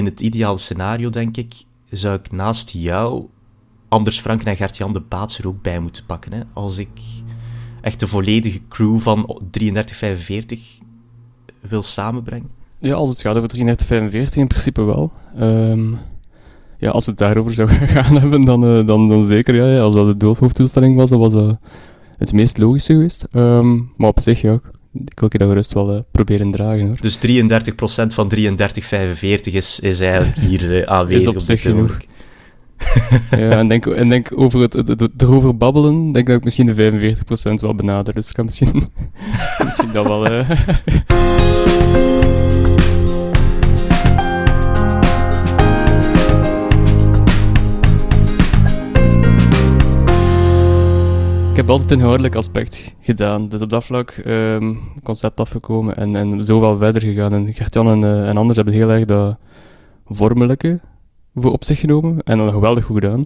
in het ideale scenario, denk ik, zou ik naast jou Anders Frank en Gert-Jan de Baats er ook bij moeten pakken. Hè? Als ik echt de volledige crew van 3345 wil samenbrengen. Ja, als het gaat over 3345 in principe wel. Ehm, ja, als het daarover zou gaan hebben, dan, uh, dan, dan zeker. Ja, ja. Als dat de doelhoofdtoestelling was, dan was dat het meest logische geweest. Um, maar op zich, ja, ik wil je dat gerust wel uh, proberen dragen. Hoor. Dus 33% van 3345 is, is eigenlijk hier uh, aanwezig is op, op zich genoeg. ja, en denk, en denk over het, het, het, erover babbelen, denk dat ik misschien de 45% wel benader. Dus ik kan misschien, misschien dat wel... heb altijd een inhoudelijk aspect gedaan. Dus op dat vlak um, concept afgekomen en, en zo wel verder gegaan. En Gert-Jan en, uh, en anders hebben heel erg dat vormelijke voor op zich genomen en dan geweldig goed gedaan.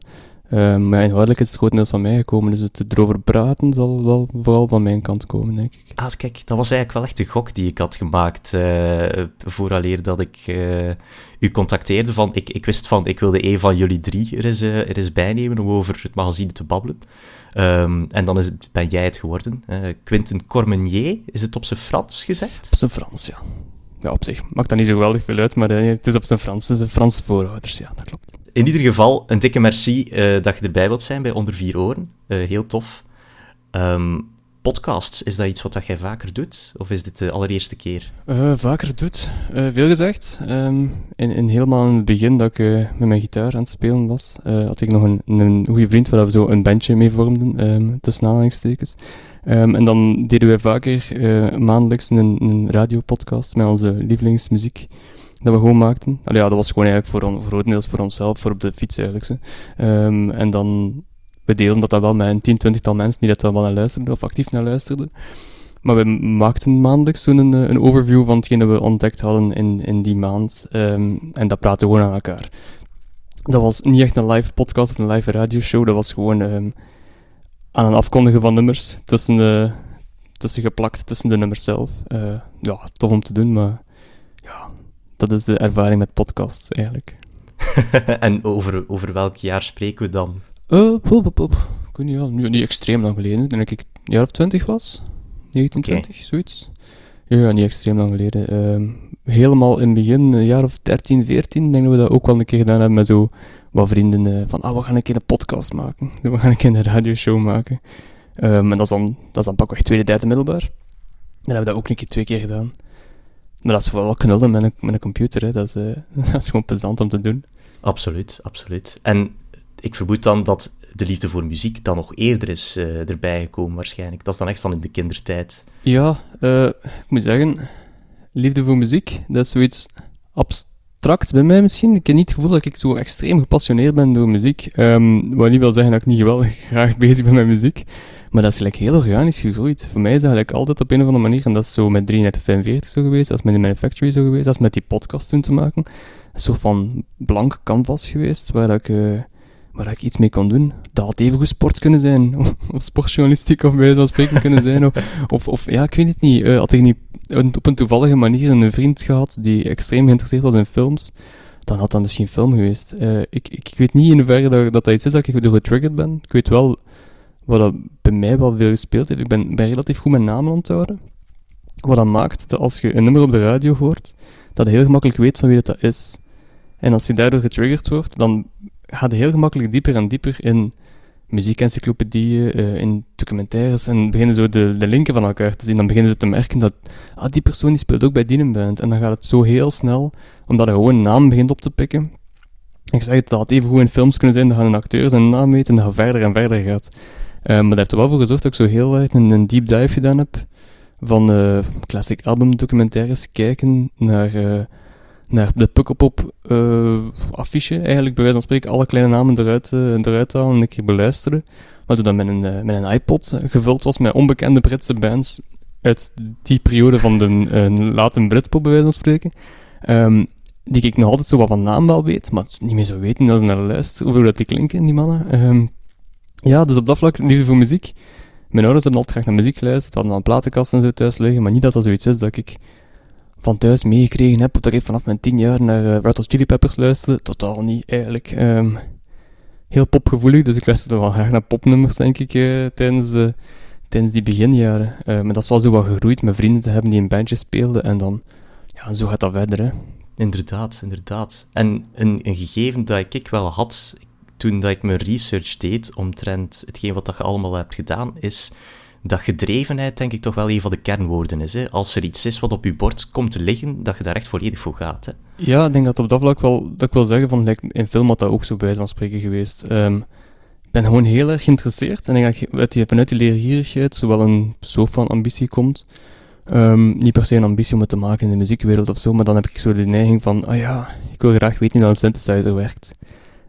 Uh, maar inhoudelijk is het grotendeels van mij gekomen, dus het erover praten zal wel vooral van mijn kant komen, denk ik. Ah, kijk, dat was eigenlijk wel echt de gok die ik had gemaakt uh, vooraleer dat ik uh, u contacteerde. Van, ik, ik wist van, ik wilde een van jullie drie er eens, er eens bijnemen om over het magazine te babbelen. Um, en dan is het, ben jij het geworden. Quentin Cormenier, is het op zijn Frans gezegd? Op zijn Frans, ja ja, op zich maakt dat niet zo geweldig veel uit, maar uh, het is op zijn Frans. Het een Franse voorouders, ja, dat klopt. In ieder geval, een dikke merci uh, dat je erbij wilt zijn bij Onder Vier Oren. Uh, heel tof. Um, podcasts, is dat iets wat jij vaker doet? Of is dit de allereerste keer? vaker doet, veel gezegd. Um, in, in, helemaal in het begin dat ik met mijn gitaar aan het spelen was, had ik nog een, een goede vriend waar we zo een bandje mee vormden, um, tussen aanhalingstekens. Um, en dan deden wij vaker maandelijks een, een radiopodcast met onze lievelingsmuziek dat we gewoon maakten. Allee, ja, dat was gewoon eigenlijk voor, on, grotendeels voor onszelf, voor op de fiets eigenlijk. En dan, we deelden dat dan wel met een tien, twintigtal mensen die dat wel naar luisterden, of actief naar luisterden. Maar we maakten maandelijks zo'n een, een, overview van hetgeen we ontdekt hadden in, in die maand. Um, en dat praten we gewoon aan elkaar. Dat was niet echt een live podcast of een live radioshow, dat was gewoon... Um, aan een afkondigen van nummers tussen, de, tussen geplakt tussen de nummers zelf. Uh, ja, tof om te doen, maar ja, dat is de ervaring met podcasts eigenlijk. en over, over welk jaar spreken we dan? Uh, pop, pop, pop. Ik weet niet, wel, niet extreem lang geleden. Denk ik een jaar of twintig was. 1920, okay. zoiets. Ja, niet extreem lang geleden. Uh, helemaal in het begin, een jaar of 13, 14, denk dat we dat ook wel een keer gedaan hebben met zo wat vrienden uh, van, ah, we gaan een keer een podcast maken. We gaan een keer een radioshow maken. Um, en dat is dan, dat is dan pakweg tweede, derde middelbaar. Dan hebben we dat ook een keer twee keer gedaan. Maar dat is vooral knullen met een, met een computer. Hè. Dat, is, uh, dat is gewoon plezant om te doen. Absoluut, absoluut. En ik vermoed dan dat de liefde voor muziek dan nog eerder is uh, erbij gekomen waarschijnlijk. Dat is dan echt van in de kindertijd. Ja, ik moet zeggen, liefde voor muziek, dat is zoiets abstract bij mij misschien. Ik heb niet het gevoel dat ik zo extreem gepassioneerd ben door muziek. Um, wat niet wil zeggen dat ik niet geweldig graag bezig ben met muziek. Maar dat is gelijk heel organisch gegroeid. Voor mij is dat eigenlijk altijd op een of andere manier. En dat is zo met 3345 zo geweest. Dat is met de Manufactory zo geweest. Dat is met die podcast toen te maken. Een soort van blank canvas geweest. Waar dat ik... Uh, waar ik iets mee kon doen. Dat had even goed sport kunnen zijn, of, of sportjournalistiek of bij van spreken kunnen zijn. Of, of, ja, ik weet het niet. Uh, had ik niet op een toevallige manier een vriend gehad die extreem geïnteresseerd was in films, dan had dat misschien film geweest. Uh, ik, ik, weet niet in hoeverre dat, dat, dat iets is dat ik door getriggerd ben. Ik weet wel wat dat bij mij wel veel gespeeld heeft. Ik ben, relatief goed mijn namen onthouden. Wat dat maakt dat als je een nummer op de radio hoort, dat je heel gemakkelijk weet van wie dat is. En als je daardoor getriggerd wordt, dan gaat heel gemakkelijk dieper en dieper in muziekencyclopedieën, uh, in documentaires en beginnen zo de, de linken van elkaar te zien. Dan beginnen ze te merken dat ah, die persoon die speelt ook bij die band. En dan gaat het zo heel snel, omdat hij gewoon een naam begint op te pikken. Ik zeg het, dat even goed in films kunnen zijn, dan gaan een acteur zijn naam weten en gaat verder en verder gaat. Uh, maar dat heeft er wel voor gezorgd dat ik zo heel erg een, een deep dive gedaan heb van uh, classic album documentaires kijken naar naar de Pukkelpop uh, affiche, eigenlijk bij wijze van spreken, alle kleine namen eruit, uh, eruit halen en een keer beluisteren. Maar toen met een, uh, met een iPod gevuld was met onbekende Britse bands uit die periode van de late Britpop, bij wijze van spreken, um, die ik nog altijd zo wat van naam wel weet, maar niet meer zo weten als ik naar luister, hoeveel dat die klinken, die mannen. Um, ja, dus op dat vlak, liefde voor muziek. Mijn ouders hebben altijd graag naar muziek geluisterd, hadden al een platenkast en zo thuis liggen, maar niet dat dat zoiets is dat ik van thuis meegekregen heb, dat ik vanaf mijn tien jaar naar uh, Chili Peppers luisterde. Totaal niet, eigenlijk. Um, heel popgevoelig, dus ik luisterde wel graag naar popnummers, denk ik, uh, tijdens, tijdens die beginjaren. Uh, maar dat is wel zo wat gegroeid met vrienden te hebben die een bandje speelden, en dan, ja, zo gaat dat verder, hè. Inderdaad, inderdaad. En een, een gegeven dat ik wel had toen dat ik mijn research deed omtrent hetgeen wat dat je allemaal hebt gedaan, is dat gedrevenheid denk ik toch wel een van de kernwoorden is. Hè? Als er iets is wat op je bord komt te liggen, dat je daar echt volledig voor gaat. Hè? Ja, ik denk dat op dat vlak wel, dat ik wil zeggen, van, in film had dat ook zo bij van spreken geweest. Um, ik ben gewoon heel erg geïnteresseerd en ik denk dat vanuit die leergierigheid zowel een soort van ambitie komt. Um, niet per se een ambitie om het te maken in de muziekwereld of zo, maar dan heb ik zo de neiging van, ah ja, ik wil graag weten hoe een synthesizer werkt.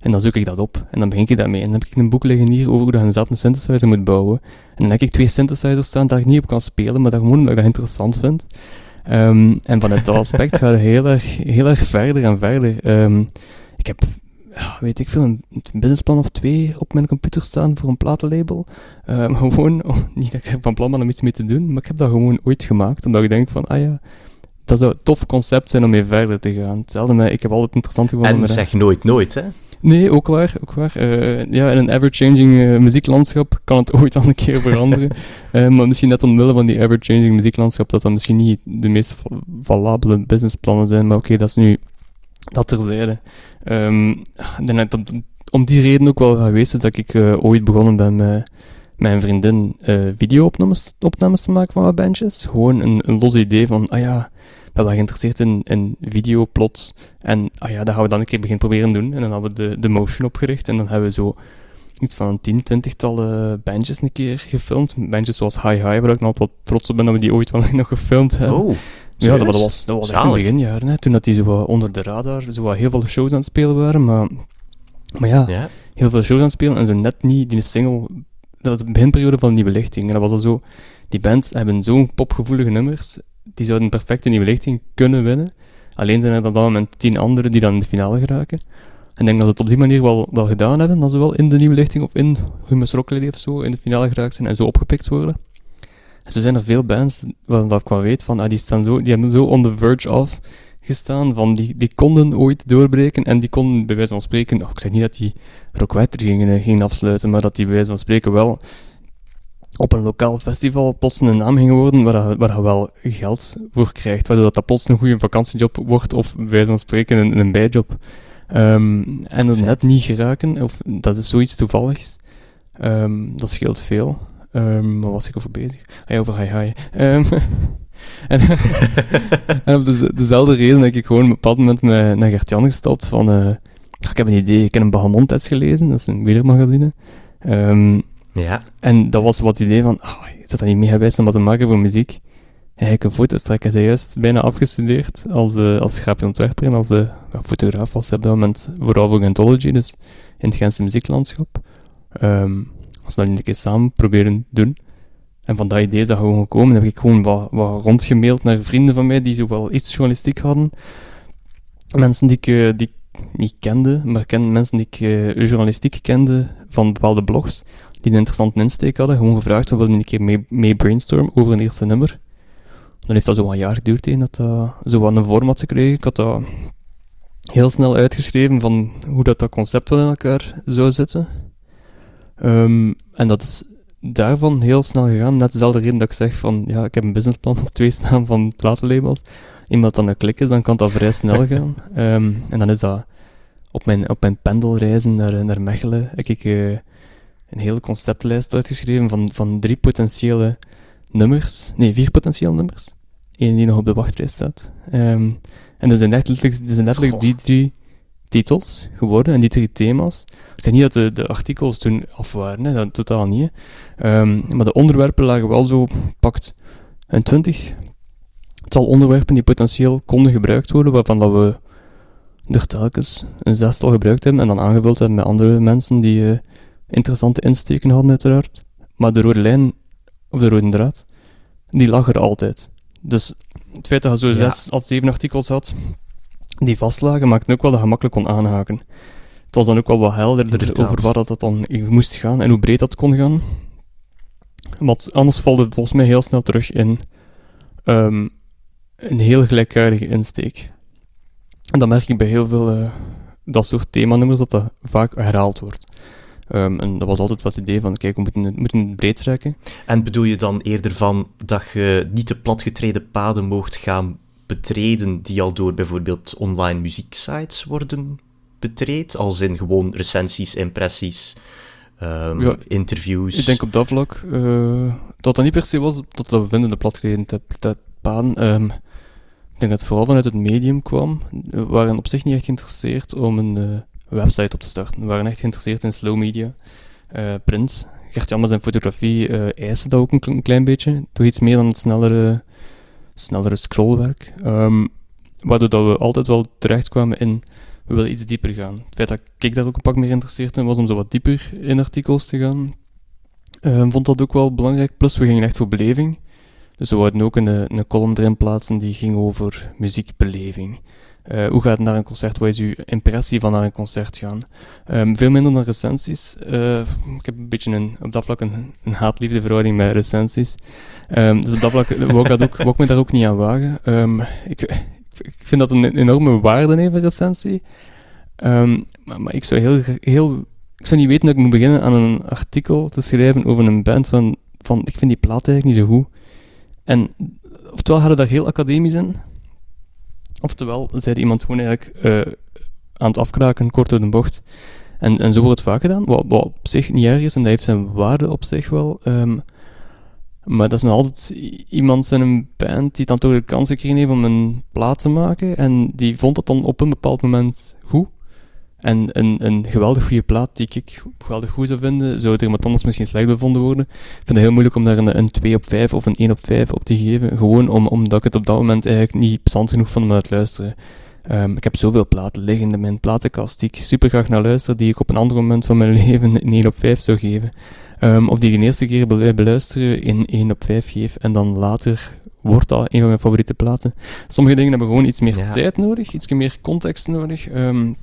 En dan zoek ik dat op en dan begin ik daarmee. En dan heb ik een boek liggen hier over hoe je zelf een synthesizer moet bouwen. En dan heb ik twee synthesizers staan daar ik niet op kan spelen, maar dat gewoon omdat ik dat interessant vind. Um, en vanuit dat aspect gaat het heel erg, heel erg verder en verder. Um, ik heb, weet ik veel, een businessplan of twee op mijn computer staan voor een platenlabel. Um, gewoon, oh, niet dat ik van plan ben om iets mee te doen, maar ik heb dat gewoon ooit gemaakt, omdat ik denk van, ah ja, dat zou een tof concept zijn om mee verder te gaan. Hetzelfde ik heb altijd interessant gevonden... En zeg nooit nooit, hè? Nee, ook waar. Ook waar. Uh, ja, in een ever-changing uh, muzieklandschap kan het ooit al een keer veranderen. uh, maar misschien net omwille van die ever-changing muzieklandschap, dat dat misschien niet de meest valabele businessplannen zijn. Maar oké, dat is nu dat terzijde. Um, denk dat om die reden ook wel geweest is dat ik ooit begonnen ben met mijn vriendin video-opnames opnames te maken van wat bandjes. Gewoon een, een los idee van, ah ja ben wel geïnteresseerd in, in videoplots. En ah ja, dat gaan we dan een keer beginnen proberen doen. En dan hebben we de, de motion opgericht. En dan hebben we zo iets van een tien, twintigtal bandjes een keer gefilmd. Bandjes zoals Hi Hi, waar ik nog altijd wat trots op ben dat we die ooit wel nog gefilmd hebben. Oh, ja, dat, was, dat was echt in het beginjaren. Hè, toen dat die zo onder de radar zo heel veel shows aan het spelen waren. Maar, maar ja, ja, heel veel shows aan het spelen en zo net niet die single... Dat was de beginperiode van Nieuwe Lichting. En dat was al zo... Die bands hebben zo'n popgevoelige nummers die zouden perfect in die lichting kunnen winnen. Alleen zijn er op dat moment tien anderen die dan in de finale geraken. En ik denk dat ze het op die manier wel, wel gedaan hebben, dat ze wel in de nieuwe lichting of in Humus Rock Lady of zo in de finale geraakt zijn en zo opgepikt worden. En zo zijn er veel bands, waarvan ik wel weet, van, ah, die, staan zo, die hebben zo on the verge of gestaan, van die, die konden ooit doorbreken en die konden bij wijze van spreken, oh, ik zeg niet dat die Rockwetter gingen, gingen afsluiten, maar dat die bij wijze van spreken wel op een lokaal festival plots een naam ging worden waar waar je wel geld voor krijgt, waardoor dat, plots een goede vakantiejob wordt of bij van spreken een, een bijjob. Um, en er net niet geraken, of dat is zoiets toevalligs, um, dat scheelt veel. Um, waar was ik over bezig? Ah ja, over hi hi. en, en op de, dezelfde reden dat ik gewoon op een bepaald moment met, naar Gert-Jan gestapt van, uh, ik heb een idee, ik heb een Bahamon-test gelezen, dat is een wielermagazine. Um, ja. En dat was wat idee van, oh, ik zat dat niet mee om wat te maken voor muziek. Heeft een foto's trekken. Hij is juist bijna afgestudeerd als, uh, als grafisch ontwerper en als uh, fotograaf was hij op dat moment vooral voor Anthology, dus in het Gentse muzieklandschap. Um, als dat een keer samen proberen doen. En van dat idee is dat gewoon gekomen. Dan heb ik gewoon wat, wat rondgemaild naar vrienden van mij die zo wel iets journalistiek hadden. Mensen die ik, uh, die niet kende, maar mensen die ik journalistiek kende van bepaalde blogs die een interessante insteek hadden. Gewoon gevraagd, we wilden een keer mee, mee brainstormen over een eerste nummer. Dan heeft dat zo een jaar geduurd, heen, dat dat zo wat een format gekregen. Ik had dat heel snel uitgeschreven van hoe dat, dat concept wel in elkaar zou zitten. Um, en dat is daarvan heel snel gegaan. Net dezelfde reden dat ik zeg van, ja, ik heb een businessplan of twee staan van platenlabels. Iemand dan een klik is, dan kan dat vrij snel gaan. Um, en dan is dat op mijn, op mijn pendelreizen naar, naar Mechelen. Ik, ik uh, een hele conceptlijst uitgeschreven van, van drie potentiële nummers. Nee, vier potentiële nummers. Eén die nog op de wachtlijst staat. Um, en dat zijn letterlijk, dat zijn letterlijk die drie titels geworden en die drie thema's. Ik zeg niet dat de, de artikels toen af waren, hè, dat totaal niet. Um, maar de onderwerpen lagen wel zo pakt een twintig. Het zal onderwerpen die potentieel konden gebruikt worden, waarvan dat we er telkens een zestal gebruikt hebben en dan aangevuld hebben met andere mensen die uh, interessante insteken hadden, uiteraard. Maar de rode lijn, of de rode draad, die lag er altijd. Dus het feit dat je zo zes als zeven artikels had, die vastlagen, maakte ook wel dat je makkelijk kon aanhaken. Het was dan ook wel wat helderder over waar dat dan moest gaan en hoe breed dat kon gaan. Want anders valt het volgens mij heel snel terug in um, een heel gelijkaardige insteek. En dat merk ik bij heel veel uh, dat soort themanummers, dat dat vaak herhaald wordt. Um, en dat was altijd wat het idee van, kijk, we moeten het, moeten het breed trekken. En bedoel je dan eerder van dat je niet de platgetreden paden mocht gaan betreden die al door bijvoorbeeld online muzieksites worden betreed, als in gewoon recensies, impressies, um, ja, interviews? Ik denk op dat vlak uh, dat dat niet per se was dat we vinden de platgetreden paden. Um, ik denk dat het vooral vanuit het medium kwam. We waren op zich niet echt geïnteresseerd om een uh, website op te starten. We waren echt geïnteresseerd in slow media, uh, print. Gert Jammers en fotografie uh, eisen dat ook een, klein beetje. Toch iets meer dan het snellere, snellere scrollwerk. Um, waardoor dat we altijd wel terechtkwamen in we willen iets dieper gaan. Het feit dat ik daar ook een pak meer geïnteresseerd in was om zo wat dieper in artikels te gaan, uh, vond dat ook wel belangrijk. Plus, we gingen echt voor beleving. Dus we hadden ook een, een column erin plaatsen die ging over muziekbeleving. Uh, hoe gaat het naar een concert? Wat is uw impressie van naar een concert gaan? Um, veel minder dan recensies. Uh, ik heb een beetje een, op dat vlak een, een haatliefde verhouding met recensies. Um, dus op dat vlak wou ik, dat ook, ik me daar ook niet aan wagen. Um, ik, ik vind dat een enorme waarde heeft, een recensie. Maar, maar, ik zou heel, heel... Ik zou niet weten dat ik moet beginnen aan een artikel te schrijven over een band van... van ik vind die plaat eigenlijk niet zo goed. En oftewel hadden daar heel academisch in. Oftewel zei iemand gewoon eigenlijk uh, aan het afkraken, kort door de bocht. En, en zo wordt het vaak gedaan, wat, op zich niet erg is en dat heeft zijn waarde op zich wel. Um, maar dat is nog altijd iemand in een band die dan toch de kans gekregen heeft om een plaat te maken. En die vond het dan op een bepaald moment goed. En een, een geweldig goede plaat die ik geweldig goed zou vinden, zou er iemand anders misschien slecht bevonden worden. Ik vind het heel moeilijk om daar een, een 2 op 5 of een 1 op 5 op te geven. Gewoon om, omdat ik het op dat moment eigenlijk niet plezant genoeg vond om naar te luisteren. Um, ik heb zoveel platen liggen in mijn platenkast die ik super graag naar luister, die ik op een ander moment van mijn leven een 1 op 5 zou geven. Um, of die ik de eerste keer beluisteren in 1 op 5 geef en dan later wordt dat een van mijn favoriete platen. Sommige dingen hebben gewoon iets meer tijd nodig, iets meer context nodig. Um,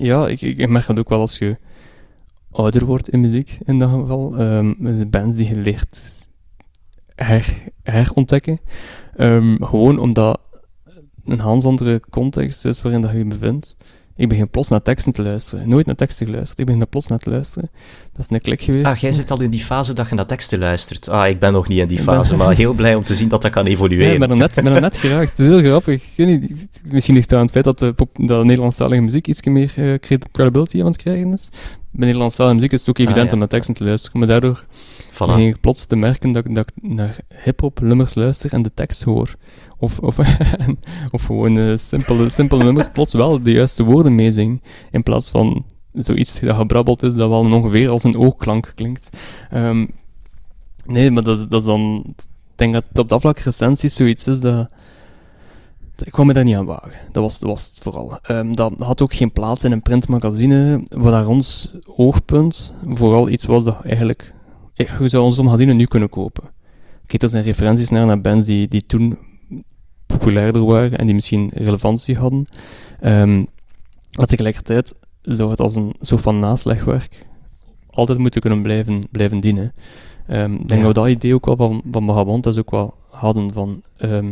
ja, ik, ik, merk dat ook wel als je ouder wordt in muziek, in dat geval. De bands die je leert her, herontdekken. gewoon omdat een hans andere context is waarin dat je je bevindt. Ik begin plots naar teksten te luisteren. Nooit naar teksten geluisterd. Ik begin plots naar te luisteren. Dat is een klik geweest. Ah, jij zit al in die fase dat je naar teksten luistert. Ah, ik ben nog niet in die fase, maar heel blij om te zien dat dat kan evolueren. Ja, ik ben er net, ben er net geraakt. Het is heel grappig. Ik weet niet, misschien ligt het aan het feit dat de, pop, dat Nederlandstalige muziek iets meer uh, credibility aan het krijgen is. Bij Nederlandstalige muziek is het ook ah, evident om naar teksten te luisteren. Maar daardoor voilà. begin ik plots te merken dat, dat ik naar hip-hop nummers luister en de tekst hoor. Of, of, of gewoon uh, simpele, simpele nummers plots wel de juiste woorden meezingen. In plaats van zoiets dat gebrabbeld is, dat wel ongeveer als een oogklank klinkt. Um, nee, maar dat, dat is dan... Ik denk dat op dat vlak recensies zoiets is dat... Ik kwam me daar niet aan wagen. Dat was, dat was het vooral. Um, dat had ook geen plaats in een printmagazine, waar daar ons oogpunt vooral iets was dat eigenlijk... Je zou ons magazine nu kunnen kopen. Kijk, dat zijn referenties naar, naar bands die, die toen populairder waren en die misschien relevantie hadden. Um, maar tegelijkertijd zou het als een soort van naslegwerk altijd moeten kunnen blijven, blijven dienen. Um, ik denk dat we dat idee ook wel van, van Vagabond ook wel hadden van um,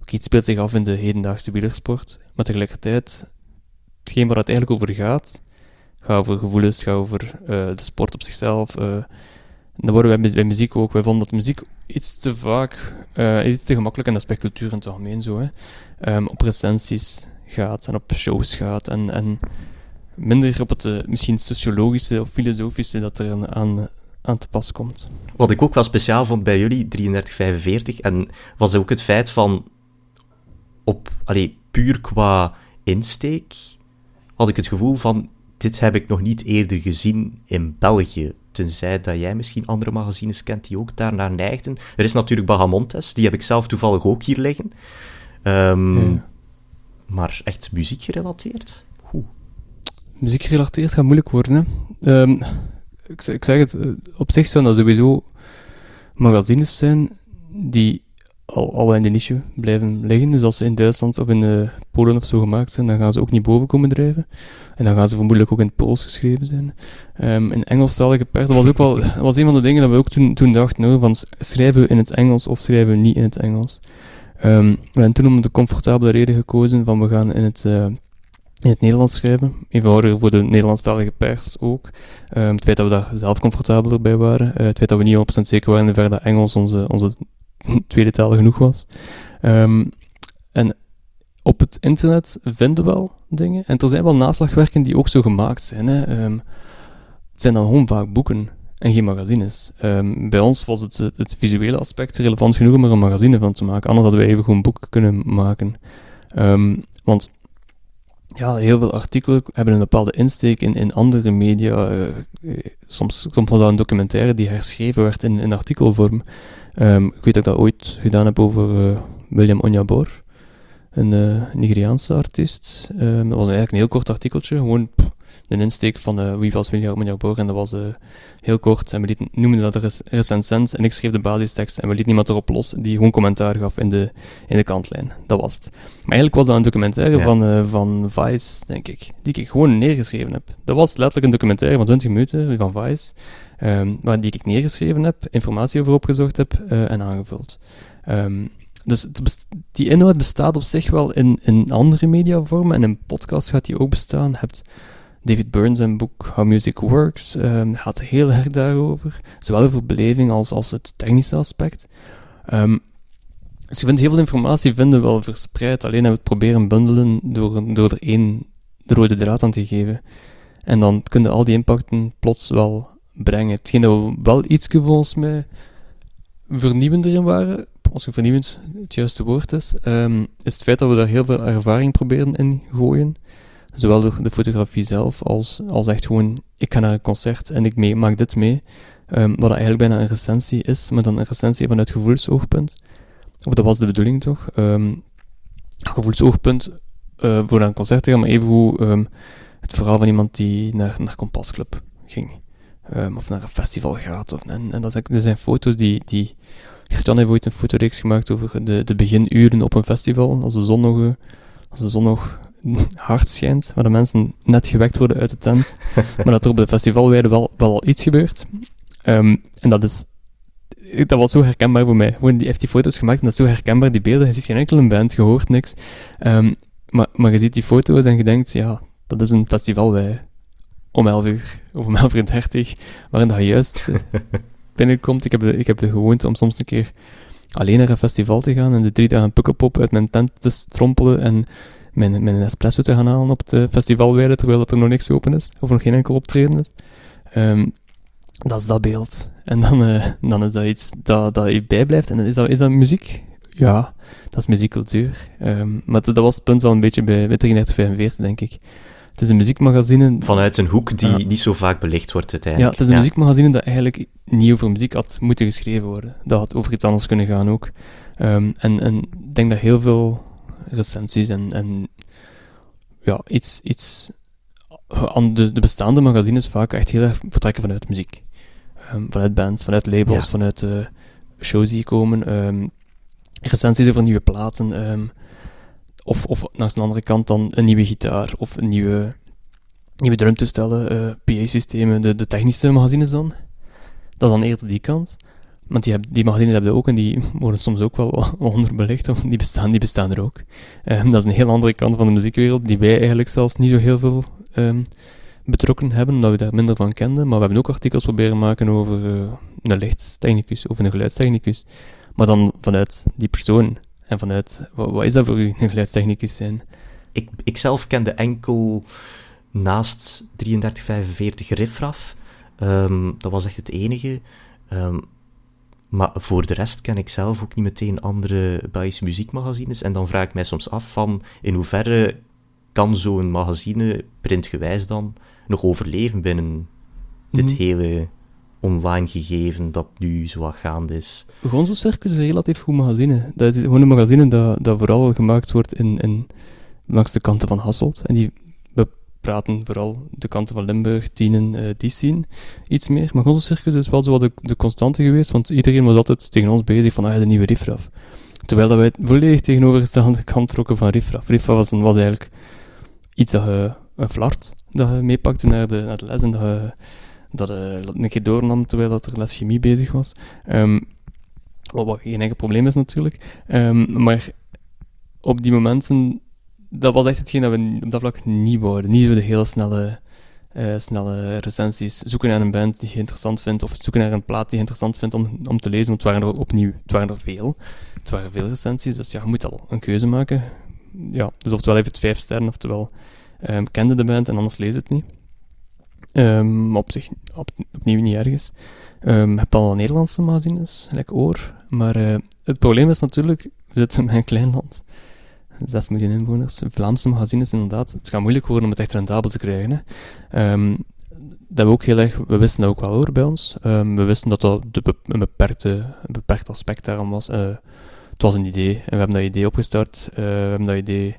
okay, het speelt zich af in de hedendaagse wielersport, maar tegelijkertijd hetgeen waar het eigenlijk over gaat, gaat over gevoelens, gaat over uh, de sport op zichzelf, uh, dan worden wij bij muziek ook. Wij vonden dat muziek iets te vaak, uh, iets te gemakkelijk, en dat is bij cultuur in het algemeen zo, hè, um, op recensies gaat en op shows gaat. En, en minder op het uh, misschien sociologische of filosofische dat er aan, aan te pas komt. Wat ik ook wel speciaal vond bij jullie, 3345, en was ook het feit van op, allee, puur qua insteek, had ik het gevoel van dit heb ik nog niet eerder gezien in België. Tenzij dat jij misschien andere magazines kent die ook daarnaar neigden. Er is natuurlijk Bagamontes, die heb ik zelf toevallig ook hier liggen. Um, Maar echt muziek gerelateerd? Hoe? Muziek gerelateerd gaat moeilijk worden. Hè. Um, ik, ik, zeg het, eh, op zich zijn dat sowieso magazines zijn die al, in de niche blijven liggen. Dus als ze in Duitsland of in uh, Polen of zo gemaakt zijn, dan gaan ze ook niet boven komen drijven. En dan gaan ze vermoedelijk ook in het Pools geschreven zijn. Um, in Engelstalige pers, dat was ook wel was een van de dingen dat we ook toen, toen dachten, nou, van schrijven we in het Engels of schrijven we niet in het Engels. Ehm, we hebben toen om de comfortabele reden gekozen van we gaan in het, uh, in het Nederlands schrijven. Eenvoudiger voor de Nederlandstalige pers ook. Um, het feit dat we daar zelf comfortabeler bij waren. Uh, het feit dat we niet 100% zeker waren in dat Engels onze, onze tweede taal genoeg was. Um, en op het internet vinden we wel dingen. En er zijn wel naslagwerken die ook zo gemaakt zijn. Hè. het zijn dan gewoon vaak boeken en geen magazines. Um, bij ons was het, het, visuele aspect relevant genoeg om er een magazine van te maken. Anders hadden wij even gewoon boeken kunnen maken. Want ja, heel veel artikelen hebben een bepaalde insteek in, in andere media. Uh, soms, soms was dat een documentaire die herschreven werd in, in artikelvorm. Um, ik weet dat ik dat ooit gedaan heb over uh, William Onyabor, een uh, Nigeriaanse artiest. dat was eigenlijk een heel kort artikeltje, gewoon een insteek van uh, wie was William. En dat was uh, heel kort. En we lieten, noemden dat een recensent. En ik schreef de basistekst. En we lieten niemand erop los die gewoon commentaar gaf in de, in de kantlijn. Dat was het. Maar eigenlijk was dat een documentaire van, uh, van Vice, denk ik. Die ik gewoon neergeschreven heb. Dat was letterlijk een documentaire van 20 minuten van Vice. Um, waar die ik neergeschreven heb, informatie over opgezocht heb en aangevuld. Um, dus die inhoud bestaat op zich wel in, in andere mediavormen en in podcast gaat die ook bestaan. Je hebt David Burns zijn boek How Music Works um, gaat heel erg daarover. Zowel over beleving als, als het technische aspect. Um, dus je vindt heel veel informatie vinden wel verspreid, alleen hebben we het proberen bundelen door, door er één de rode draad aan te geven. En dan kunnen al die impacten plots wel brengen. Hetgeen dat we wel iets volgens mij vernieuwender in waren, als vernieuwend het juiste woord is, um, is het feit dat we daar heel veel ervaring proberen in gooien. Zowel door de fotografie zelf als, als echt gewoon, ik ga naar een concert en ik maak dit mee. Um, wat eigenlijk bijna een recensie is, maar dan een recensie vanuit gevoelsoogpunt. Of dat was de bedoeling toch? Um, gevoelsoogpunt uh, voor naar een concert te gaan, maar even hoe um, het verhaal van iemand die naar, naar Compasclub ging. of naar een festival gaat. Of, en, en dat, zijn foto's die, die Gert-Jan heeft ooit een fotoreeks gemaakt over de, de beginuren op een festival, als de zon nog, als de zon nog hard schijnt, waar de mensen net gewekt worden uit de tent, maar dat er op de festivalweide wel, wel al iets gebeurt. Um, en dat is dat was zo herkenbaar voor mij. Gewoon, die heeft die foto's gemaakt en dat is zo herkenbaar, die beelden. Je ziet geen enkele band, je hoort niks. Um, maar, maar je ziet die foto's en je denkt, ja, dat is een festival bij om 11 uur of om 11 uur 30, waarin dat juist uh, binnenkomt. Ik heb, de, ik heb de gewoonte om soms een keer alleen naar een festival te gaan en de drie dagen pukkelpop uit mijn tent te strompelen en mijn, mijn espresso te gaan halen op het festivalweide, terwijl dat er nog niks open is, of nog geen enkel optreden is. Um, dat is dat beeld. En dan, uh, dan is dat iets dat, dat je bijblijft. En is dat, is dat muziek? Ja, dat is muziekcultuur. Um, maar dat, was het punt wel een beetje bij, bij 3345, denk ik. Het is een muziekmagazine... Vanuit een hoek die niet zo vaak belicht wordt uiteindelijk. Ja, het is een muziekmagazine dat eigenlijk niet over muziek had moeten geschreven worden. Dat had over iets anders kunnen gaan ook. Um, en, en ik denk dat heel veel recensies en, en ja, iets, iets aan de, de bestaande magazines vaak echt heel erg vertrekken vanuit muziek. Um, vanuit bands, vanuit labels, vanuit uh, shows die komen, um, recensies over nieuwe platen, um, of, of langs de andere kant dan een nieuwe gitaar of een nieuwe, nieuwe drumtoestellen, uh, PA-systemen, de, de technische magazines dan. Dat is dan eerder die kant. Want die, heb, die magazines hebben ook en die worden soms ook wel onderbelicht. Of die, bestaan, die bestaan er ook. Um, dat is een heel andere kant van de muziekwereld, die wij eigenlijk zelfs niet zo heel veel um, betrokken hebben, omdat we daar minder van kenden. Maar we hebben ook artikels proberen maken over uh, een lichtstechnicus of een geluidstechnicus. Maar dan vanuit die persoon. En vanuit, wat, is dat voor u, een geluidstechnicus zijn? Ik, ik zelf kende enkel naast 3345 Riffraff. Um, dat was echt het enige. Um, maar voor de rest ken ik zelf ook niet meteen andere Belgische muziekmagazines. En dan vraag ik mij soms af van in hoeverre kan zo'n magazine, printgewijs dan, nog overleven binnen dit mhm. hele online gegeven dat nu zo wat gaande is. Gonzo Circus is een relatief goed magazine. Dat is gewoon een magazine dat, dat vooral gemaakt wordt in, in, langs de kanten van Hasselt. En die praten vooral de kanten van Limburg, Tienen, uh, die zien iets meer. Maar Gonzo Circus is wel zo de, constante geweest, want iedereen was altijd tegen ons bezig van ah, de nieuwe Riffraff. Terwijl dat wij volledig tegenovergestelde kant trokken van Riffraff. Riffraff was, was eigenlijk iets dat je, een flart, dat je meepakte naar de, naar de les en dat je dat een keer doornam terwijl dat er les chemie bezig was. Um, Wat, wat geen enkel probleem is natuurlijk. Ehm, maar op die momenten, dat was echt hetgeen dat we op dat vlak niet wouden. Niet zo de hele snelle, uh, snelle recensies. Zoeken naar een band die je interessant vindt, of zoeken naar een plaat die je interessant vindt om, om te lezen, want het waren er opnieuw, het waren er veel. Het waren veel recensies, dus ja, je moet al een keuze maken. Ja, dus oftewel even het vijf sterren, oftewel um, kende de band en anders lees het niet. Um, op zich op, opnieuw niet ergens. Um, je hebt al Nederlandse magazines, gelijk Oor. Maar uh, het probleem is natuurlijk, we zitten in een klein land. 6 miljoen inwoners. Vlaamse magazines, inderdaad. Het gaat moeilijk worden om het echt rendabel te krijgen. Hè. Um, dat we ook heel erg, we wisten dat ook wel hoor bij ons. Um, we wisten dat dat de, een, beperkte, een beperkt aspect daarom was. Uh, het was een idee en we hebben dat idee opgestart. Uh, we hebben dat idee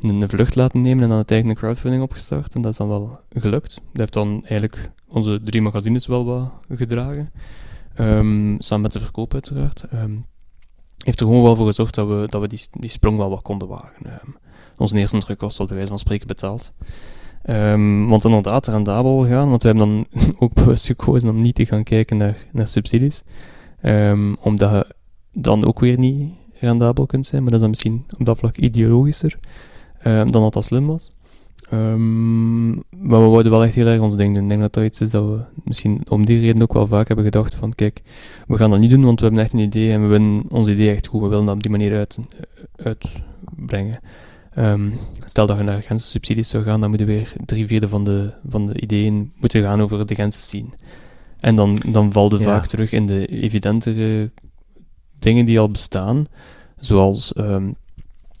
een, vlucht laten nemen en dan uiteindelijk een crowdfunding opgestart. En dat is dan wel gelukt. Dat heeft dan eigenlijk onze drie magazines wel wat gedragen. Um, samen met de verkoop uiteraard. Heeft er gewoon wel voor gezorgd dat we, dat we die, die sprong wel wat konden wagen. Um, onze eerste druk was bij wijze van spreken betaald. Um, want inderdaad, rendabel gaan, want we hebben dan ook bewust gekozen om niet te gaan kijken naar, naar subsidies. Um, omdat je dan ook weer niet rendabel kunt zijn, maar dat is dan misschien op dat vlak ideologischer dan dat dat slim was. Um, maar we wouden wel echt heel erg ons ding doen. Ik denk dat dat iets is dat we misschien om die reden ook wel vaak hebben gedacht van kijk, we gaan dat niet doen, want we hebben echt een idee en we willen ons idee echt goed, we willen dat op die manier uit, uitbrengen. Um, stel dat je naar Gentse subsidies zou gaan, dan moeten weer drie vierde van de, van de ideeën moeten gaan over de Gentse scene. En dan, dan valt het ja. vaak terug in de evidentere dingen die al bestaan, zoals um,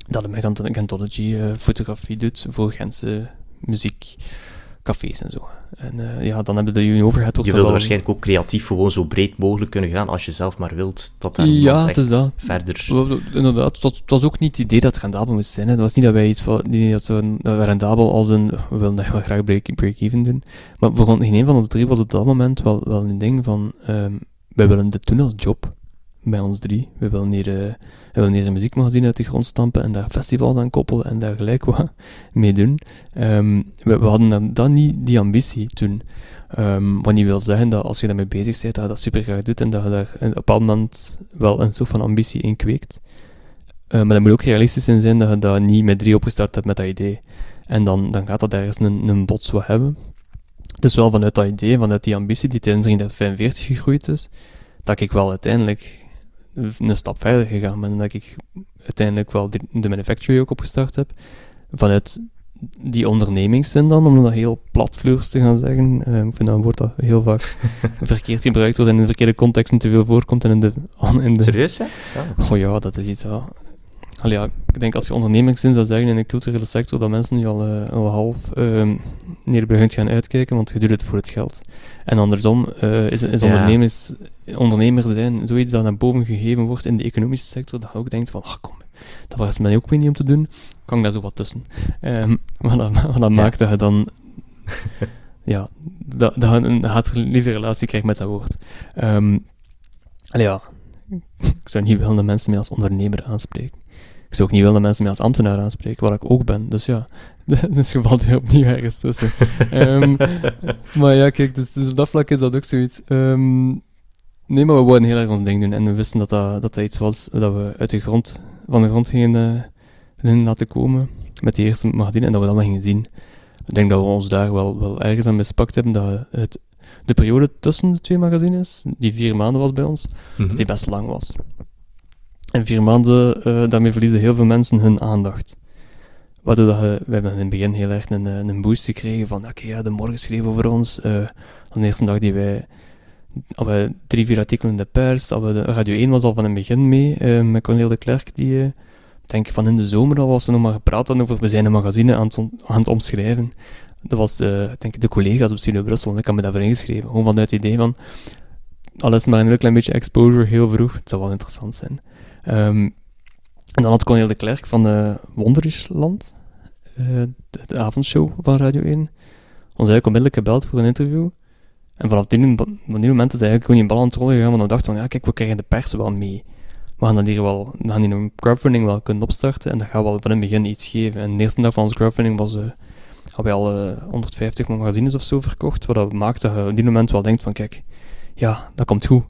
dat de Gentology uh, fotografie doet voor Gentse muziekcafés en zo. En uh, ja, dan hebben de Union Overhead ook Je wilde waarschijnlijk ook creatief gewoon zo breed mogelijk kunnen gaan als je zelf maar wilt, dat daar ja, echt dat. verder... Inderdaad, het was, ook niet het idee dat het rendabel moest zijn. Hè. Het was niet dat wij iets van, niet dat zo rendabel als een, we willen dat wel graag break-even doen. Maar voor geen een van ons drie was het op dat moment wel, wel een ding van, um, wij willen dit doen als job bij ons drie. We willen hier, uh, we willen hier een muziekmagazine uit de grond stampen en daar festivals aan koppelen en daar gelijk wat mee doen. Um, we, hadden dan, dan niet die ambitie toen. Um, wat niet wil zeggen dat als je daarmee bezig bent, dat je dat super graag doet en dat je daar op een bepaald moment wel een soort van ambitie in kweekt. Uh, maar dat moet ook realistisch in zijn dat je dat niet met drie opgestart hebt met dat idee. En dan, dan gaat dat ergens een, een bots wat hebben. Het is wel vanuit dat idee, vanuit die ambitie die tijdens 1945 gegroeid is, dat ik wel uiteindelijk een stap verder gegaan ben. En dat ik uiteindelijk wel de, de manufacturing ook opgestart heb. Vanuit die ondernemingszin dan, om dat heel platvloers te gaan zeggen. Uh, ik vind dat een woord dat heel vaak verkeerd gebruikt wordt en in de verkeerde contexten te veel voorkomt. En in de, in de... Serieus, ja? ja? Oh ja, dat is iets. Allee, ja, ik denk als je ondernemingszin zou zeggen in de culturele sector, dat mensen nu al, uh, al half uh, neer begint gaan uitkijken, want je doet het voor het geld. En andersom uh, is, is ja. ondernemers, ondernemers zijn zoiets dat naar boven gegeven wordt in de economische sector, dat je ook denkt van, ach kom, dat was mij ook weer niet om te doen, kan ik daar zo wat tussen. Um, maar dat, maar dat ja. maakt dat je dan... ja, dat, dat je een haat-liefde relatie krijgt met dat woord. Um, allee, ja, ik zou niet willen dat mensen mij als ondernemer aanspreken. Ik zou ook niet willen dat mensen mij als ambtenaar aanspreken, waar ik ook ben. Dus ja, dus je valt weer opnieuw ergens tussen. um, maar ja, kijk, dus, dus op dat vlak is dat ook zoiets. Um, nee, maar we wouden heel erg ons ding doen. En we wisten dat dat, dat, dat iets was dat we uit de grond, van de grond gingen uh, laten komen. Met die eerste magazine en dat we dat maar gingen zien. Ik denk dat we ons daar wel, wel ergens aan mispakt hebben. Dat het, de periode tussen de twee magazines, die vier maanden was bij ons, mm -hmm. dat die best lang was. En vier maanden, uh, daarmee verliezen heel veel mensen hun aandacht. Waardoor dat we, hebben in het begin heel erg een, een boost gekregen van, oké, ja, de morgen schreef over ons. Uh, de eerste dag die wij, hadden we drie, vier artikelen in de pers. De, Radio 1 was al van het begin mee, met Cornel de Klerk, die, denk van in de zomer al was er nog maar gepraat over, we zijn een magazine aan het, aan omschrijven. Dat was, de, denk ik, de collega's op Studio Brussel, en ik had me daarvoor ingeschreven. Gewoon vanuit het idee van, alles maar een heel klein beetje exposure, heel vroeg, het zou wel interessant zijn. Um, en dan had Cornel de Klerk van uh, Wonderisland, uh, de, avondshow van Radio 1, ons eigenlijk onmiddellijk gebeld voor een interview. En vanaf die, moment is eigenlijk gewoon een bal aan het rollen gegaan, want we dachten van, ja, kijk, we krijgen de pers wel mee. We gaan dan hier wel, we gaan hier een crowdfunding wel kunnen opstarten en dat gaat wel van in het begin iets geven. En de eerste dag van onze crowdfunding was, uh, hadden we al uh, 150 magazines of zo verkocht, wat dat maakt dat je op die moment wel denkt van, kijk, ja, dat komt goed.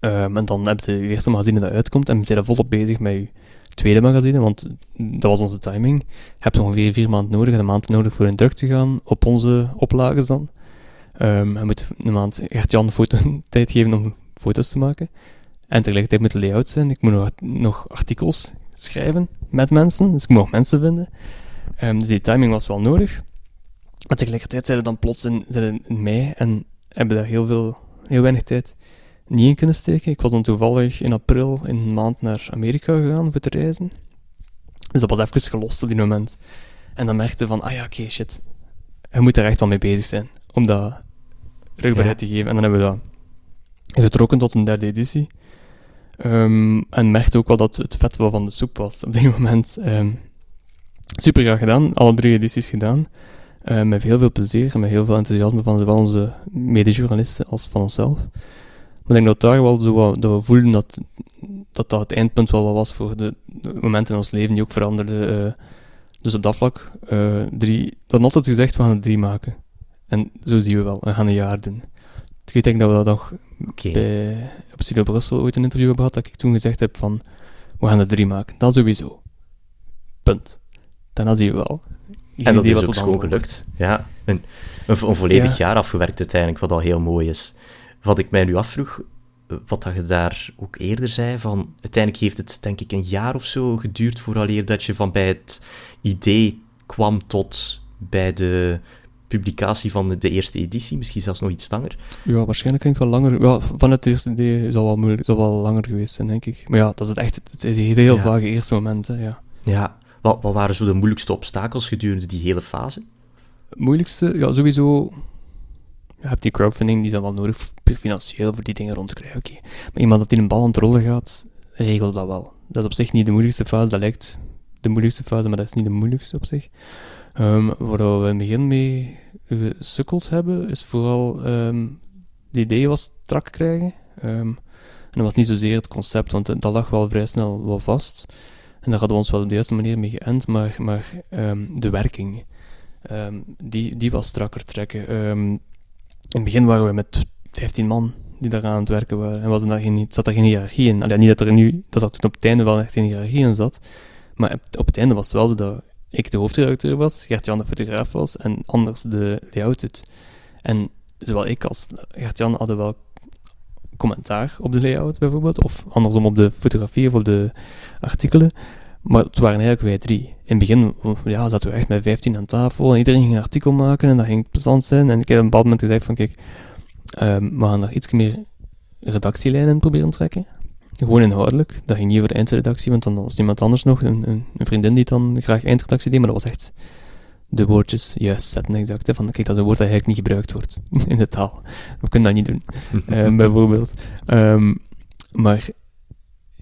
Ehm, en dan heb je je eerste magazine dat uitkomt en we zijn volop bezig met je tweede magazine, want dat was onze timing. Je hebt ongeveer vier maanden nodig en een maand nodig voor in druk te gaan op onze oplages dan. Um, je moet een maand Gert-Jan tijd geven om foto's te maken. En tegelijkertijd moet de layout zijn. Ik moet nog, nog artikels schrijven met mensen, dus ik moet nog mensen vinden. Um, dus die timing was wel nodig. Maar tegelijkertijd zijn we dan plots in, in mei en hebben daar heel, veel, heel weinig tijd niet in kunnen steken. Ik was dan toevallig in april in een maand naar Amerika gegaan voor te reizen. Dus dat was even gelost op die moment. En dan merkte van, ah ja, oké, shit. Je moet er echt wel mee bezig zijn om dat rugbaarheid te geven. En dan hebben we dat getrokken tot een derde editie. Um, en merkte ook wel dat het vet wel van de soep was op die moment. Um, super graag gedaan, alle drie edities gedaan. Uh, met heel veel plezier en met heel veel enthousiasme van zowel onze medejournalisten als van onszelf. Maar ik denk dat daar wel zo dat we voelden dat, dat dat het eindpunt wel wat was voor de, momenten in ons leven die ook veranderden. Uh, dus op dat vlak, uh, drie, we hadden altijd gezegd, we gaan er drie maken. En zo zien we wel, we gaan een jaar doen. Ik denk dat we dat nog okay. bij, op Studio Brussel ooit een interview hebben gehad, dat ik toen gezegd heb van, we gaan er drie maken. Dat sowieso. Punt. Daarna zien we wel. en dat is ook gewoon gelukt. Ja, een, een, volledig jaar afgewerkt uiteindelijk, wat al heel mooi is. Wat ik mij nu afvroeg, wat dat je daar ook eerder zei, van uiteindelijk heeft het denk ik een jaar of zo geduurd vooraleer dat je van bij het idee kwam tot bij de publicatie van de eerste editie, misschien zelfs nog iets langer. Ja, waarschijnlijk denk ik wel langer. Ja, van het eerste idee zal wel, moeilijk, zal wel langer geweest zijn, denk ik. Maar ja, dat is het echt het, het heel ja. vage eerste moment. Hè, ja. ja, wat, wat waren zo de moeilijkste obstakels gedurende die hele fase? Het moeilijkste, ja, sowieso. Je hebt die crowdfunding, die is dan wel nodig financieel voor die dingen rond te krijgen. Oké. Maar iemand dat in een bal aan het rollen gaat, regelt dat wel. Dat is op zich niet de moeilijkste fase, dat lijkt de moeilijkste fase, maar dat is niet de moeilijkste op zich. Um, waar we in het begin mee gesukkeld hebben, is vooral um, de idee was strak krijgen. Um, en dat was niet zozeer het concept, want dat lag wel vrij snel wel vast. En daar hadden we ons wel op de juiste manier mee geënt, maar, maar de werking, die, die was strakker trekken. In het begin waren we met 15 man die daar aan het werken waren. En was daar geen, zat er geen hiërarchie in. Allee, niet dat er nu, dat er toen op het einde wel echt een hiërarchie in zat. Maar op het einde was het wel zo dat ik de hoofdredacteur was, Gert-Jan de fotograaf was en anders de layout. En zowel ik als Gert-Jan hadden wel commentaar op de layout bijvoorbeeld, of andersom op de fotografie of op de artikelen. Maar het waren eigenlijk wij drie. In het begin ja, zaten we echt met 15 aan tafel en iedereen ging een artikel maken en dat ging plezant zijn. En ik heb op een bepaald moment gezegd van kijk, um, we gaan daar iets meer redactielijnen proberen trekken. Gewoon inhoudelijk. Dat ging niet over de eindredactie, want dan was iemand anders nog, een, een, een, vriendin die dan graag eindredactie deed, maar dat was echt de woordjes juist zetten exact. Hè, van, kijk, dat is een woord dat eigenlijk niet gebruikt wordt in de taal. We kunnen dat niet doen, um, bijvoorbeeld. Um, maar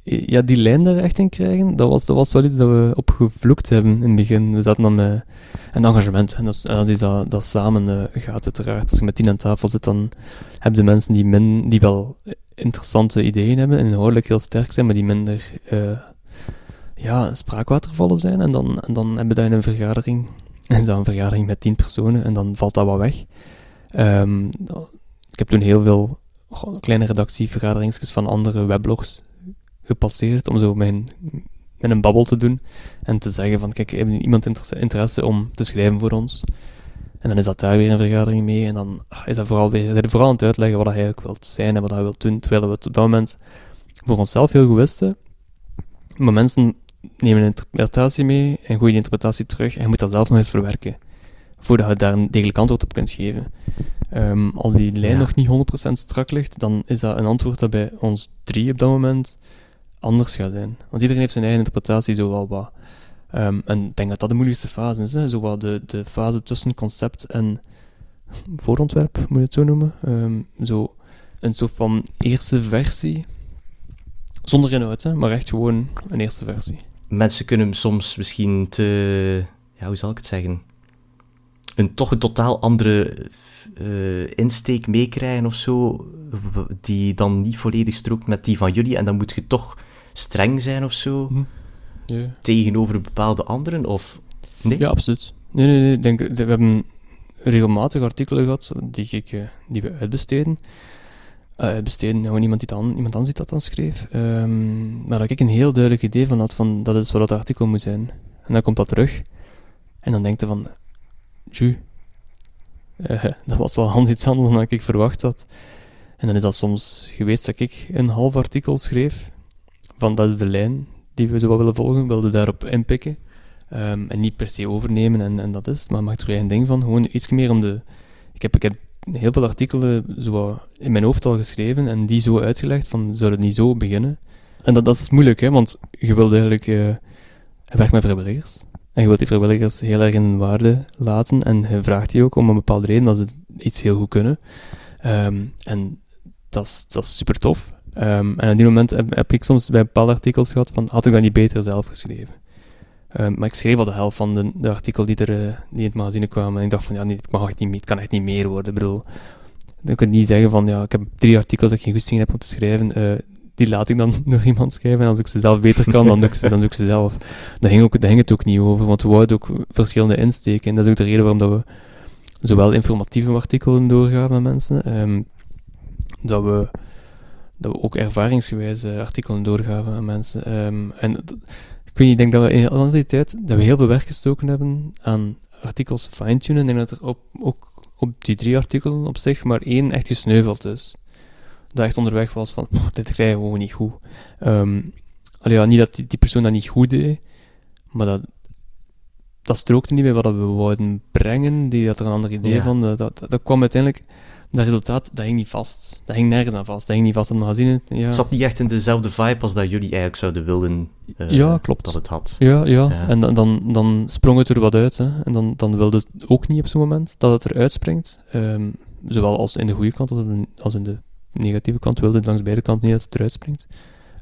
ja, die lijn daar echt in krijgen, dat was, dat was wel iets dat we op gevloekt hebben in het begin. We zaten dan met een engagement en dat, dat is dat, dat samen uh, gaat uiteraard. Als je met tien aan tafel zit, dan heb je mensen die, die wel interessante ideeën hebben en inhoudelijk heel sterk zijn, maar die minder uh, ja, spraakwatervallen zijn. En dan, en dan hebben we dat in een vergadering, en dan een vergadering met tien personen, en dan valt dat wat weg. Um, ik heb toen heel veel kleine redactievergaderingsjes van andere weblogs gepasseerd om zo mijn, met een babbel te doen en te zeggen van kijk, heeft iemand interesse om te schrijven voor ons? En dan is dat daar weer een vergadering mee. En dan is dat vooral weer, dat vooral aan het uitleggen wat hij eigenlijk wilt zijn en wat hij wilt doen. Terwijl we het op dat moment voor onszelf heel goed wisten. Maar mensen nemen een interpretatie mee en gooien die interpretatie terug. En je moet dat zelf nog eens verwerken. Voordat je daar een degelijk antwoord op kunt geven. Um, als die lijn nog niet 100% strak ligt, dan is dat een antwoord dat bij ons drie op dat moment anders gaat zijn. Want iedereen heeft zijn eigen interpretatie zo wel wat. Um, en ik denk dat dat de moeilijkste fase is. Hè? De, de fase tussen concept en voorontwerp, moet je het zo noemen. Um, zo een soort van eerste versie. Zonder inhoud, hè? maar echt gewoon een eerste versie. Mensen kunnen soms misschien te... Ja, hoe zal ik het zeggen? Een toch een totaal andere uh, insteek meekrijgen of zo, die dan niet volledig strookt met die van jullie. En dan moet je toch streng zijn of zo. Hm tegenover bepaalde anderen? Of nee? Ja, absoluut. Nee, nee, nee. Denk, we hebben regelmatig artikelen gehad die, ik, eh, die we uitbesteden. uh, besteden, gewoon iemand, die dan, iemand anders die dat dan schreef. Um, maar dat ik een heel duidelijk idee van had, van dat is wat dat artikel moet zijn. En dan komt dat terug. En dan denkt je van, ju, uh, dat was wel Hans iets anders dan ik verwacht had. En dan is dat soms geweest dat ik een half artikel schreef, van dat is de lijn die we zo willen volgen, wilden daarop inpikken. Um, en niet per se overnemen en, en dat is het, maar maak er een ding van. Gewoon iets meer om de... Ik heb, ik heb heel veel artikelen zo in mijn hoofd al geschreven en die zo uitgelegd van, zou het niet zo beginnen? En dat, dat is moeilijk, hè, want je wilt eigenlijk... Uh, je met vrijwilligers. En je wilt die vrijwilligers heel erg in waarde laten. En je vraagt die ook om een bepaalde reden, dat ze iets heel goed kunnen. Um, en dat is, super tof. Um, en op die moment heb, ik soms bij bepaalde artikels gehad van, had ik dat niet beter zelf geschreven? Um, maar ik schreef al de helft van de, de artikel die, er, uh, die in het magazine kwamen. En ik dacht van, ja, nee, het, mag echt niet, het kan echt niet meer worden. Ik bedoel, dan kan niet zeggen van, ja, ik heb drie artikels dat ik geen goesting heb om te schrijven. Uh, die laat ik dan nog iemand schrijven. En als ik ze zelf beter kan, dan doe ik ze, dan ze zelf. Daar ging, ook, daar ging het ook niet over, want we wouden ook verschillende insteken. En dat is ook de reden waarom dat we zowel informatieve artikelen doorgaan met mensen, um, dat we dat we ook ervaringsgewijs uh, artikelen doorgaven aan mensen. Um, en ik weet niet, ik denk dat we in al die tijd dat we heel veel werk gestoken hebben aan artikels fine-tunen. Denk dat er op, ook op die drie artikelen op zich maar één echt gesneuveld is. Dat echt onderweg was van, dit krijgen we gewoon niet goed. Um, allee, ja, niet dat die, die, persoon dat niet goed deed, maar dat, dat strookte niet bij wat we wouden brengen. Die had er een ander idee ja. van. Dat, dat, dat kwam uiteindelijk dat resultaat, dat hing niet vast. Dat hing nergens aan vast. Dat hing niet vast aan het magazine. Ja. Het zat niet echt in dezelfde vibe als dat jullie eigenlijk zouden willen uh, ja, klopt. dat het had. Ja, ja. ja. en dan, dan, dan sprong het er wat uit. Hè. En dan, dan wilde het ook niet op zo'n moment dat het eruit springt. Um, zowel als in de goede kant als in de negatieve kant wilde langs beide kanten niet dat het eruit springt.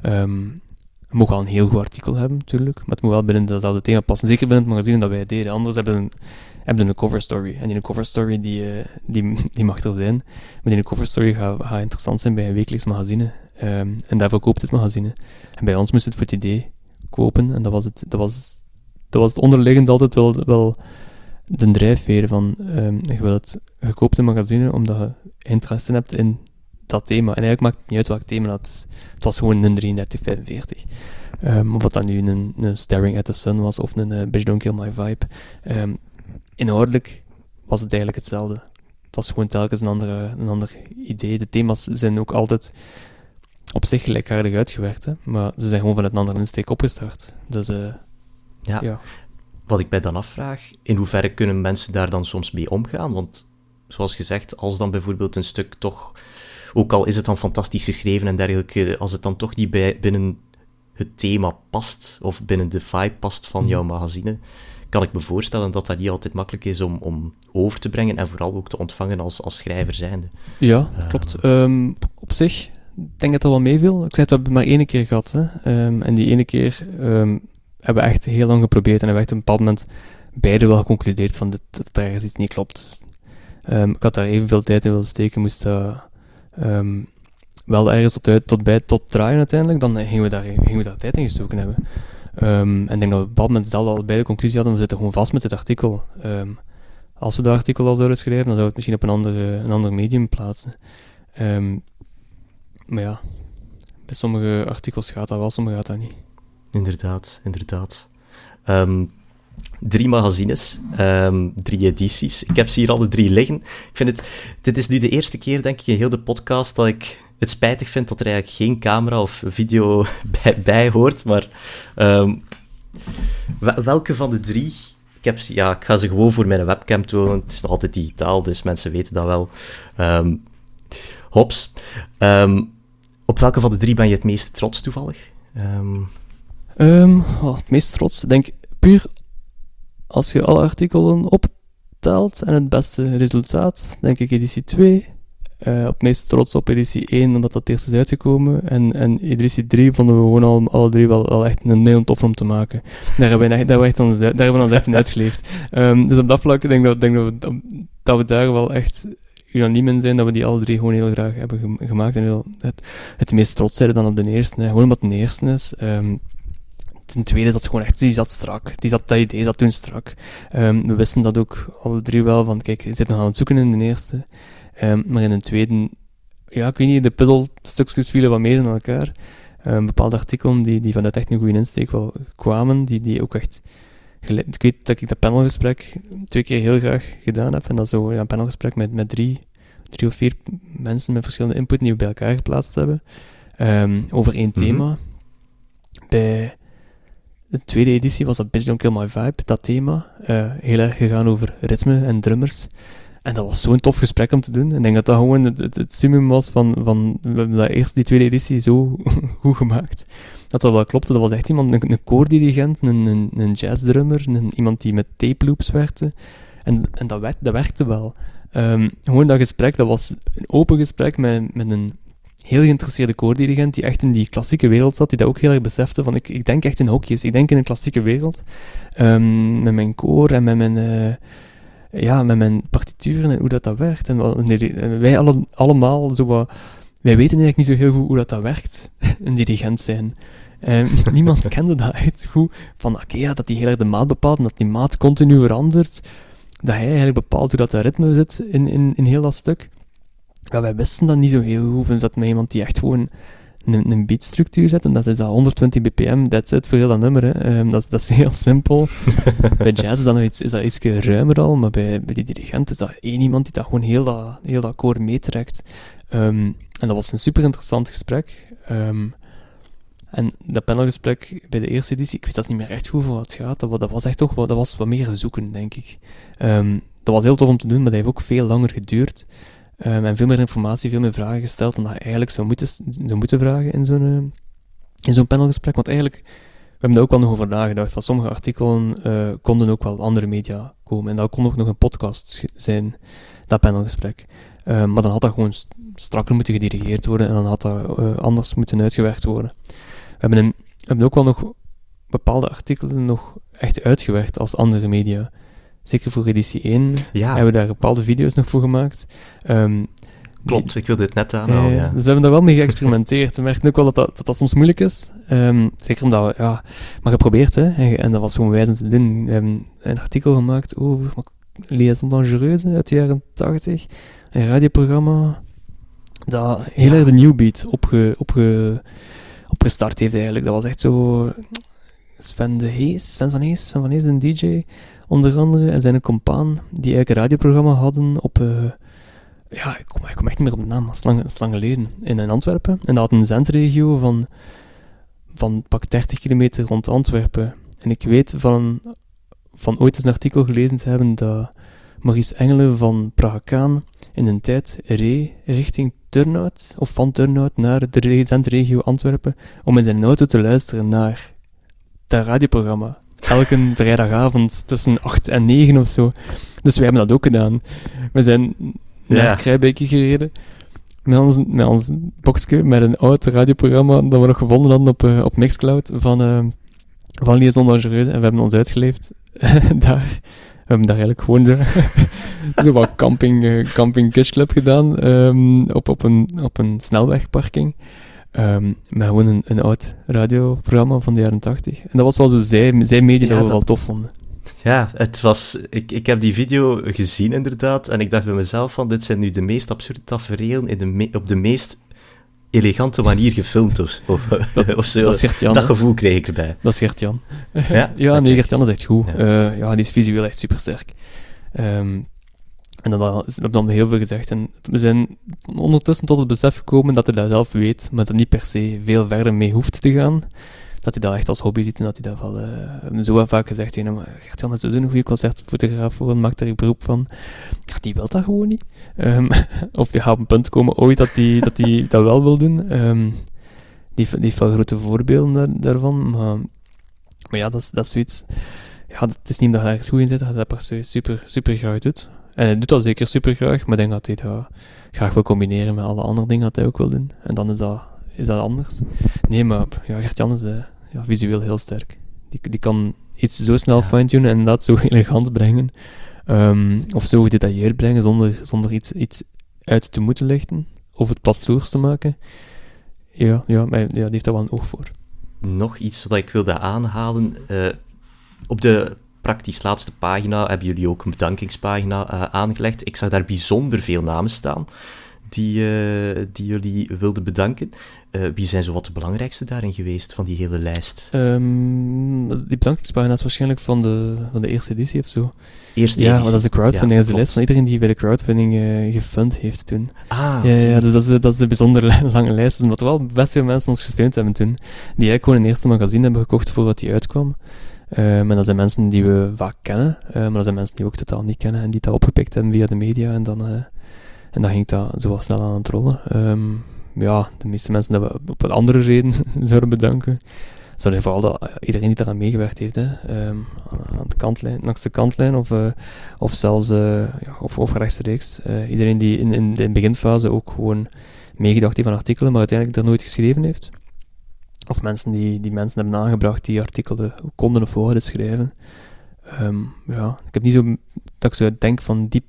Um, het mag wel een heel goed artikel hebben, natuurlijk. Maar het moet wel binnen datzelfde thema passen. Zeker binnen het magazine dat wij deden. Anders hebben we hebben een cover story. En die cover story die, uh, die, die mag er zijn. Maar die cover story gaat, interessant zijn bij een wekelijks magazine. Um, en daarvoor koopt het magazine. En bij ons moest het voor het idee kopen. En dat was het, dat was, dat was het onderliggend altijd wel, wel de drijfveer van um, je wil het gekoopte magazine omdat je interesse hebt in dat thema. En eigenlijk maakt het niet uit welk thema dat is. Het was gewoon een 3345. Um, of dat dan nu een, een, Staring at the Sun was of een uh, Bitch Don't Kill My Vibe. Um, inhoudelijk was het eigenlijk hetzelfde. Het was gewoon telkens een, andere, een ander idee. De thema's zijn ook altijd op zich gelijkaardig uitgewerkt, hè? maar ze zijn gewoon van een andere insteek opgestart. Dus uh, ja. ja. Wat ik mij dan afvraag, in hoeverre kunnen mensen daar dan soms mee omgaan? Want zoals gezegd, als dan bijvoorbeeld een stuk toch, ook al is het dan fantastisch geschreven en dergelijke, als het dan toch niet bij, binnen het thema past, of binnen de vibe past van mhm. jouw magazine, kan ik me voorstellen dat dat niet altijd makkelijk is om, om over te brengen en vooral ook te ontvangen als, als schrijver zijnde. Ja, klopt. Um, op zich denk dat er wel meeviel. Ik zei het, we hebben maar één keer gehad. Hè. Um, en die ene keer um, hebben we echt heel lang geprobeerd en hebben we echt op een bepaald moment beide wel geconcludeerd van dat, dat er ergens iets niet klopt. ik had daar evenveel tijd in willen steken, moest dat wel ergens tot, uit, tot bij tot draaien uiteindelijk, dan gingen we daar, gingen we daar tijd in gestoken hebben. Um, en ik denk dat we op bepaald moment zelf al bij de conclusie hadden, we zitten gewoon vast met dit artikel. Um, als we dat artikel al zouden schrijven, dan we het misschien op een ander, een ander medium plaatsen. Um, maar ja, bij sommige artikels gaat dat wel, sommige gaat dat niet. Inderdaad, inderdaad. Drie magazines, drie edities. Ik heb ze hier alle drie liggen. Ik vind het, dit is nu de eerste keer, denk ik, in heel de podcast dat ik het spijtig vind dat er eigenlijk geen camera of video bij, hoort. Maar um, welke van de drie? Ik, heb, ja, ik ga ze gewoon voor mijn webcam tonen. Het is nog altijd digitaal, dus mensen weten dat wel. Um, hops. Um, op welke van de drie ben je het meest trots toevallig? Oh, het meest trots, denk puur als je alle artikelen optelt en het beste resultaat, denk ik editie 2. Uh, op meest trots op editie 1, omdat dat eerst is uitgekomen. En, en editie 3 vonden we gewoon al, alle drie wel, echt een heel tof om te maken. Daar hebben we, daar echt, daar hebben we echt in uitgeleefd. Um, dus op dat vlak denk, dat, denk dat, we, dat we daar wel echt unaniem in zijn, dat we die alle drie gewoon heel graag hebben gemaakt. En heel, het, meest trots zijn dan op de eerste. Hè. Gewoon omdat het de eerste is. Um, ten tweede is dat gewoon echt, die zat strak. Die zat, dat idee zat toen strak. Um, we wisten dat ook alle drie wel, van kijk, je zit nog aan het zoeken in de eerste. Um, maar in een tweede, ja, ik weet niet, de puzzelstukjes vielen wat meer in elkaar. Um, bepaalde artikelen die, die vanuit echt een goede insteek wel kwamen, die, die ook echt... Ik weet dat ik dat panelgesprek twee keer heel graag gedaan heb. En dat zo ja, een panelgesprek met, met drie, drie of vier mensen met verschillende input die we bij elkaar geplaatst hebben. Over één mhm. thema. Bij de tweede editie was dat Busy Don't Kill My Vibe, dat thema. Uh, heel erg gegaan over ritme en drummers. En dat was zo'n tof gesprek om te doen. Ik denk dat dat gewoon het, het, summum was van, van... We hebben dat eerst, die tweede editie, zo goed gemaakt. Dat dat wel klopte. Dat was echt iemand, een, een koordirigent, een, een, een jazzdrummer, een, iemand die met tape loops werkte. En, en dat, werkte, dat werkte wel. Um, gewoon dat gesprek, dat was een open gesprek met, met een heel geïnteresseerde koordirigent die echt in die klassieke wereld zat, die dat ook heel erg besefte van ik, ik denk echt in hokjes, ik denk in een klassieke wereld. Um, met mijn koor en met mijn... Uh, ja, met mijn partituren en hoe dat, dat werkt. En wij alle, allemaal zo wat, wij weten eigenlijk niet zo heel goed hoe dat, dat werkt, een dirigent zijn. Um, niemand kende dat echt goed. Van oké, ja, dat die heel erg de maat bepaalt en dat die maat continu verandert. Dat hij eigenlijk bepaalt hoe dat, dat ritme zit in, in, in heel dat stuk. Ja, wij wisten dat niet zo heel goed. Dat met iemand die echt gewoon een, een beatstructuur zet. En dat is dat 120 bpm, that's it, voor heel dat nummer. Hè. Um, dat, dat is heel simpel. bij jazz is dat, nog iets, is dat iets ruimer al, maar bij, bij die dirigent is dat één iemand die dat gewoon heel dat, heel dat koor meetrekt. Um, en dat was een super interessant gesprek. Um, en dat panelgesprek bij de eerste editie, ik weet dat niet meer echt goed voor wat het gaat. Dat, dat was echt toch dat was wat meer zoeken, denk ik. dat was heel tof om te doen, maar dat heeft ook veel langer geduurd. Um, en veel meer informatie, veel meer vragen gesteld dan dat je eigenlijk zou moeten, zou moeten vragen in zo'n, uh, in zo'n panelgesprek. Want eigenlijk, we hebben daar ook wel nog over nagedacht. Van sommige artikelen uh, konden ook wel andere media komen. En dat kon ook nog een podcast zijn, dat panelgesprek. Maar dan had dat gewoon strakker moeten gedirigeerd worden en dan had dat anders moeten uitgewerkt worden. We hebben, een, we hebben ook wel nog bepaalde artikelen nog echt uitgewerkt als andere media. Zeker voor editie 1 ja. hebben we daar bepaalde video's nog voor gemaakt. Um, Klopt, ik wil dit net aanhalen. Uh, ja. Dus we hebben daar wel mee geëxperimenteerd. We merken ook wel dat dat, dat, soms moeilijk is. Um, zeker omdat we, ja, maar geprobeerd, hè. En, en, dat was gewoon wijs om te doen. We hebben een artikel gemaakt over Liaison Dangereuse uit de jaren 80. Een radioprogramma dat heel erg de new beat opge, opge, opgestart heeft eigenlijk. Dat was echt zo... Sven de Hees, Sven van Hees, Sven van Hees, een DJ onder andere, en zijn compaan, die eigenlijk een radioprogramma hadden op... Uh, ja, ik kom, ik kom, echt niet meer op de naam, dat is lang geleden, in Antwerpen. En dat had een zendregio van, van pak 30 kilometer rond Antwerpen. En ik weet van, van ooit eens een artikel gelezen te hebben dat Maurice Engelen van Pragaan in een tijd reed richting Turnhout, of van Turnhout naar de zendregio Antwerpen, om in zijn auto te luisteren naar dat radioprogramma elke vrijdagavond tussen 8 en 9 of zo. Dus wij hebben dat ook gedaan. We zijn naar ja. Gereden met ons, met ons boxje, met een oud radioprogramma dat we nog gevonden hadden op, uh, op Mixcloud van, uh, van Liaison Dangereux. En we hebben ons uitgeleefd daar. We hebben daar eigenlijk gewoon zo, zo wat camping, uh, camping gedaan um, op, op, een, op een snelwegparking. Um, met gewoon een, een oud radioprogramma van de jaren 80. En dat was wel zo zij, zij media dat we wel tof vonden. Ja, het was, ik, ik heb die video gezien inderdaad. En ik dacht bij mezelf van, dit zijn nu de meest absurde tafereelen in de op de meest elegante manier gefilmd of, of, dat, of zo. Dat, Jan, dat gevoel kreeg ik erbij. Dat is Gert-Jan. Ja, ja nee, Gert-Jan is echt goed. Ja. Uh, ja, die is visueel echt supersterk. Um, en dat, we hebben dan heel veel gezegd. En we zijn ondertussen tot het besef gekomen dat hij dat zelf weet, maar dat niet per se veel verder mee hoeft te gaan. Dat hij dat echt als hobby ziet en dat hij dat wel... We hebben zo vaak gezegd, ja, maar Gert-Jan is zo'n goede concertfotograaf voor en maakt daar beroep van. Die wil dat gewoon niet. Um, of die gaat op een punt komen ooit dat hij dat, die dat wel wil doen. Um, die, die heeft wel grote voorbeelden daar, daarvan, maar, maar ja, dat is, dat is zoiets... Ja, het is niet dat hij ergens goed in zit, dat hij dat per se super, super graag doet. En hij doet dat zeker super graag, maar ik denk dat hij dat graag wil combineren met alle andere dingen dat hij ook wil doen. En dan is dat, is dat anders. Nee, maar ja, Gert-Jan is uh, ja, visueel heel sterk. Die, die kan iets zo snel fine-tunen en dat zo elegant brengen. Um, of zo gedetailleerd brengen zonder, zonder iets, iets uit te moeten lichten. Of het platvloers te maken. Ja, ja, maar, ja, die heeft daar wel een oog voor. Nog iets wat ik wilde aanhalen. Uh, op de praktisch laatste pagina hebben jullie ook een bedankingspagina uh, aangelegd. Ik zag daar bijzonder veel namen staan die, uh, die jullie wilden bedanken. Uh, wie zijn zo wat de belangrijkste daarin geweest van die hele lijst? Um, die bedankingspagina is waarschijnlijk van de, van de eerste editie of zo. Eerste ja, editie? dat is de crowdfunding. Ja, dat is de lijst van iedereen die bij de crowdfunding uh, gefund heeft toen. Ah, ja, ja, dus dat is, de, dat is de bijzonder lange lijst. Omdat er wel best veel mensen ons gesteund hebben toen. Die eigenlijk gewoon een eerste magazine hebben gekocht voordat die uitkwam. Um, en dat zijn mensen die we vaak kennen, uh, maar dat zijn mensen die we ook totaal niet kennen en die dat opgepikt hebben via de media. En dan, uh, en dan ging dat zo snel aan het rollen. Um, ja, de meeste mensen dat we op een andere reden zouden bedanken. Zouden vooral dat, iedereen die daaraan meegewerkt heeft, hè, um, aan de kantlijn, langs de kantlijn of, uh, of zelfs ja, of, of rechtstreeks. iedereen die in, in de beginfase ook gewoon meegedacht heeft aan artikelen, maar uiteindelijk er nooit geschreven heeft. Of mensen die, die mensen hebben aangebracht die artikelen konden of wouden schrijven. Um, ja, ik heb niet zo dat ik zo denk van die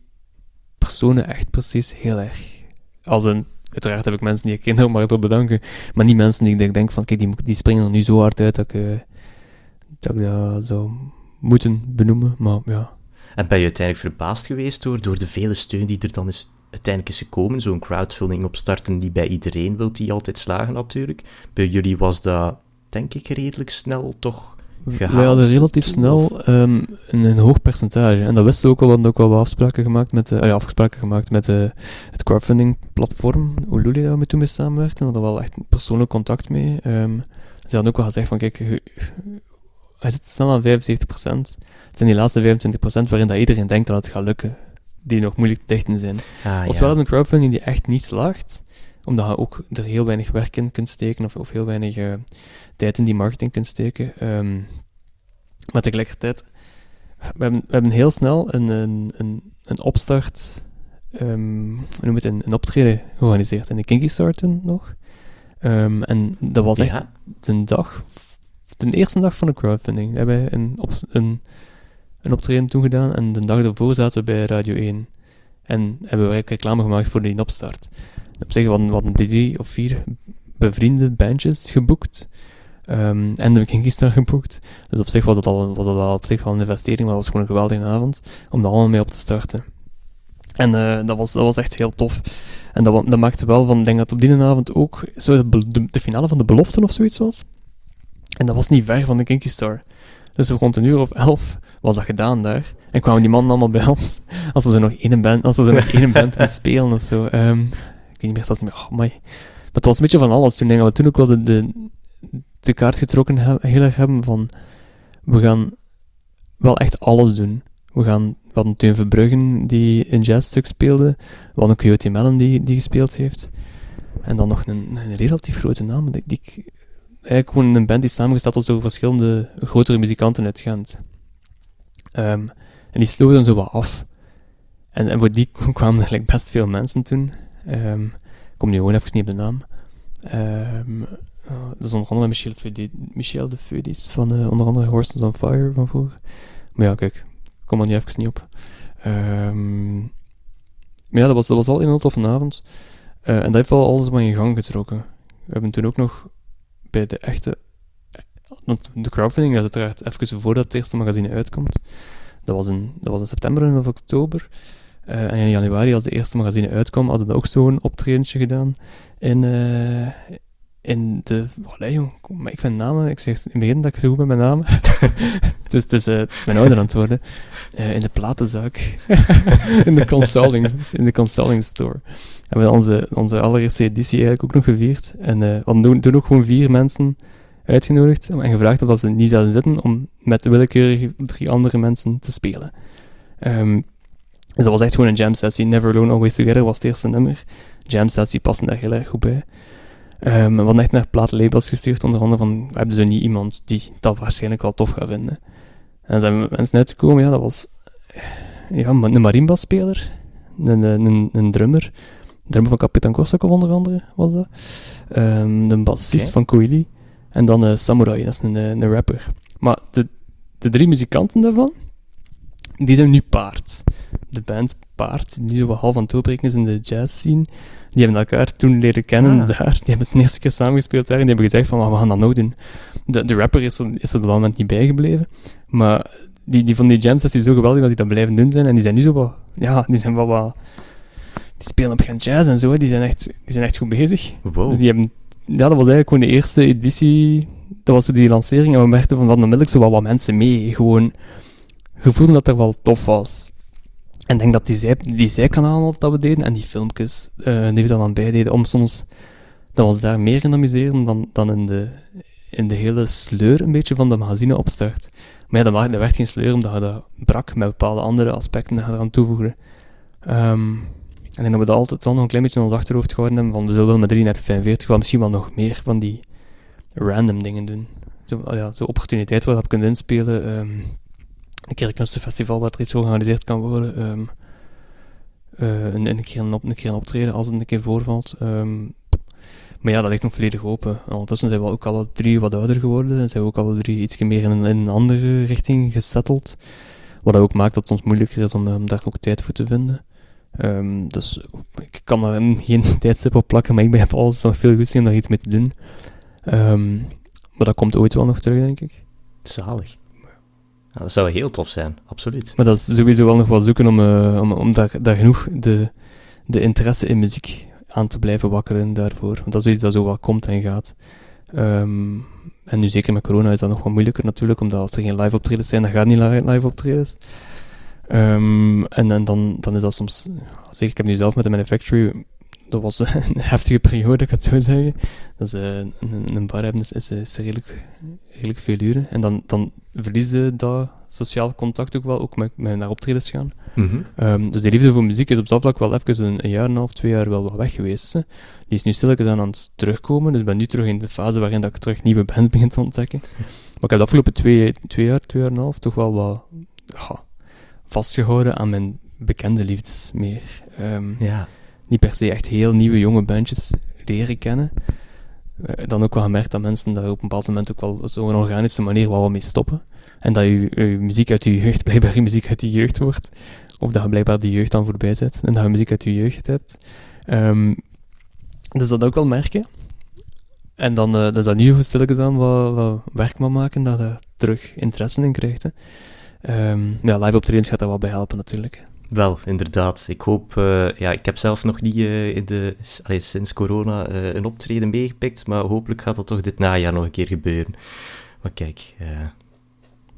personen echt precies heel erg. Als een, uiteraard heb ik mensen die ik ken, maar wil bedanken. Maar niet mensen die ik denk van, kijk, die, die springen er nu zo hard uit dat ik, uh, dat ik zou moeten benoemen. Maar ja. En ben je uiteindelijk verbaasd geweest door, door de vele steun die er dan is uiteindelijk is gekomen. Zo'n crowdfunding opstarten die bij iedereen wil, die altijd slagen natuurlijk. Bij jullie was dat, denk ik, redelijk snel toch gehaald. Wij hadden relatief snel um, een, een, hoog percentage. En dat wisten we ook al, we hadden ook wel wat afspraken gemaakt met, uh, ja, afspraken gemaakt met uh, het crowdfunding platform, Ululi, dat we toen mee samenwerkten. We hadden wel echt persoonlijk contact mee. Um, ze hadden ook wel gezegd van, kijk, hij zit snel aan 75%. Het zijn die laatste 25% waarin dat iedereen denkt dat het gaat lukken die nog moeilijk te dichten zijn. Ah, Ofwel ja. een crowdfunding die echt niet slaagt, omdat je ook er heel weinig werk in kunt steken of, of heel weinig uh, tijd in die marketing kunt steken. Um, maar tegelijkertijd, we hebben, we hebben heel snel een, een, een, een opstart, um, hoe noem het, een, een optreden georganiseerd in de Kinky Star toen nog. Um, en dat was echt Ja. de dag, de eerste dag van de crowdfunding. We hebben een, op, een een optreden toen gedaan en de dag ervoor zaten we bij Radio 1. En hebben we eigenlijk reclame gemaakt voor die opstart. Op zich hadden we drie of vier bevriende bandjes geboekt. Um, en de Kinky Star geboekt. Dus op zich was het, al, was het wel op zich wel een investering, maar het was gewoon een geweldige avond om daar allemaal mee op te starten. En uh, dat, was, dat was echt heel tof. En dat, dat maakte wel van, ik denk dat op die avond ook zo de, finale van de beloften of zoiets was. En dat was niet ver van de Kinky Star. Dus rond een uur of elf was dat gedaan daar. En kwamen die mannen allemaal bij ons. Als er nog één band, als er nog één band moest spelen of zo. Um, ik weet niet meer, staat meer. Oh, my. Maar het was een beetje van alles. Toen denk ik dat we toen ook wel de, de, de kaart getrokken he, heel erg hebben van... We gaan wel echt alles doen. We gaan... We hadden Teun Verbruggen die een jazzstuk speelde. We hadden Coyote Mellon die, die gespeeld heeft. En dan nog een, een relatief grote naam. Die, die ik, eigenlijk gewoon een band die samengesteld was door verschillende grotere muzikanten uit Gent. Um, en die sloegen dan zo wat af. En, voor die kwamen eigenlijk best veel mensen toen. Um, ik kom nu gewoon even niet op de naam. Um, uh, dat is onder andere Michel, Michel de Feudis van uh, onder andere Horses on Fire van vroeger. Maar ja, kijk, kom er nu even niet op. maar ja, dat was, dat was al een heel toffe avond. Uh, en dat heeft wel alles maar in gang getrokken. We hebben toen ook nog bij de echte. Want de crowdfunding is uiteraard even voordat het eerste magazine uitkomt. Dat was in, dat was in september of oktober. Uh, en in januari, als de eerste magazine uitkwam, hadden we ook zo'n optredentje gedaan. In, uh, in de. Oh, jong, ik ben namen. Ik zeg in het begin dat ik zo goed ben met namen. het is, het is ben ouder aan het worden. in de platenzaak. in de consulting, in de consulting store. Hebben we onze, onze allereerste editie eigenlijk ook nog gevierd. En we hadden toen ook gewoon vier mensen uitgenodigd en gevraagd of ze niet zouden zitten om met willekeurig drie andere mensen te spelen. Um, dus dat was echt gewoon een jam sessie. Never Alone, Always Together was het eerste nummer. Jam sessie passen daar heel erg goed bij. Um, we hadden echt naar plaatlabels gestuurd, onder andere van, we hebben zo niet iemand die dat waarschijnlijk wel tof gaat vinden. En dan zijn mensen uitgekomen, ja, dat was ja, een marimba-speler, een, een, een drummer, drummer van Kapitan Korsakov onder andere, was dat. Um, de bassist van Koili. En dan uh, Samurai, dat is een, een rapper. Maar de, de drie muzikanten daarvan, die zijn nu paard. De band Paard, die zo wat half aan het doorbreken is in de jazz scene, die hebben elkaar toen leren kennen ah. daar. Die hebben de eerste keer samengespeeld daar en die hebben gezegd van, we gaan dat nog doen. De, de rapper is er, is er op dat moment niet bijgebleven, maar die, die van die jam sessie zo geweldig dat die dat blijven doen zijn en die zijn nu zo wat, ja, die zijn wel wat, die spelen op Gent Jazz en zo, die zijn echt, die zijn echt goed bezig. Wow. Die hebben, ja, dat was eigenlijk gewoon de eerste editie, dat was die lancering, en we merkten van, van onmiddellijk zo wel wat mensen mee, gewoon, gevoelden dat er wel tof was. En ik denk dat die, zij, die zijkanalen dat we deden, en die filmpjes, uh, die we dan aan bij deden, om soms, dat was daar meer in amuseren dan, dan in de, in de hele sleur een beetje van de magazine opstart. Maar ja, dat, dat werd geen sleur, omdat je dat brak met bepaalde andere aspecten dat eraan toevoegde. Um, en denk dat we altijd wel nog een klein beetje in ons achterhoofd gehouden hebben, van we zullen met 3345 wel misschien wel nog meer van die random dingen doen. Zo, oh ja, zo opportuniteit waar je kunt inspelen. Um, een keer een wat er iets georganiseerd kan worden. Um, een, een, keer een, op, een keer een optreden als het een keer voorvalt. Um, maar ja, dat ligt nog volledig open. Ondertussen zijn we ook alle drie wat ouder geworden. En zijn we ook alle drie iets meer in, een andere richting gesetteld. Wat ook maakt dat het soms moeilijker is om, om daar ook tijd voor te vinden. Um, dus ik kan daar geen tijdstip op plakken, maar ik heb alles nog veel goed om daar iets mee te doen. Um, maar dat komt ooit wel nog terug, denk ik. Zalig. Ja, dat zou heel tof zijn, absoluut. Maar dat is sowieso wel nog wel zoeken om, uh, om, om daar, daar genoeg de, de interesse in muziek aan te blijven wakkeren daarvoor. Want dat is iets dat zo wel komt en gaat. Um, en nu zeker met corona is dat nog wat moeilijker natuurlijk, omdat als er geen live optredens zijn, dan gaat niet live optredens. Um, en, en dan, dan is dat soms, zeker ik heb nu zelf met de Manufactory, dat was een heftige periode, ik het zo zeggen. Dat is, uh, een, een bar hebben is, is, is redelijk, redelijk veel uren. En dan, dan verlies je dat sociaal contact ook wel, ook met, met naar optredens gaan. Mm -hmm. um, dus die liefde voor muziek is op dat vlak wel even een, een jaar en een half, twee jaar wel wat weg geweest. Hè. Die is nu stilletjes aan het terugkomen, dus ik ben nu terug in de fase waarin dat ik terug nieuwe bands begin te ontdekken. Maar ik heb de afgelopen twee, twee jaar, twee jaar en een half toch wel wat ja, vastgehouden aan mijn bekende liefdes meer. Um, ja. Niet per se echt heel nieuwe jonge bandjes leren kennen. Uh, dan ook wel gemerkt dat mensen daar op een bepaald moment ook wel zo'n organische manier wel wat mee stoppen. En dat je, je muziek uit je jeugd blijkbaar je muziek uit je jeugd wordt. Of dat je blijkbaar die jeugd dan voorbij zet en dat je muziek uit je jeugd hebt. Um, dus dat ook wel merken. En dan uh, dus dat nu stilletjes aan wat, wat werk mag maken, dat je terug interesse in krijgt. Hè. Um, ja, live optredens gaat daar wel bij helpen natuurlijk. Wel, inderdaad. Ik hoop... Uh, ja, ik heb zelf nog niet uh, in de, allee, sinds corona uh, een optreden meegepikt, maar hopelijk gaat dat toch dit najaar nog een keer gebeuren. Maar kijk...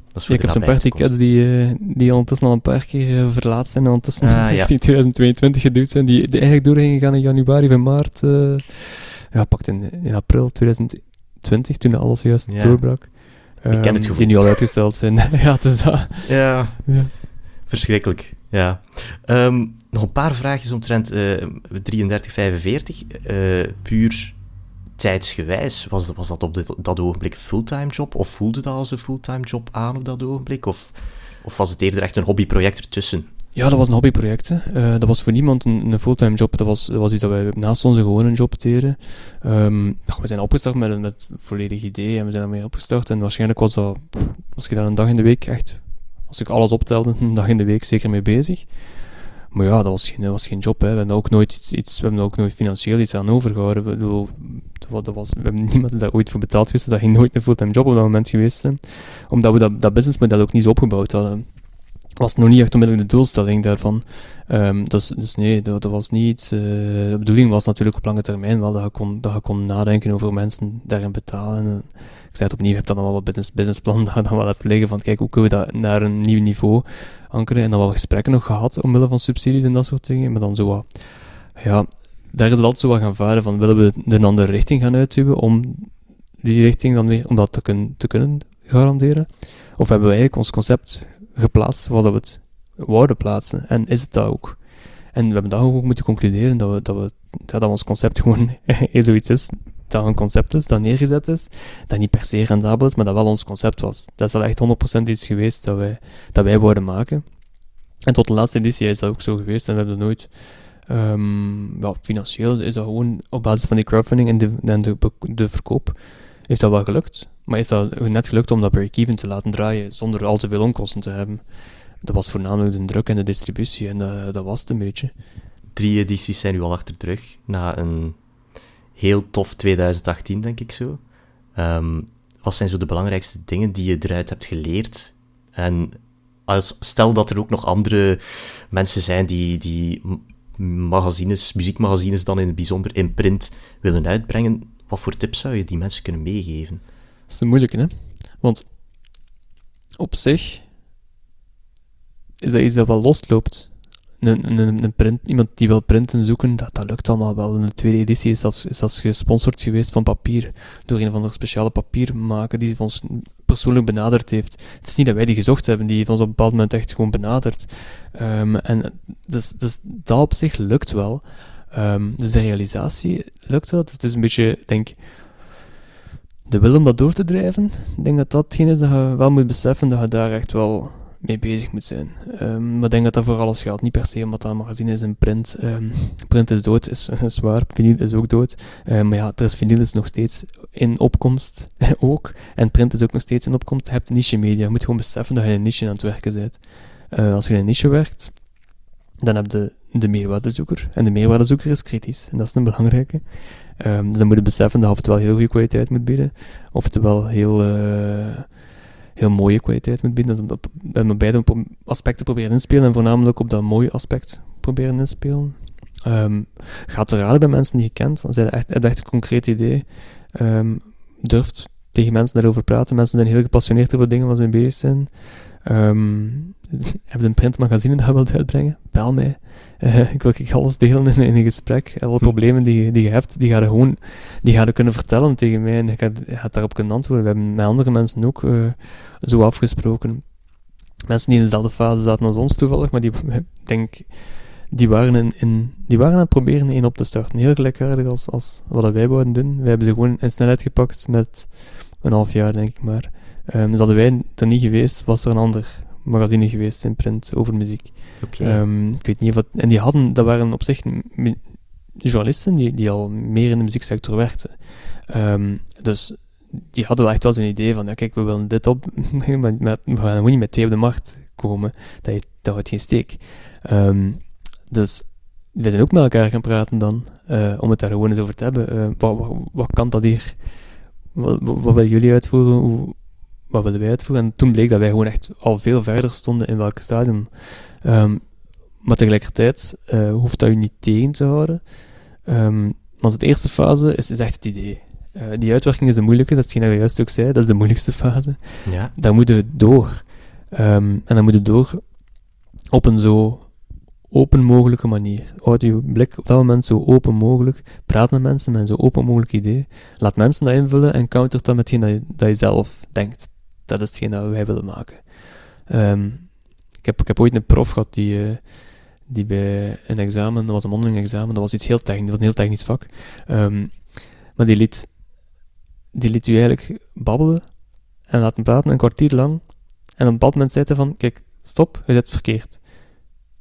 dat is voor ja, ik heb zo'n paar tickets die, die ondertussen al een paar keer verlaat zijn en ondertussen ah, ja. in 2022 geduwd zijn, die, die eigenlijk doorheen gaan in januari of maart. ja, pakt in, in april 2020, toen alles juist ja. doorbrak. Ik ken het gevoel. Die nu al uitgesteld zijn. ja, het is dat. Ja, ja. verschrikkelijk. Ja. Um, nog een paar vraagjes omtrent uh, 3345. Uh, puur tijdsgewijs, was, was dat op dit, dat ogenblik een fulltime job? Of voelde dat als een fulltime job aan op dat ogenblik? Of, of was het eerder echt een hobbyproject ertussen? Ja, dat was een hobbyproject. Uh, dat was voor niemand een, een fulltime job. Dat was, was iets dat wij naast onze gewone job deden. Um, we zijn opgestart met een volledig idee en we zijn ermee opgestart. En waarschijnlijk was dat, als je daar een dag in de week echt, als ik alles optelde, een dag in de week zeker mee bezig. Maar ja, dat was geen, dat was geen job. Hè. We hebben ook nooit iets, we hebben ook nooit financieel iets aan overgehouden. We, dat was, we hebben niemand daar ooit voor betaald geweest. Dat ging nooit een fulltime job op dat moment geweest zijn. Omdat we dat, dat businessmodel ook niet zo opgebouwd hadden was nog niet echt onmiddellijk de doelstelling daarvan. Um, dus, dus nee, dat, was niet. Uh, de bedoeling was natuurlijk op lange termijn wel dat je kon, dat je kon nadenken over mensen daarin betalen. En, ik zei het opnieuw, je hebt dan al wat business, businessplan dat dan wel even liggen van kijk, hoe kunnen we dat naar een nieuw niveau ankeren. En dan wel gesprekken nog gehad omwille van subsidies en dat soort dingen. Maar dan zo wat, ja, daar is het altijd zo wat gaan varen van willen we een andere richting gaan uitduwen om die richting dan weer, om dat te, kun, te kunnen garanderen? Of hebben we eigenlijk ons concept geplaatst dat we het wouden plaatsen. En is het dat ook. En we hebben dan ook moeten concluderen dat, we, dat, we, dat ons concept gewoon zoiets is. Dat een concept is, dat neergezet is, dat niet per se rendabel is, maar dat wel ons concept was. Dat is al echt 100% iets geweest dat wij, dat wij wouden maken. En tot de laatste editie is dat ook zo geweest en we hebben nooit... Um, financieel is dat gewoon op basis van die crowdfunding en de, en de, de verkoop is dat wel gelukt. Maar is dat net gelukt om dat break-even te laten draaien zonder al te veel onkosten te hebben? Dat was voornamelijk de druk en de distributie en dat, dat was het een beetje. Drie edities zijn nu al achter de rug, na een heel tof 2018, denk ik zo. Um, wat zijn zo de belangrijkste dingen die je eruit hebt geleerd? En als, stel dat er ook nog andere mensen zijn die, die magazines, muziekmagazines dan in het bijzonder in print willen uitbrengen, wat voor tips zou je die mensen kunnen meegeven? Dat is een moeilijke, hè? Want op zich is dat iets dat wel losloopt. Een, een, een print, iemand die wil printen zoeken, dat, dat lukt allemaal wel. In de tweede editie is zelfs, is zelfs gesponsord geweest van papier. Door een of andere speciale papiermaker die ons persoonlijk benaderd heeft. Het is niet dat wij die gezocht hebben, die heeft ons op een bepaald moment echt gewoon benaderd. Um, en dus, dus dat op zich lukt wel. Um, dus de realisatie lukt wel. Dus het is een beetje, denk de wil om dat door te drijven. Ik denk dat datgene is dat je wel moet beseffen dat je daar echt wel mee bezig moet zijn. Um, maar ik denk dat dat voor alles geldt. Niet per se omdat dat een magazine is in print. Um, print is dood, is, is waar. Vinyl is ook dood. Maar ja, er is vinyl is nog steeds in opkomst ook. En print is ook nog steeds in opkomst. Je hebt niche media. Je moet gewoon beseffen dat je in een niche aan het werken bent. Uh, als je in een niche werkt, dan heb je de meerwaardezoeker. En de meerwaardezoeker is kritisch. En dat is een belangrijke. Um, dus dan moet je beseffen dat je oftewel heel goede kwaliteit moet bieden, oftewel heel... Uh, heel mooie kwaliteit moet bieden. Dat we met beide aspecten proberen inspelen en voornamelijk op dat mooie aspect proberen inspelen. Um, gaat te raden bij mensen die je kent, dan zijn echt, echt een concreet idee. Um, durft tegen mensen daarover praten. Mensen zijn heel gepassioneerd over dingen waar ze mee bezig zijn. Um, heb je een printmagazine dat je wilt uitbrengen? Bel mij. Uh, ik wil ik alles delen in, in, een gesprek. Alle hm. problemen die, die je hebt, die ga je gewoon die ga je kunnen vertellen tegen mij en je gaat, je gaat daarop kunnen antwoorden. We hebben met andere mensen ook uh, zo afgesproken. Mensen die in dezelfde fase zaten als ons toevallig, maar die, denk, die, waren, in, in, die waren aan het proberen één op te starten. Heel gelijkaardig als, als wat wij wouden doen. Wij hebben ze gewoon in snelheid gepakt met een half jaar, denk ik maar. Um, dus hadden wij er niet geweest, was er een ander magazine geweest in print over muziek. Okay. Um, ik weet niet of En die hadden, dat waren op zich journalisten die, die al meer in de muzieksector werkten. Um, dus die hadden wel echt wel zo'n idee van, ja kijk, we willen dit op, maar we gaan niet met twee op de markt komen. Dat, je, dat houdt geen steek. Um, dus we zijn ook met elkaar gaan praten dan, uh, om het daar gewoon eens over te hebben. Uh, wat, wat, wat, kan dat hier? Wat, wat, wat willen jullie uitvoeren? Hoe, wat willen wij uitvoeren? En toen bleek dat wij gewoon echt al veel verder stonden in welk stadium. Um, maar tegelijkertijd uh, hoeft dat u niet tegen te houden. Um, want de eerste fase is, is echt het idee. Uh, die uitwerking is de moeilijke, dat is hetgeen dat je juist ook zei, dat is de moeilijkste fase. Ja. Daar moeten we door. Um, en dan moeten we door op een zo open mogelijke manier. Houd je blik op dat moment zo open mogelijk. Praat met mensen met een zo open mogelijk idee. Laat mensen dat invullen en counter dat met hetgeen dat je, dat je zelf denkt dat is hetgeen dat wij willen maken. Um, ik, heb, ik heb ooit een prof gehad die, uh, die bij een examen, dat was een mondeling examen, dat was iets heel technisch, dat was een heel technisch vak. Um, maar die liet, die liet u eigenlijk babbelen en laten praten een kwartier lang. En op een bepaald moment zei hij van, kijk, stop, je zit verkeerd.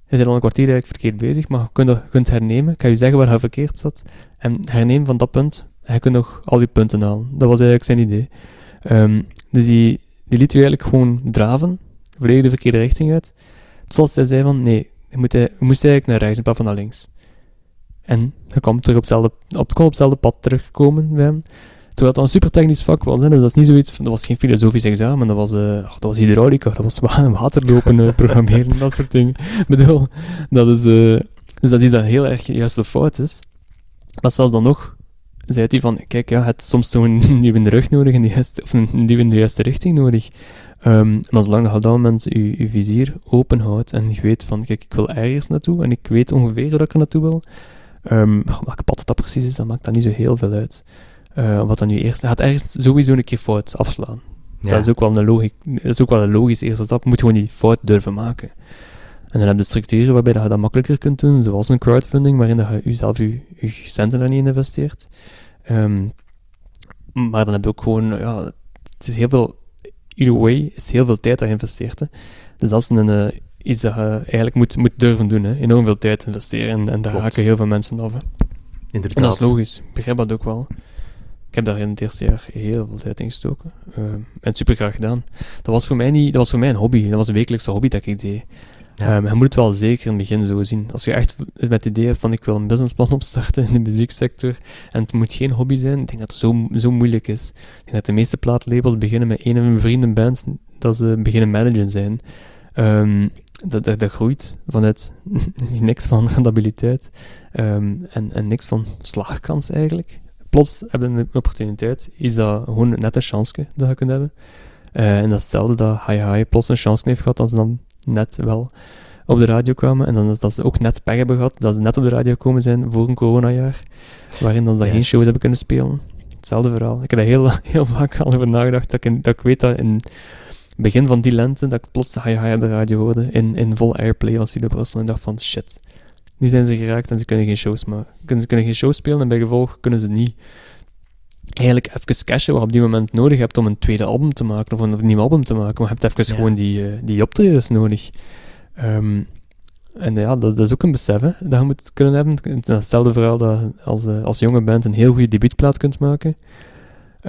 Je bent al een kwartier eigenlijk verkeerd bezig, maar je kunt, kunt hernemen. Ik ga je zeggen waar je verkeerd zat. En herneem van dat punt. Je kunt nog al die punten halen. Dat was eigenlijk zijn idee. Um, dus die, die liet u eigenlijk gewoon draven, volledig de verkeerde richting uit, totdat zij zei van, nee, je moet, je moest eigenlijk naar rechts in plaats van naar links. En je kwam terug op hetzelfde, op, kon hetzelfde pad terugkomen bij hem. Terwijl het een super technisch vak was, hè, dat is niet zoiets, dat was geen filosofisch examen, dat was, uh, dat was hydraulica, dat was waterlopen uh, programmeren, dat soort dingen. Ik bedoel, dat is, uh, dus dat is dat heel erg juist de fout is. Maar zelfs dan nog, zei hij van, kijk, ja, het soms toch een duw de rug nodig, in de juiste, of een duw in de juiste richting nodig. Um, maar zolang je op dat moment je, je vizier open houdt en je weet van, kijk, ik wil ergens naartoe en ik weet ongeveer waar ik er naartoe wil, um, welke pad dat precies is, dan maakt dat niet zo heel veel uit. Uh, wat dan nu eerst, gaat ergens sowieso een keer fout afslaan. Ja. Dat, is ook wel een logisch, dat is ook wel een logische eerste stap. Je moet gewoon die fout durven maken. En dan heb je structuren waarbij je dat makkelijker kunt doen, zoals een crowdfunding, waarin je jezelf je, je centen niet investeert. Um, maar dan heb je ook gewoon, ja, het is heel veel, either way, is het heel veel tijd dat je investeert. Hè. Dus dat is een, uh, iets dat je eigenlijk moet, moet durven doen, hè. enorm veel tijd investeren. En, en daar haken heel veel mensen af. Hè. Inderdaad. En dat is logisch, ik begrijp dat ook wel. Ik heb daar in het eerste jaar heel veel tijd in gestoken. Uh, en super graag gedaan. Dat was voor mij niet, dat was voor mij een hobby. Dat was een wekelijkse hobby dat ik deed. Um, je moet het wel zeker in het begin zo zien. Als je echt met het idee hebt van ik wil een businessplan opstarten in de muzieksector en het moet geen hobby zijn, ik denk dat het zo, zo moeilijk is. Ik denk dat de meeste plaatlabels beginnen met een of een vriendenband dat ze beginnen managen zijn. Ehm, dat, dat, dat groeit vanuit niks van rendabiliteit ehm, en, en niks van slagkans eigenlijk. Plots hebben we een opportuniteit, is dat gewoon net een chance dat je kunt hebben. Uh, en datzelfde dat Hi Hi plots een chance heeft gehad, dat ze dan net wel op de radio kwamen. En dan is dat ze ook net pech hebben gehad, dat ze net op de radio komen zijn voor een coronajaar, waarin dan ze geen show hebben kunnen spelen. Hetzelfde verhaal. Ik heb er heel, heel vaak al over nagedacht, dat ik, dat ik weet dat in begin van die lente, dat ik plots de hi-hi op de radio hoorde, in, in vol airplay als de Brussel, en dacht van, shit, nu zijn ze geraakt en ze kunnen geen shows maken. Ze kunnen geen show spelen en bij gevolg kunnen ze niet eigenlijk even cashen wat je op die moment nodig hebt om een tweede album te maken of een, nieuw album te maken. Maar je hebt even gewoon die, uh, die optredens nodig. Um, en ja, dat, dat, is ook een besef hè, dat je moet kunnen hebben. Hetzelfde verhaal dat als, uh, als jonge band een heel goede debuutplaat kunt maken.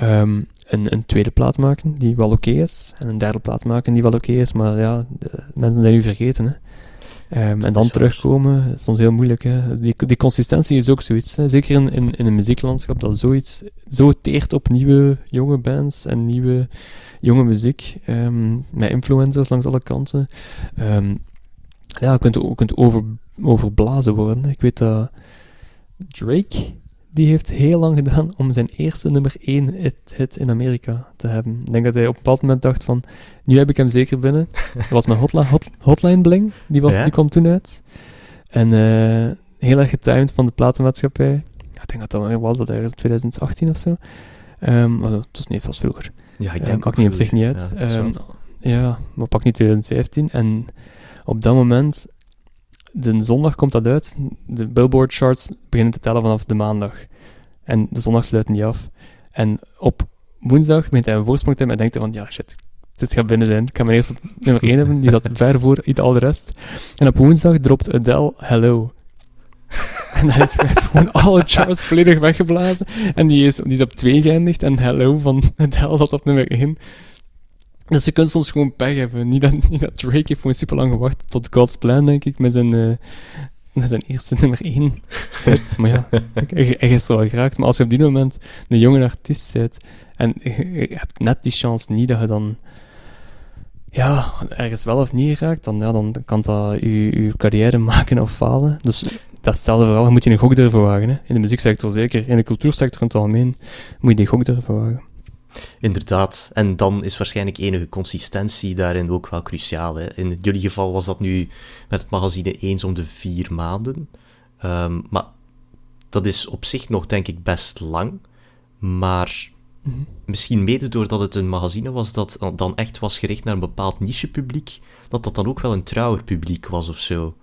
Um, een, een, tweede plaat maken die wel oké is. En een derde plaat maken die wel oké is. Maar ja, de, mensen zijn nu vergeten. Hè. Um, en dan terugkomen is soms heel moeilijk. Hè. Die, die consistentie is ook zoiets. Hè. Zeker in, in, in een muzieklandschap dat zoiets zo teert op nieuwe jonge bands en nieuwe jonge muziek. Um, met influencers langs alle kanten. Um, ja, je kunt, je kunt over, overblazen worden. Ik weet dat Drake die heeft heel lang gedaan om zijn eerste nummer 1 hit, hit, in Amerika te hebben. Ik denk dat hij op een bepaald moment dacht van, nu heb ik hem zeker binnen. Dat was mijn hotline, hot, hotline Bling, die, was, die kwam toen uit. En uh, heel erg getimed van de platenmaatschappij. ik denk dat dat was, dat ergens 2018 of zo. Um, het was niet, vast vroeger. Ja, ik denk um, niet op zich niet uit. Ja, um, ja, maar pak niet 2015. En op dat moment de zondag komt dat uit. De Billboard charts beginnen te tellen vanaf de maandag. En de zondag sluit niet af. En op woensdag begint hij een voorsprong te hebben en denkt hij van, ja, shit, dit gaat binnen zijn. Ik ga mijn eerste nummer 1 hebben, die zat ver voor al de rest. En op woensdag dropt Adele Hello. En dan is gewoon alle charts volledig weggeblazen. En die is, die is op 2 geëindigd. En Hello van Adele zat op nummer 1. Dus je kunt soms gewoon pech hebben. Niet dat, niet dat Drake heeft gewoon super lang gewacht tot God's Plan, denk ik, met zijn, uh, met zijn eerste nummer 1 hit. maar ja, hij is er wel geraakt. Maar als je op die moment een jonge artiest bent en je, hebt net die chance niet dat je dan ja, ergens wel of niet geraakt, dan, ja, dan kan dat je, je carrière maken of falen. Dus dat is hetzelfde verhaal. Je moet je een gok durven wagen. Hè. In de muzieksector zeker. In de cultuursector in het algemeen moet je die gok durven wagen. Inderdaad. En dan is waarschijnlijk enige consistentie daarin ook wel cruciaal. Hè. In jullie geval was dat nu met het magazine eens om de vier maanden. Um, maar dat is op zich nog, denk ik, best lang. Maar mm-hmm. misschien mede doordat het een magazine was dat dan echt was gericht naar een bepaald nichepubliek, dat dat dan ook wel een trouwer publiek was of zo.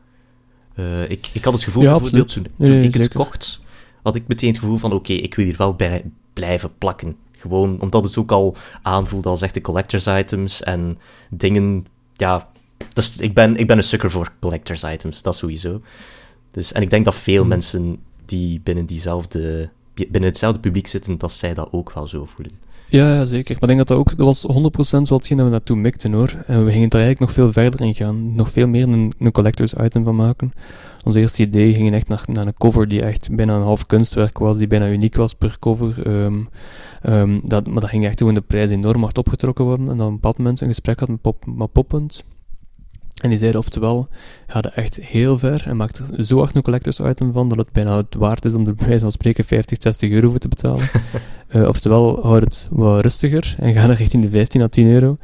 Uh, ik, ik had het gevoel, bijvoorbeeld, toen, toen nee, ik het kocht, had ik meteen het gevoel van, oké, ik wil hier wel bij blijven plakken. Gewoon omdat het ook al aanvoelt als echte collectors items en dingen. Ja, dus ik, ben, ik ben een sucker voor collectors items, dat sowieso. Dus, en ik denk dat veel hmm. mensen die binnen, diezelfde, binnen hetzelfde publiek zitten, dat zij dat ook wel zo voelen. Ja, ja, zeker. Maar ik denk dat dat ook, dat was 100% wat hetgeen dat we naartoe mikten hoor. En we gingen er eigenlijk nog veel verder in gaan. Nog veel meer een, een collectors item van maken. Ons eerste idee ging echt naar, naar een cover die echt bijna een half kunstwerk was, die bijna uniek was per cover. Um, um, dat, maar dat ging echt toen de prijs enorm hard opgetrokken worden. En dan op een bepaald moment een gesprek had met, Pop, met Poppunt. En die zeiden oftewel, ga echt heel ver en maakt er zo hard een collectors item van dat het bijna het waard is om er bij wijze van spreken 50, 60 euro voor te betalen. uh, oftewel, houd het wat rustiger en ga naar richting de 15 à 10 euro.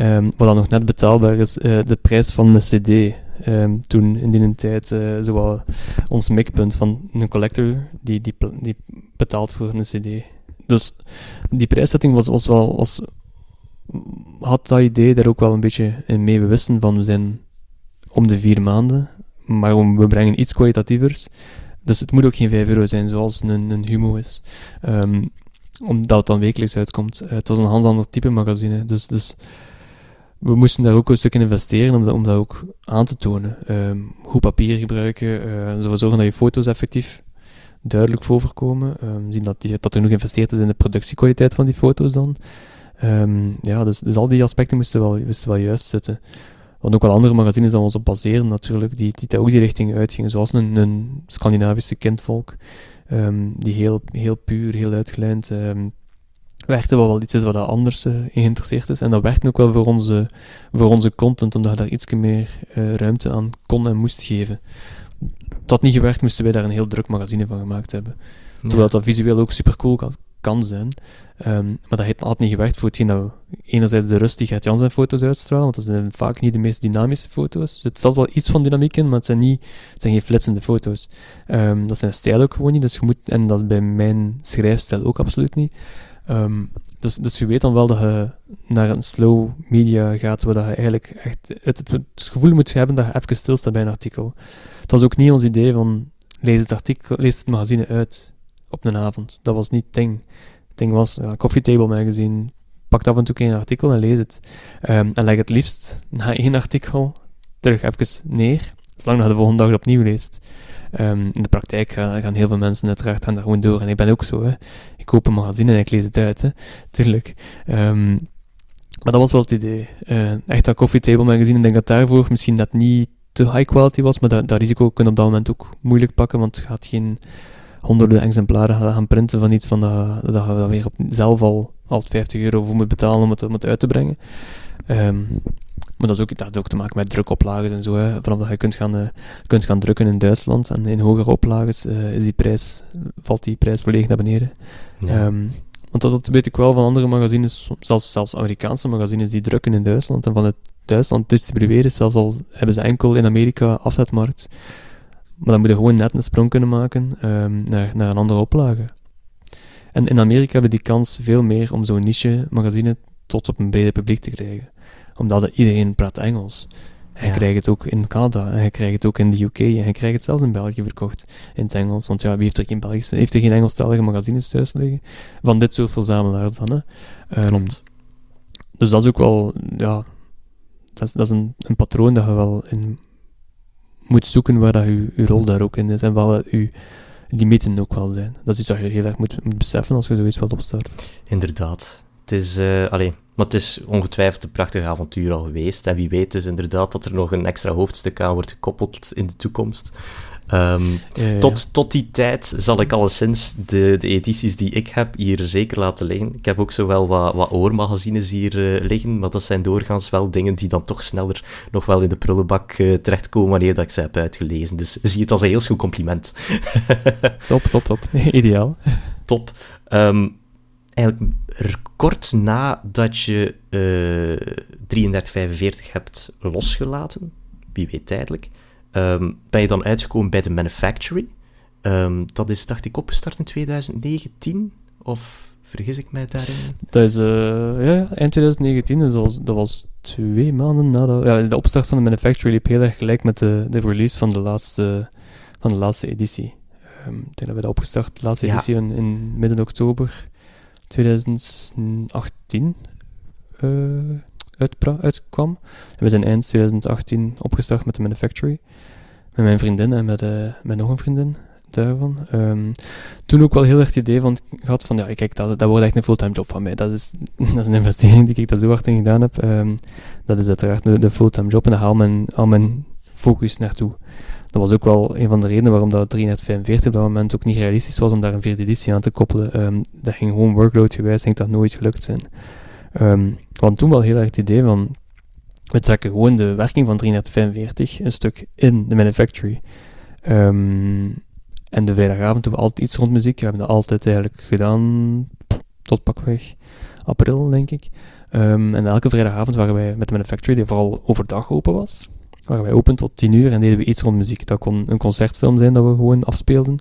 Um, wat dan nog net betaalbaar is, uh, de prijs van een cd. Um, toen in die tijd uh, zowel ons mikpunt van een collector die, die, die betaalt voor een cd. Dus die prijszetting was, was wel, was, had dat idee daar ook wel een beetje in mee. We wisten van we zijn om de vier maanden, maar we brengen iets kwalitatievers. Dus het moet ook geen 5 euro zijn zoals een, een Humo is. Um, omdat het dan wekelijks uitkomt. Uh, het was een heel ander type magazine. Dus, dus we moesten daar ook een stuk in investeren om dat, om dat ook aan te tonen. Um, goed papier gebruiken, uh, zorgen dat je foto's effectief duidelijk voorkomen. Um, zien dat, die, dat er nog geïnvesteerd is in de productiekwaliteit van die foto's dan. Um, ja, dus, dus al die aspecten moesten wel, moesten wel juist zitten. Want ook wel andere magazines dan ons op baseren natuurlijk, die, die ook die richting uitgingen. Zoals een, een Scandinavische kindvolk, die heel, heel puur, heel uitgelijnd, werkte wel wel iets is wat anders uh, in geïnteresseerd is. En dat werkte ook wel voor onze, voor onze content, omdat je daar iets meer uh, ruimte aan kon en moest geven. Dat niet gewerkt, moesten wij daar een heel druk magazine van gemaakt hebben. Ja. Terwijl dat visueel ook super cool kan, kan zijn. Um, maar dat heeft altijd niet gewerkt voor hetgeen dat enerzijds de rust die Gert Jansen foto's uitstralen, want dat zijn vaak niet de meest dynamische foto's. Er zit wel iets van dynamiek in, maar het zijn, niet, het zijn geen flitsende foto's. Um, dat zijn stijl ook gewoon niet, dus je moet, en dat is bij mijn schrijfstijl ook absoluut niet. Um, dus, dus je weet dan wel dat je naar een slow media gaat, waar je eigenlijk echt het, gevoel moet hebben dat je even stilstaat bij een artikel. Het was ook niet ons idee van lees het artikel, lees het magazine uit op een avond. Dat was niet het ding. Het ding was, ja, Coffee Table Magazine, pak af en toe een artikel en lees het. Um, en leg het liefst na één artikel terug even neer, zolang je de volgende dag opnieuw leest. Um, in de praktijk gaan, heel veel mensen uiteraard gaan daar gewoon door. En ik ben ook zo. Hè. Ik koop een magazine en ik lees het uit. Hè. Tuurlijk. Um, maar dat was wel het idee. Uh, echt dat Coffee Table Magazine, ik denk dat daarvoor misschien dat niet te high quality was, maar dat, dat risico kunnen op dat moment ook moeilijk pakken, want je gaat geen honderden exemplaren gaan printen van iets van dat, dat je weer op, zelf al, al 50 euro voor moet betalen om het, om het uit te brengen. Um, maar dat, is ook, dat heeft ook te maken met drukoplages en zo. Hè. Vanaf dat je kunt gaan, uh, kunt gaan drukken in Duitsland en in hogere oplages uh, is die prijs, valt die prijs volledig naar beneden. Ja. Um, want dat, dat weet ik wel van andere magazines, zelfs, zelfs Amerikaanse magazines die drukken in Duitsland en vanuit Duitsland distribueren, zelfs al hebben ze enkel in Amerika afzetmarkt. Maar dan moet je gewoon net een sprong kunnen maken um, naar, naar een andere oplage. En in Amerika hebben die kans veel meer om zo'n niche magazine tot op een breder publiek te krijgen omdat iedereen praat Engels. En je krijgt het ook in Canada, en je krijgt het ook in de UK, en je krijgt het zelfs in België verkocht in het Engels. Want ja, wie heeft er geen Belgische, heeft er geen Engelstalige magazines thuis liggen? Van dit soort verzamelaars dan, hè. Um, Klopt. Dus dat is ook wel, ja, dat is, dat is een, een patroon dat je wel in moet zoeken waar dat je, je rol daar ook in is en waar je limieten ook wel zijn. Dat is iets dat je heel erg moet, moet beseffen als je zoiets wilt opstarten. Inderdaad. Het is, uh, allee, maar het is ongetwijfeld een prachtig avontuur al geweest. En wie weet dus inderdaad dat er nog een extra hoofdstuk aan wordt gekoppeld in de toekomst. Um, ja, ja. Tot, tot die tijd zal ik alleszins de, de edities die ik heb hier zeker laten liggen. Ik heb ook zowel wat, wat oormagazines hier uh, liggen, maar dat zijn doorgaans wel dingen die dan toch sneller nog wel in de prullenbak uh, terechtkomen wanneer dat ik ze heb uitgelezen. Dus zie het als een heel goed compliment. top, top, top. Ideaal. Top. Um, eigenlijk kort nadat je uh, 3345 hebt losgelaten, wie weet tijdelijk, um, ben je dan uitgekomen bij de Manufactory. Um, dat is, dacht ik, opgestart in 2019, of vergis ik mij daarin? Dat is, uh, ja, eind 2019, dus dat was, dat was twee maanden nadat... Ja, de opstart van de Manufactory liep heel erg gelijk met de, de release van de laatste, van de laatste editie. Um, ik denk dat we dat opgestart, de laatste ja. editie in, in midden oktober 2018 uh, uitkwam. En we zijn eind 2018 opgestart met de Manufactory. Met mijn vriendin en met, uh, met nog een vriendin daarvan. Um, toen ook wel heel erg het idee van, gehad van, ja, kijk, dat, dat wordt echt een fulltime job van mij. Dat is, dat is een investering die ik daar zo hard in gedaan heb. Um, dat is uiteraard de, de fulltime job en daar haal mijn, al mijn focus naartoe. Dat was ook wel een van de redenen waarom dat 345 op dat moment ook niet realistisch was om daar een vierde editie aan te koppelen. Um, dat ging gewoon workload gewijs, denk dat nooit gelukt zijn. Um, want toen wel heel erg het idee van, we trekken gewoon de werking van 345 een stuk in de manufactory. Um, en de vrijdagavond doen we altijd iets rond muziek. We hebben dat altijd eigenlijk gedaan tot pakweg april, denk ik. En elke vrijdagavond waren wij met de manufactory, die vooral overdag open was waren wij open tot 10 uur en deden we iets rond muziek. Dat kon een concertfilm zijn dat we gewoon afspeelden.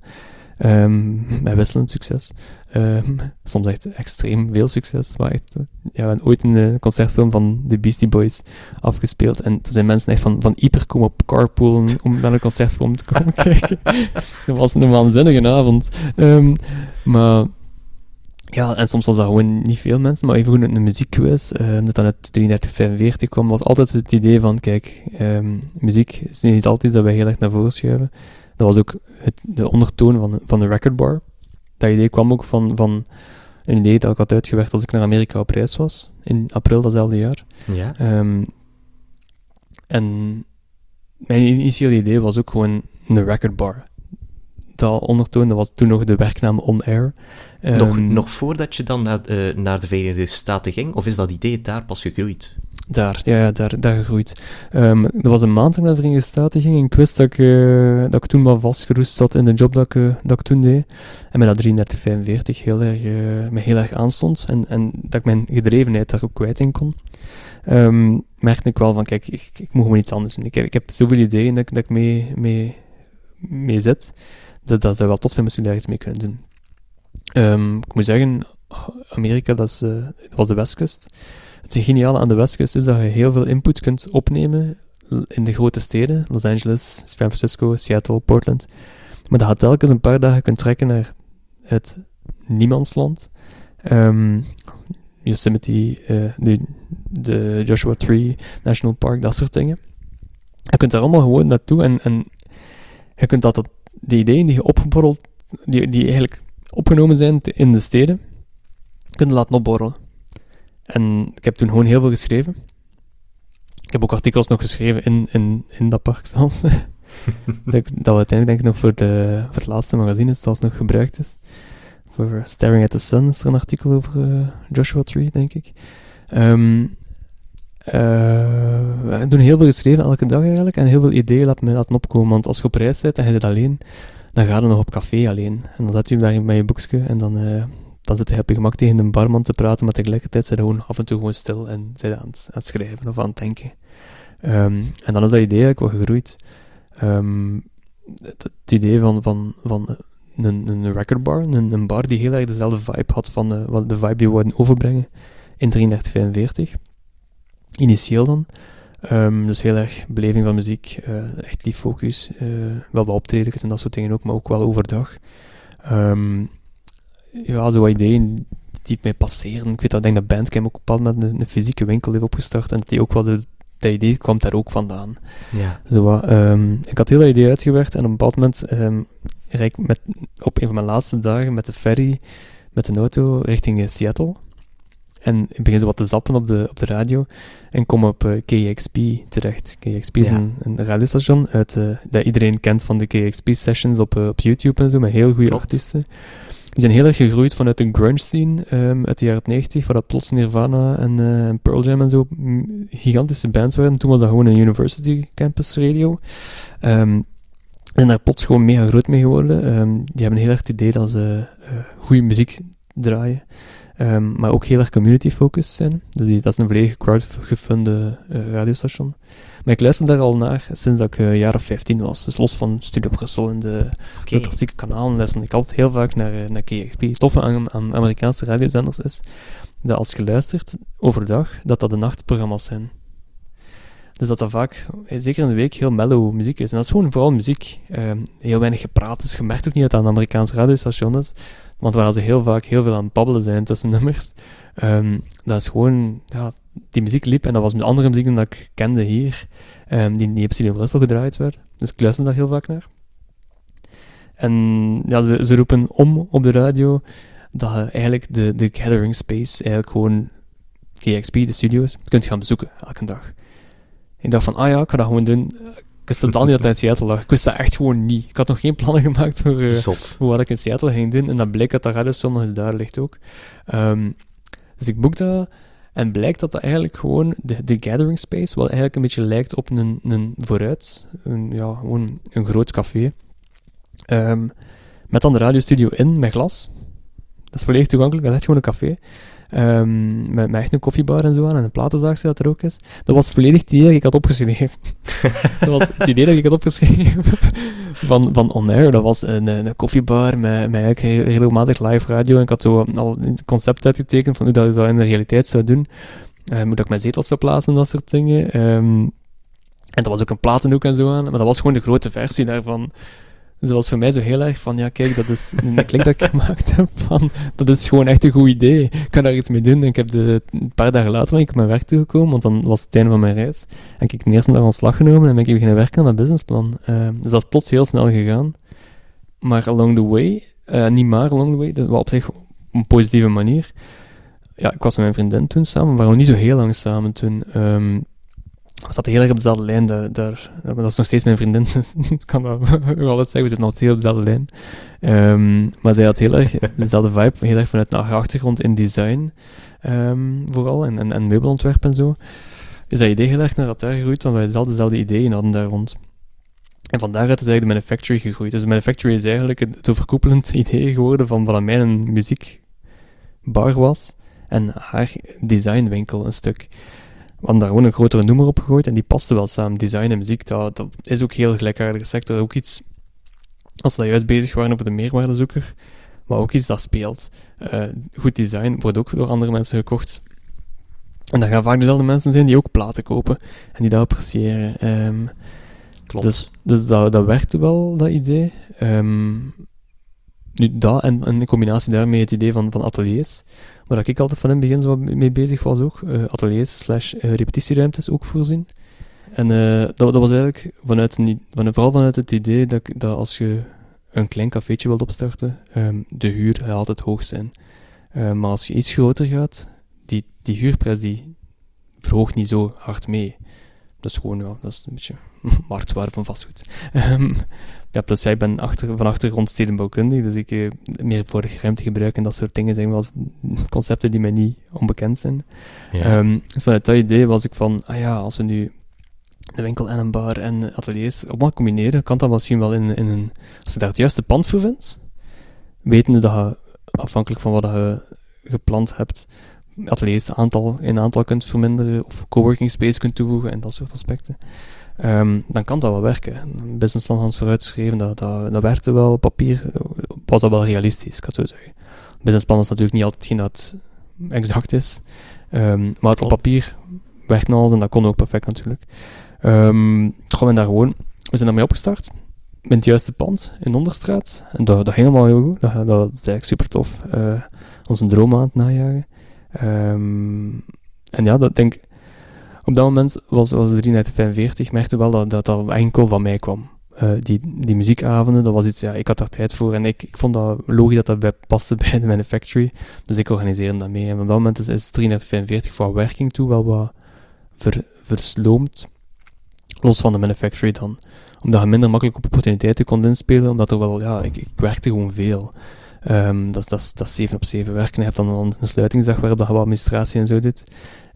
Um, met wisselend succes. Um, soms echt extreem veel succes. Maar echt, ja, we hebben ooit een uh, concertfilm van de Beastie Boys afgespeeld. En er zijn mensen echt van, van hyper komen op carpoolen om naar een concertfilm te komen kijken. dat was een waanzinnige avond. Um, maar ja, en soms was dat gewoon niet veel mensen, maar even goed een muziekquiz, uh, dat dan uit 3345 kwam, was altijd het idee van, kijk, um, muziek is niet altijd dat wij heel erg naar voren schuiven. Dat was ook het, de ondertoon van, van de record bar. Dat idee kwam ook van, van een idee dat ik had uitgewerkt als ik naar Amerika op reis was, in april datzelfde jaar. Ja. Um, en mijn initiële idee was ook gewoon een record bar dat ondertoon. Dat was toen nog de werknaam On Air. nog, Ehm, nog voordat je dan naar, eh, naar de Verenigde Staten ging, of is dat idee daar pas gegroeid? Daar, ja, ja daar, daar gegroeid. Ehm dat was een maand dat ik naar de Verenigde Staten ging. En ik wist dat ik, eh, dat ik toen wel vastgeroest zat in de job dat ik, eh, dat ik toen deed. En met dat 33, 45 heel erg, eh, me heel erg aanstond. En, en dat ik mijn gedrevenheid daar ook kwijt in kon. Ehm, merkte ik wel van, kijk, ik, ik moet gewoon iets anders doen. Ik heb, ik heb zoveel ideeën dat, ik- dat ik mee, mee, mee zit. Dat, dat zou wel tof zijn je daar iets mee kunnen doen. Ehm, ik moet zeggen, Amerika, dat, eh, was de westkust. Het geniale aan de westkust is dat je heel veel input kunt opnemen in de grote steden. Los Angeles, San Francisco, Seattle, Portland. Maar dat je telkens een paar dagen kunt trekken naar het niemandsland. Ehm Yosemite, eh, de, de Joshua Tree National Park, dat soort dingen. Je kunt daar allemaal gewoon naartoe en, en je kunt dat, dat, die ideeën die je opgeborreld, die, die eigenlijk opgenomen zijn in de steden, kunnen laten opborrelen. En ik heb toen gewoon heel veel geschreven. Ik heb ook artikels nog geschreven in, in, in dat park zelfs. dat, dat uiteindelijk denk ik nog voor, de, voor het laatste magazine is, zelfs nog gebruikt is. Voor Staring at the Sun is er een artikel over eh, Joshua Tree, denk ik. Ehm, eh, we doen heel veel geschreven elke dag eigenlijk en heel veel ideeën laten laten opkomen. Want als je op reis bent en je zit alleen, dan ga je nog op café alleen. En dan zet je daar met je boekje en dan, eh, dan zit je op je gemak tegen een barman te praten, maar tegelijkertijd zijn gewoon af en toe gewoon stil en je aan het, schrijven of aan het denken. Ehm, en dan is dat idee eigenlijk wel gegroeid. Ehm, het, idee van, van, van een, een recordbar, een, een bar die heel erg dezelfde vibe had van de, wat de vibe die we wilden overbrengen in 3345. Initieel dan. Ehm, dus heel erg beleving van muziek, eh, echt die focus. eh, wel wat optredens en dat soort dingen ook, maar ook wel overdag. Ehm, ja, zo wat ideeën die mij passeren. Ik weet dat, ik denk dat Bandcamp ook op een bepaald moment een, een fysieke winkel heeft opgestart en dat die ook wel de, dat idee kwam daar ook vandaan. Ja. Zo ehm, ik had heel dat idee uitgewerkt en op een bepaald moment rijd ik met, op een van mijn laatste dagen met de ferry, met een auto, richting eh, Seattle. En ik begin zo wat te zappen op de, op de radio en kom op eh, KXP terecht. KXP is Ja. een, een radiostation uit, eh, dat iedereen kent van de KXP-sessions op, eh, op YouTube en zo, met heel goede artiesten. Die zijn heel erg gegroeid vanuit een grunge scene ehm, uit de jaren 90, waar dat plots Nirvana en Pearl Jam en zo mm, gigantische bands waren. Toen was dat gewoon een university campus radio. Ehm, en daar plots gewoon mega groot mee geworden. Ehm, die hebben heel erg het idee dat ze eh, goede muziek draaien. Ehm, maar ook heel erg community-focused zijn. Dus die, dat is een volledig crowdgefunde eh, radiostation. Maar ik luister daar al naar sinds dat ik eh, een jaar of 15 was. Dus los van Studio Brussel en de, klassieke kanalen luister ik altijd heel vaak naar, eh, naar KXP. Het toffe aan, aan Amerikaanse radiozenders is dat als je luistert overdag, dat dat de nachtprogramma's zijn. Dus dat dat vaak, eh, zeker in de week, heel mellow muziek is. En dat is gewoon vooral muziek. Ehm, heel weinig gepraat. Dus je merkt ook niet dat dat een Amerikaans radiostation is. Want waar ze heel vaak heel veel aan het babbelen zijn tussen nummers. ehm, dat is gewoon, ja, die muziek liep. En dat was met andere muziek dan ik kende hier. ehm, die niet op Studio gedraaid werd. Dus ik luister daar heel vaak naar. En ja, ze, ze roepen om op de radio dat eigenlijk de, de gathering space, eigenlijk gewoon KXP, de studio's, kunt gaan bezoeken elke dag. Ik dacht van, ah ja, ik ga dat gewoon doen. Ik wist totaal niet dat hij in Seattle lag. Ik wist dat echt gewoon niet. Ik had nog geen plannen gemaakt voor, voor wat ik in Seattle ging doen. En dan bleek dat de radiostation nog eens daar ligt ook. Ehm, dus ik boek dat. En blijkt dat dat eigenlijk gewoon de, de gathering space, wat eigenlijk een beetje lijkt op een, een vooruit. Een, ja, gewoon een groot café. Ehm, met dan de radiostudio in, met glas. Dat is volledig toegankelijk, dat is echt gewoon een café. Ehm, met, met echt een koffiebar en zo aan, en een platenzaagje dat er ook is. Dat was volledig het idee dat ik had opgeschreven. dat was het idee dat ik had opgeschreven van, van On Air. Dat was een, een koffiebar met, met eigenlijk heel- regelmatig live radio. En ik had zo al een concept uitgetekend van hoe dat je dat in de realiteit zou doen. Eh, hoe dat ik mijn zetels zou plaatsen en dat soort dingen. Ehm, en dat was ook een platenhoek en zo aan. Maar dat was gewoon de grote versie daarvan. Dus dat was voor mij zo heel erg van, ja kijk, dat is een klik dat ik gemaakt heb van, dat is gewoon echt een goed idee. Ik kan daar iets mee doen. En ik heb de, een paar dagen later ben ik op mijn werk toegekomen, want dan was het einde van mijn reis. En ik heb de eerste dag ontslag genomen en ben ik beginnen werken aan dat businessplan. Eh, dus dat is plots heel snel gegaan. Maar along the way, eh, niet maar along the way, dat was op zich op een positieve manier. Ja, ik was met mijn vriendin toen samen, we waren niet zo heel lang samen toen. Ehm, we zaten heel erg op dezelfde lijn. Daar, daar, dat is nog steeds mijn vriendin, dus ik kan dat wel altijd zeggen. We zitten nog steeds op dezelfde lijn. Um, maar zij had heel erg dezelfde vibe, heel erg vanuit haar achtergrond in design, um, vooral, en, en, en meubelontwerp en zo. Is dat idee heel erg naar elkaar gegroeid, want wij dezelfde, dezelfde ideeën hadden daar rond. En van daaruit is eigenlijk de Manufactory gegroeid. Dus de Manufactory is eigenlijk het overkoepelend idee geworden van wat aan mij een muziekbar was en haar designwinkel een stuk. Hadden daar gewoon een grotere noemer op gegooid en die paste wel samen. Design en muziek, dat, dat is ook heel gelijkaardige sector. Ook iets, als ze daar juist bezig waren over de meerwaardezoeker, maar ook iets dat speelt. Uh, goed design wordt ook door andere mensen gekocht. En dat gaan vaak dezelfde mensen zijn die ook platen kopen en die dat appreciëren. Um, Klopt. Dus, dus dat, dat werkte wel, dat idee. Um, nu, dat en, in combinatie daarmee het idee van, van ateliers, waar ik altijd van in het begin zo mee bezig was ook. Uh, ateliers slash uh, repetitieruimtes ook voorzien. En uh, dat, dat was eigenlijk vanuit, van, vooral vanuit het idee dat, dat als je een klein cafeetje wilt opstarten, um, de huur gaat altijd hoog zijn. maar als je iets groter gaat, die, die huurprijs die verhoogt niet zo hard mee. Dat is gewoon, ja, dat is een beetje marktwaarde van vastgoed. Um, ja, plus jij bent achter, van achtergrond stedenbouwkundig, dus ik uh, meer voor ruimte gebruiken en dat soort dingen zijn wel concepten die mij niet onbekend zijn. Ja. Um, dus vanuit dat idee was ik van, ah ja, als we nu de winkel en een bar en ateliers allemaal combineren, kan dat misschien wel in, in een... Als je daar het juiste pand voor vindt, wetende dat je, afhankelijk van wat je gepland hebt, ateliers aantal, in aantal kunt verminderen of coworking space kunt toevoegen en dat soort aspecten. Um, dan kan dat wel werken. Een businessplan Hans vooruitgeschreven, dat, dat, dat werkte wel. Op papier was dat wel realistisch, ik had zo zeggen. Businessplan is natuurlijk niet altijd geen dat exact is. Um, maar op papier werkt alles en dat kon ook perfect natuurlijk. Um, gewoon daar gewoon, we zijn daarmee opgestart. Met het juiste pand in Onderstraat. En dat, dat ging allemaal heel goed. Dat, dat is eigenlijk super tof. Uh, onze droom aan het najagen. Um, en ja, dat denk op dat moment was, was 345, merkte wel dat, dat enkel van mij kwam. Uh, die, die muziekavonden, dat was iets, ja, ik had daar tijd voor en ik, ik vond dat logisch dat dat bij, paste bij de Manufactory, dus ik organiseerde dat mee. En op dat moment is, is 345 voor werking toe wel wat ver, versloomd, los van de Manufactory dan. Omdat je minder makkelijk op opportuniteiten kon inspelen, omdat er wel, ja, ik, ik werkte gewoon veel. Um, dat, dat, dat is 7 op 7 werken. Je hebt dan een sluitingsdag waarop je wat administratie en zo doet.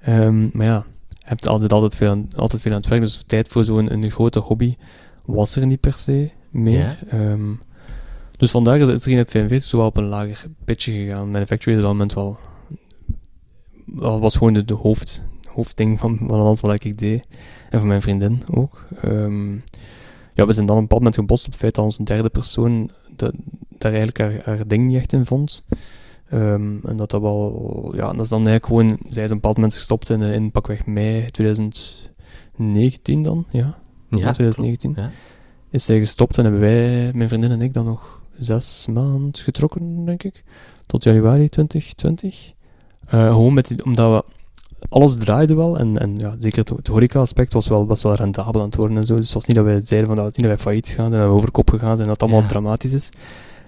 Um, maar ja, hebt altijd, altijd, veel aan, altijd veel aan het werk. Dus tijd voor zo'n een, een grote hobby was er niet per se meer. Um, dus vandaar is het 345 zo wel op een lager pitje gegaan. Manufacturing op dat moment wel, wel was gewoon de, de hoofd, hoofdding van, van alles wat ik deed. En van mijn vriendin ook. Um, ja, we zijn dan een bepaald moment gebost op het feit dat onze derde persoon de, daar eigenlijk haar, haar ding niet echt in vond. Um, en dat dat wel, ja, dat is dan eigenlijk gewoon, zij is op een bepaald moment gestopt in, in pakweg mei 2019 dan, ja. Ja, 2019. klopt, ja. Is zij gestopt en hebben wij, mijn vriendin en ik, dan nog zes maanden getrokken, denk ik. Tot januari 2020. Uh, gewoon met die, omdat we, alles draaide wel en, en ja, zeker het, het horeca-aspect was wel, was wel rendabel aan het worden en zo. Dus het was niet dat wij zeiden van dat, niet dat wij failliet gaan en dat we over kop gegaan zijn en dat het allemaal Ja. dramatisch is.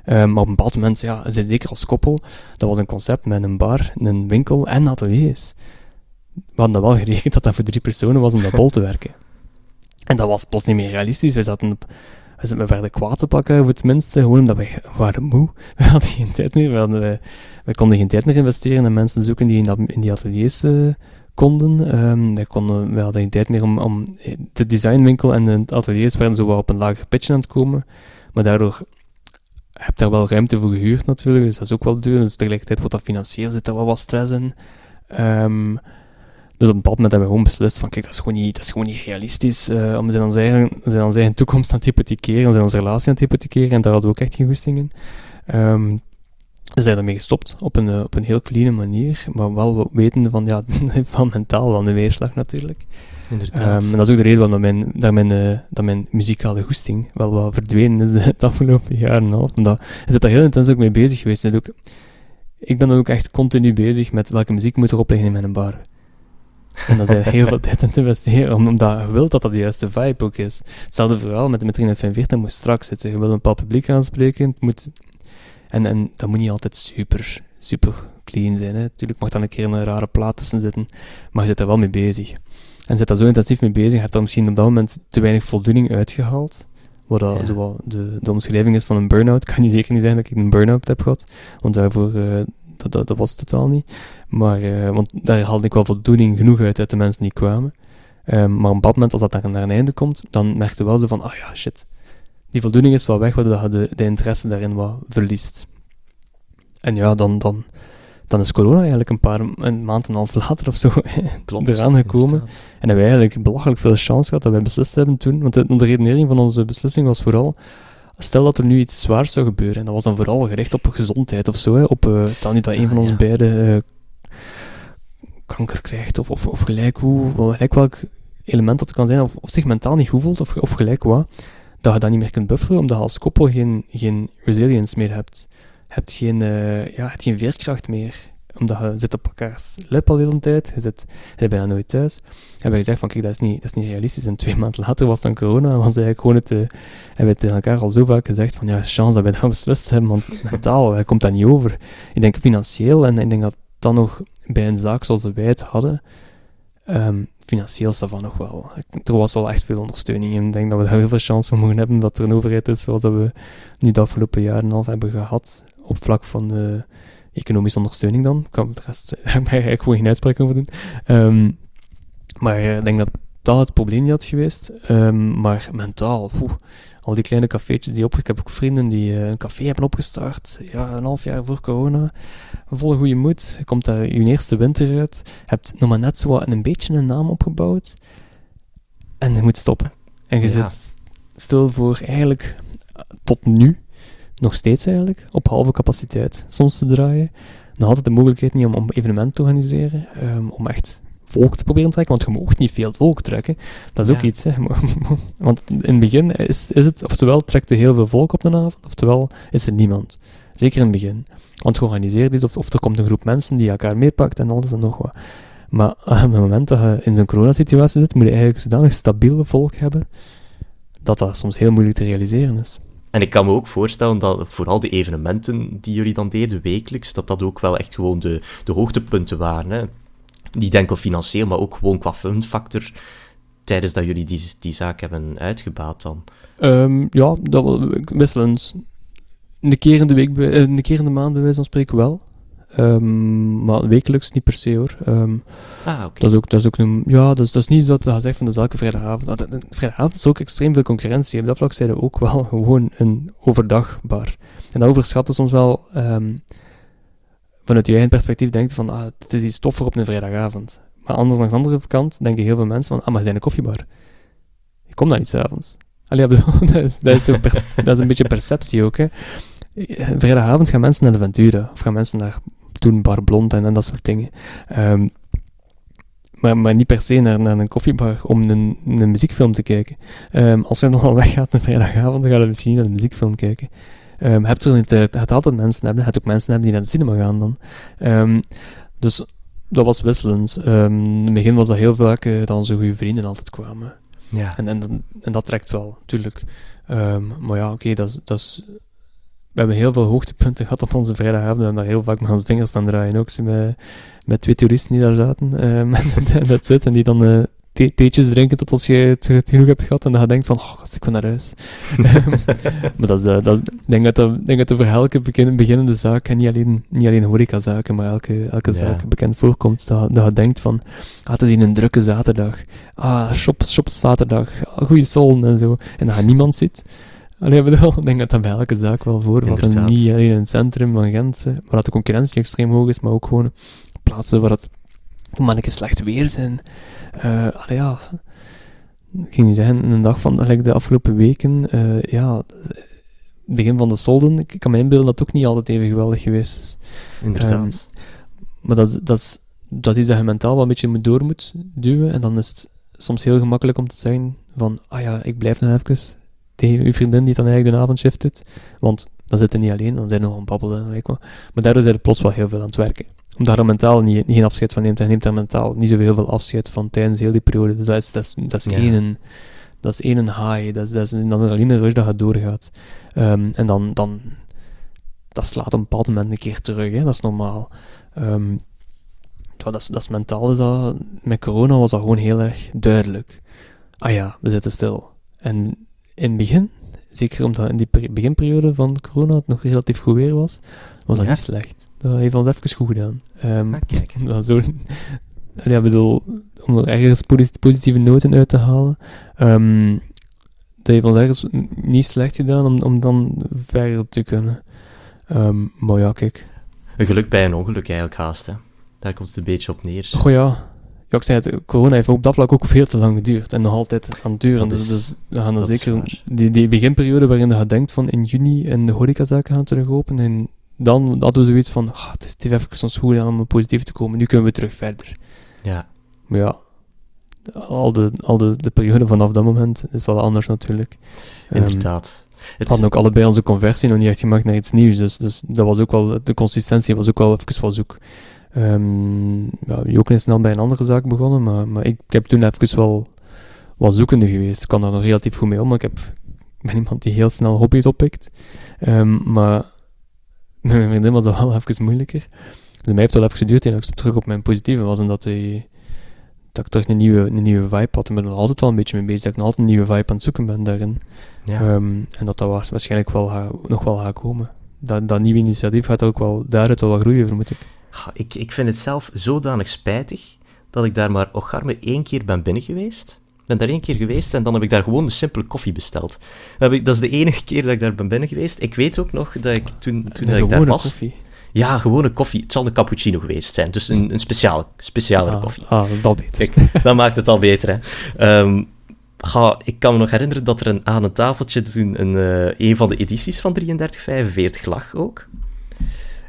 Um, maar op een bepaald moment, ja, ze- zeker als koppel, dat was een concept met een bar, een winkel en ateliers. We hadden dat wel gerekend dat dat voor drie personen was om dat bol te werken. En dat was plots niet meer realistisch. We zaten op, we zaten verder kwaad te pakken, voor het minste, gewoon omdat we waren moe. We hadden geen tijd meer, we, hadden, we, we konden geen tijd meer investeren en mensen zoeken die in, dat, in die ateliers eh, konden. Um, we, konden. we hadden geen tijd meer om, om de designwinkel en de ateliers werden zo wel op een lager pitch aan het komen. Maar daardoor heb je daar wel ruimte voor gehuurd natuurlijk, dus dat is ook wel duur. Dus tegelijkertijd wordt dat financieel, zit er wel wat stress in. Ehm, dus op een bepaald moment hebben we gewoon beslist van, kijk, dat is gewoon niet, dat is gewoon niet realistisch uh, om zijn onze, eigen, zijn onze eigen toekomst aan het hypothekeren, zijn onze relatie aan het hypothekeren, en daar hadden we ook echt geen goesting in. Um, we zijn daarmee gestopt, op een, uh, op een heel clean manier, maar wel wetende van, ja, van mentaal wel een weerslag natuurlijk. Inderdaad. Um, en dat is ook de reden waarom mijn, dat, mijn, uh, dat mijn muzikale goesting wel wat verdwenen is de, het afgelopen jaar en een half. Omdat je zit daar heel intens ook mee bezig geweest. En ook, ik ben dan ook echt continu bezig met welke muziek moet erop liggen in mijn bar. En dan zijn er heel veel tijd in te investeren, omdat je wilt dat dat de juiste vibe ook is. Hetzelfde verhaal met de met 345 moet straks zitten. Je wil een bepaald publiek aanspreken. Het moet, en, en dat moet niet altijd super, super clean zijn. Hè. Natuurlijk mag dan een keer een rare plaat tussen zitten, maar je zit er wel mee bezig. En zit daar zo intensief mee bezig, heb daar misschien op dat moment te weinig voldoening uitgehaald. Wat dat Ja. zo wat de, de omschrijving is van een burn-out. kan je zeker niet zeggen dat ik een burn-out heb gehad. Want daarvoor, eh, dat, dat, dat was het totaal niet. Maar, eh, want daar haalde ik wel voldoening genoeg uit uit de mensen die kwamen. Ehm, maar op bepaald moment, als dat daar naar een einde komt, dan merk je wel zo van, ah ja, shit. Die voldoening is wel weg, waardoor je de, de interesse daarin wat verliest. En ja, dan, dan, dan is corona eigenlijk een paar een maand en een half later of zo Klopt. eraan gekomen. inderdaad. En hebben wij eigenlijk belachelijk veel chance gehad dat wij beslist hebben toen. Want de, de redenering van onze beslissing was vooral... Stel dat er nu iets zwaars zou gebeuren, en dat was dan vooral gericht op gezondheid of zo. Hè, op, eh, stel niet dat een Ah, van ons ja. beiden eh, kanker krijgt, of, of, of gelijk hoe, gelijk welk element dat kan zijn, of, of zich mentaal niet goed voelt, of, of gelijk wat, dat je dat niet meer kunt bufferen, omdat je als koppel geen, geen resilience meer hebt. Je hebt geen, eh, ja, hebt geen veerkracht meer omdat je zit op elkaars lip al de hele tijd, je zit je bent bijna nooit thuis. Hebben we gezegd van, kijk, dat is niet, dat is niet realistisch. En twee maanden later was dan corona, was eigenlijk gewoon het... eh, hebben we tegen elkaar al zo vaak gezegd van, ja, chance dat wij dat beslist hebben, want mentaal komt dat niet over. Ik denk financieel, en ik denk dat dan nog bij een zaak zoals wij het hadden, ehm, financieel dat van nog wel. Er was wel echt veel ondersteuning in. Ik denk dat we daar heel veel chance mogen hebben dat er een overheid is zoals we nu de afgelopen jaren en half hebben gehad, op vlak van eh, economische ondersteuning dan. Ik kan de rest eigenlijk gewoon geen uitspraak over doen. Ehm, maar eh, ik denk dat dat het probleem niet had geweest. Ehm, maar mentaal, poeh, al die kleine cafeetjes die op... Ik heb ook vrienden die eh, een café hebben opgestart, ja, een half jaar voor corona. Vol goede moed. Je komt daar je eerste winter uit. Je hebt nog maar net zo een beetje een naam opgebouwd. En je moet stoppen. En je Ja. zit stil voor eigenlijk eh, tot nu, nog steeds eigenlijk, op halve capaciteit soms te draaien. Nog altijd de mogelijkheid niet om, om evenementen te organiseren, ehm, om echt volk te proberen te trekken, want je mag niet veel volk trekken. Dat is ook iets, hè. want in het begin is, is het, oftewel trekt er heel veel volk op de avond, oftewel is er niemand. Zeker in het begin. Want georganiseerd is, of, of er komt een groep mensen die elkaar meepakt en alles en nog wat. Maar op het moment dat je in zo'n coronasituatie zit, moet je eigenlijk zodanig stabiel volk hebben, dat dat soms heel moeilijk te realiseren is. En ik kan me ook voorstellen dat vooral de evenementen die jullie dan deden wekelijks, dat dat ook wel echt gewoon de, de hoogtepunten waren. Hè? Niet enkel financieel, maar ook gewoon qua funfactor tijdens dat jullie die, die zaak hebben uitgebaat dan. Ehm, ja, dat wisselend. Een keer in de week, eh, een keer in de maand bij wijze van spreken wel. Ehm, maar wekelijks niet per se hoor. Ehm, Ah, oké. dat, is ook, dat is ook een, ja, dat is, dat is niet zo dat je zegt van dat is elke vrijdagavond. Dat- Vrijdagavond is ook extreem veel concurrentie. Op dat vlak zijn we ook wel gewoon een overdagbar. En dat overschatten soms wel vanuit je eigen perspectief denkt van ah, het is iets toffer op een vrijdagavond. Maar anders langs de andere kant denken heel veel mensen van ah, maar we zijn een koffiebar. Ik kom daar niet s'avonds. Allee, dat, is, dat, is een pers- dat is een beetje perceptie ook. Hè. Vrijdagavond gaan mensen naar de Ventura. Of gaan mensen naar toen Bar Blond en, en dat soort dingen. Ehm, maar, maar niet per se naar, naar een koffiebar om een, een muziekfilm te kijken. Ehm, als je dan al weggaat een vrijdagavond, dan ga je misschien niet naar een muziekfilm kijken. Je hebt er niet, je gaat altijd mensen hebben, gaat ook mensen hebben die naar de cinema gaan dan. Ehm, dus dat was wisselend. Ehm, in het begin was dat heel vaak eh, dat onze goede vrienden altijd kwamen. Ja. En, en, en dat trekt wel, tuurlijk. Maar ja, oké, dat, dat is... We hebben heel veel hoogtepunten gehad op onze vrijdagavond. We hebben daar heel vaak met onze vingers staan draaien. Ook met, met twee toeristen die daar zaten. eh, met dat zit. En die dan eh, thee- theetjes drinken tot als je het, het genoeg hebt gehad. En dan ga je denkt van, oh, gast, ik wil naar huis. Ehm, maar dat is, eh, dat, denk dat denk dat er voor elke begin, beginnende zaak, en niet alleen, niet alleen horecazaken, maar elke, elke Ja. zaak bekend voorkomt, dat, dat je denkt van, ah, het is hier een drukke zaterdag. Ah, shop, shop zaterdag. Ah, goeie zon en zo. En dat je niemand ziet. Allee, ik bedoel, ik denk dat dat bij elke zaak wel voorvalt. En niet alleen in het centrum van Gent, waar dat de concurrentie extreem hoog is, maar ook gewoon plaatsen waar het manneke slecht weer zijn. Allee, ja, ik ging niet zeggen, een dag van de afgelopen weken, eh, ja, het begin van de solden, ik kan me inbeelden dat het ook niet altijd even geweldig geweest is. Inderdaad. Maar dat, dat, is, dat is iets dat je mentaal wel een beetje moet door moet duwen. En dan is het soms heel gemakkelijk om te zeggen van, ah ja, ik blijf nog even tegen uw vriendin die dan eigenlijk de avondshift doet. Want dan zit je niet alleen, dan zijn je nog aan het babbelen. en. Maar daardoor zijn er plots wel heel veel aan het werken. Omdat je er mentaal niet, geen afscheid van neemt. Je neemt daar mentaal niet zoveel veel afscheid van tijdens heel die periode. Dus dat is, dat is, dat is Ja. één... Dat is één high, dat is, dat is een adrenaline rush dat je doorgaat. Ehm, en dan, dan... Dat slaat op een bepaald moment een keer terug, hè. dat is normaal. Ehm, dat, is, dat is mentaal, is dat, met corona was dat gewoon heel erg duidelijk. Ah ja, we zitten stil. En in het begin, zeker omdat in die peri- beginperiode van corona het nog relatief goed weer was, was dat Ja. niet slecht. Dat heeft ons even goed gedaan. Ehm, Ah, kijk. dat zo, ja, bedoel, om er ergens posi- positieve noten uit te halen. ehm, dat heeft ons ergens niet slecht gedaan om, om dan verder te kunnen. Ehm, maar ja, kijk. Een geluk bij een ongeluk eigenlijk haast, hè. Daar komt het een beetje op neer. Goh ja. Ja, ik zei het, corona heeft op dat vlak ook veel te lang geduurd. En nog altijd aan het duren. Dat Dus, is- dus we gaan dan zeker die, die beginperiode waarin je denkt van in juni en de horecazaken gaan terug open. En dan hadden we zoiets van, het is even ons goed gedaan om positief te komen. Nu kunnen we terug verder. Ja. Maar ja, al de, al de, de periode vanaf dat moment is wel anders natuurlijk. Ehm, Inderdaad. we Het, hadden ook allebei onze conversie nog niet echt gemaakt naar iets nieuws. Dus, dus dat was ook wel, de consistentie was ook wel even wel zoek. Ehm ja, Joken is snel bij een andere zaak begonnen, maar, maar ik, ik heb toen even wel wat zoekende geweest. Ik kan daar nog relatief goed mee om, maar ik, heb, ben iemand die heel snel hobby's oppikt. Ehm, maar mijn vriendin was dat wel even moeilijker. Dus mij heeft het wel even geduurd en ik terug op mijn positieve was en dat, die, dat ik terug een nieuwe, een nieuwe vibe had. Ik ben er altijd wel een beetje mee bezig, dat ik nog altijd een nieuwe vibe aan het zoeken ben daarin. ja. Ehm, en dat dat waars- waarschijnlijk wel ga- nog wel gaat komen. Dat, dat nieuwe initiatief gaat ook wel daaruit wel wat groeien, vermoed ik. Ik, ik vind het zelf zodanig spijtig dat ik daar maar ocharme één keer ben binnen geweest. Ik ben daar één keer geweest en dan heb ik daar gewoon een simpele koffie besteld. Dat, ik, dat is de enige keer dat ik daar ben binnen geweest. Ik weet ook nog dat ik toen, toen dat ik daar was... koffie. Ja, gewone koffie. Het zal een cappuccino geweest zijn. Dus een, een speciale, specialere Ah, koffie. Ah, dat beter. Kijk, dat maakt het al beter, hè. Ehm, ga, ik kan me nog herinneren dat er een, aan een tafeltje toen een, eh, een van de edities van 3345 lag ook.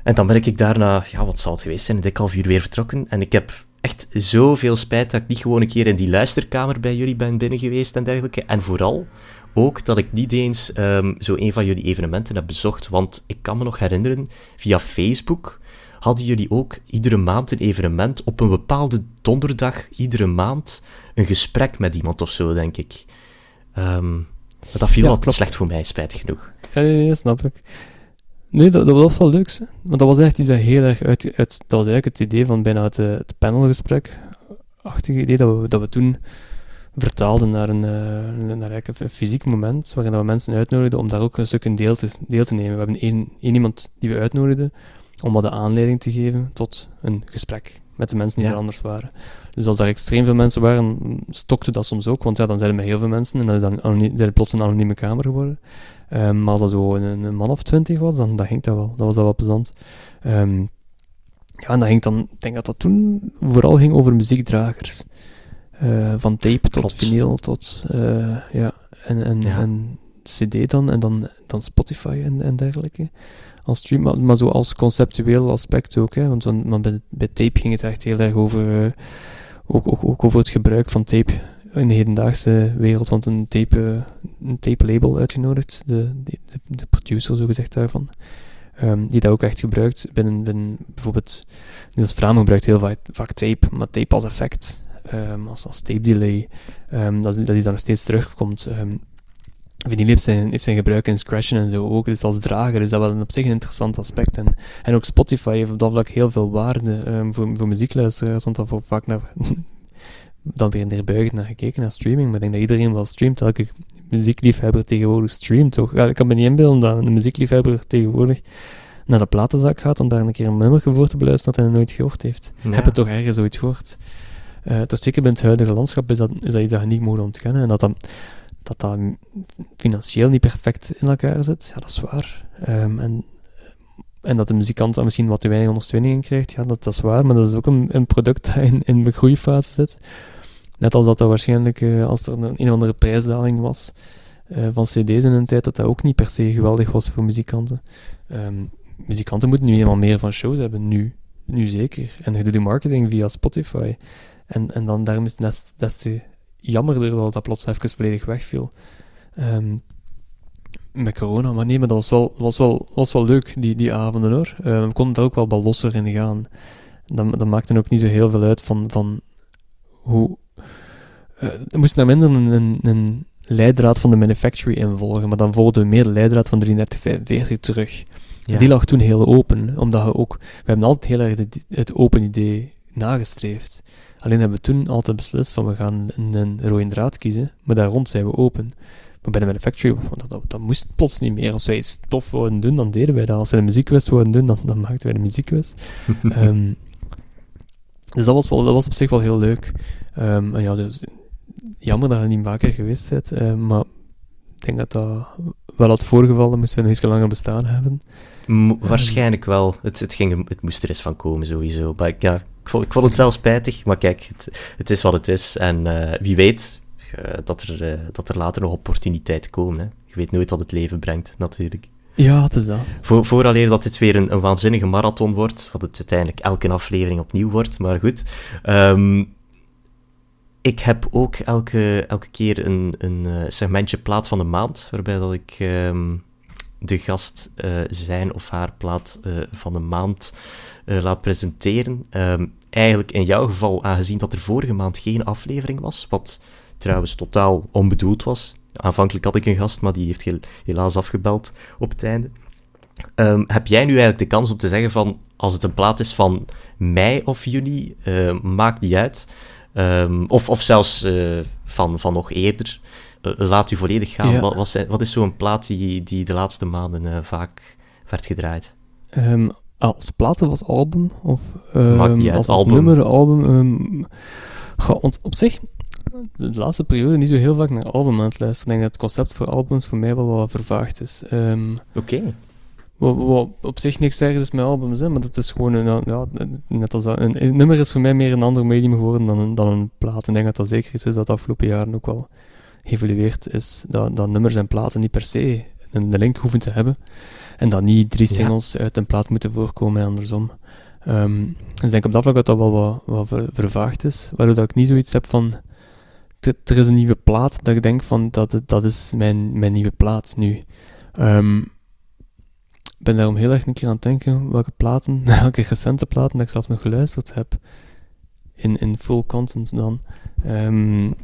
En dan ben ik daarna, ja, wat zal het geweest zijn, een dik half uur weer vertrokken. En ik heb echt zoveel spijt dat ik niet gewoon een keer in die luisterkamer bij jullie ben binnen geweest en dergelijke. En vooral ook dat ik niet eens ehm, zo een van jullie evenementen heb bezocht. Want ik kan me nog herinneren, via Facebook hadden jullie ook iedere maand een evenement op een bepaalde donderdag, iedere maand, een gesprek met iemand of zo, denk ik. Maar dat viel Ja, slecht voor mij, spijtig genoeg. Ja, snap ik. Nee, dat, dat was wel leuk, hè. want dat was echt iets dat heel erg uit, uit... Dat was eigenlijk het idee van bijna het, eh, het panelgesprek. Achtige idee dat we, dat we toen vertaalden naar een, eh, naar eigenlijk een fysiek moment, waarin we mensen uitnodigden om daar ook een stuk in deel te, deel te nemen. We hebben één, één iemand die we uitnodigden om wat de aanleiding te geven tot een gesprek met de mensen die Ja. er anders waren. Dus als daar extreem veel mensen waren, stokte dat soms ook, want ja, dan zijn er met heel veel mensen en dan is dat anoniem, zijn het plots een anonieme kamer geworden. Ehm, maar als dat zo een, een man of twintig was, dan, dan ging dat wel. Dat was dat wel plezant. Ehm, ja, en dat ging dan, ik denk dat dat toen vooral ging over muziekdragers. Eh, van tape tot Klopt. vinyl tot, eh, ja, en, en, Ja. en cd dan, en dan, dan Spotify en, en dergelijke. Als stream, maar, maar zo als conceptueel aspect ook, hè, want, dan- maar bij, bij tape ging het echt heel erg over, eh, ook, ook, ook over het gebruik van tape in de hedendaagse wereld, want een tape, een tape label uitgenodigd, de, de, de, producer zogezegd daarvan, ehm, die dat ook echt gebruikt binnen, bijvoorbeeld, Niels Fraam gebruikt heel vaak, tape, maar tape als effect, ehm, als, als tape delay, ehm, dat, dat is daar nog steeds terugkomt. Um, Vinyl heeft zijn, heeft zijn gebruik in scratchen en zo ook, dus als drager is dat wel een, op zich een interessant aspect. En, en ook Spotify heeft op dat vlak heel veel waarde voor, voor muziekluisteraars, want wordt vaak naar dan weer neerbuigend naar gekeken, naar streaming. Maar ik denk dat iedereen wel streamt. Elke muziekliefhebber tegenwoordig streamt, toch? Ja, ik kan me niet inbeelden dat een muziekliefhebber tegenwoordig naar de platenzak gaat om daar een keer een nummer voor te beluisteren dat hij nooit gehoord heeft. Ja. Heb het toch ergens ooit gehoord? Eh toch zeker binnen het huidige landschap is dat, is dat iets dat je niet moet ontkennen. En dat dat, dat dat financieel niet perfect in elkaar zit, ja, dat is waar. Ehm, en, en dat de muzikant daar misschien wat te weinig ondersteuning in krijgt, ja, dat, dat is waar. Maar dat is ook een, een product dat in, in de groeifase zit. Net als dat er waarschijnlijk, eh, als er een, een of andere prijsdaling was eh, van cd's in een tijd, dat dat ook niet per se geweldig was voor muzikanten. Ehm, muzikanten moeten nu helemaal meer van shows hebben, nu. Nu zeker. En je doet de marketing via Spotify. En, en dan daarom is het des, te jammerder dat dat plots even volledig wegviel. Ehm, met corona, maar nee, maar dat was wel, was wel, was wel leuk, die, die avonden hoor. Ehm, we konden daar ook wel wat losser in gaan. Dat, dat maakte ook niet zo heel veel uit van, van hoe... eh, er moest naar minder een, een, een leidraad van de manufacturing involgen, maar dan volgden we meer de leidraad van 3345 terug. Ja. Die lag toen heel open, omdat we ook... We hebben altijd heel erg het, het open idee nagestreefd. Alleen hebben we toen altijd beslist van we gaan een, een rode draad kiezen, maar daar rond zijn we open. Maar bij de Manufactory, want dat, dat, moest plots niet meer. Als wij iets tof wilden doen, dan deden wij dat. Als we een muziekquiz wilden doen, dan, dan maakten wij de muziekquiz. um, dus dat was, wel, dat was op zich wel heel leuk. Um, en ja, dus, jammer dat je niet vaker geweest bent, uh, maar ik denk dat dat wel had voorgevallen, moesten we nog iets langer bestaan hebben. Waarschijnlijk wel. Het, het, ging, het moest er eens van komen, sowieso. Maar ja, ik vond, ik vond het zelfs spijtig, maar kijk, het, het is wat het is. En uh, wie weet uh, dat, er, uh, dat er later nog opportuniteiten komen. Hè. Je weet nooit wat het leven brengt, natuurlijk. Ja, het is dat. Voor, vooraleer dat dit weer een, waanzinnige marathon wordt, wat het uiteindelijk elke aflevering opnieuw wordt, maar goed. Um, ik heb ook elke, elke keer een, een segmentje plaat van de maand, waarbij dat ik um, de gast uh, zijn of haar plaat uh, van de maand laat presenteren. Um, eigenlijk in jouw geval, aangezien dat er vorige maand geen aflevering was, wat trouwens totaal onbedoeld was. Aanvankelijk had ik een gast, maar die heeft helaas afgebeld op het einde. Um, heb jij nu eigenlijk de kans om te zeggen van, als het een plaat is van mei of juni, maakt die uit. Um, of, of zelfs van, van nog eerder. Eh, laat u volledig gaan. Ja. Wat, wat, wat, is zo'n plaat die, die de laatste maanden uh, vaak werd gedraaid? Um, als plaat of als album? Of um, als, als album. nummer, album? Um, op zich, de laatste periode niet zo heel vaak naar album aan het luisteren. Ik denk dat het concept voor albums voor mij wel wat vervaagd is. Oké. Okay. Wat, wat, op zich niks zeggen is met albums, hè, maar dat is gewoon een, ja, net als een, een, nummer is voor mij meer een ander medium geworden dan een, dan een plaat. Ik denk dat dat zeker is, is dat de afgelopen jaren ook wel geëvolueerd is dat, dat nummers en platen niet per se een, link hoeven te hebben. En dat niet drie singles ja. uit een plaat moeten voorkomen en andersom. Um, dus ik denk op dat vlak dat dat wel wat, wat vervaagd is. Waardoor dat ik niet zoiets heb van... Er is een nieuwe plaat dat ik denk van dat, dat is mijn, mijn nieuwe plaat nu. Um, ik ben daarom heel erg een keer aan het denken welke platen, welke recente platen dat ik zelf nog geluisterd heb. In, in full content dan. Um,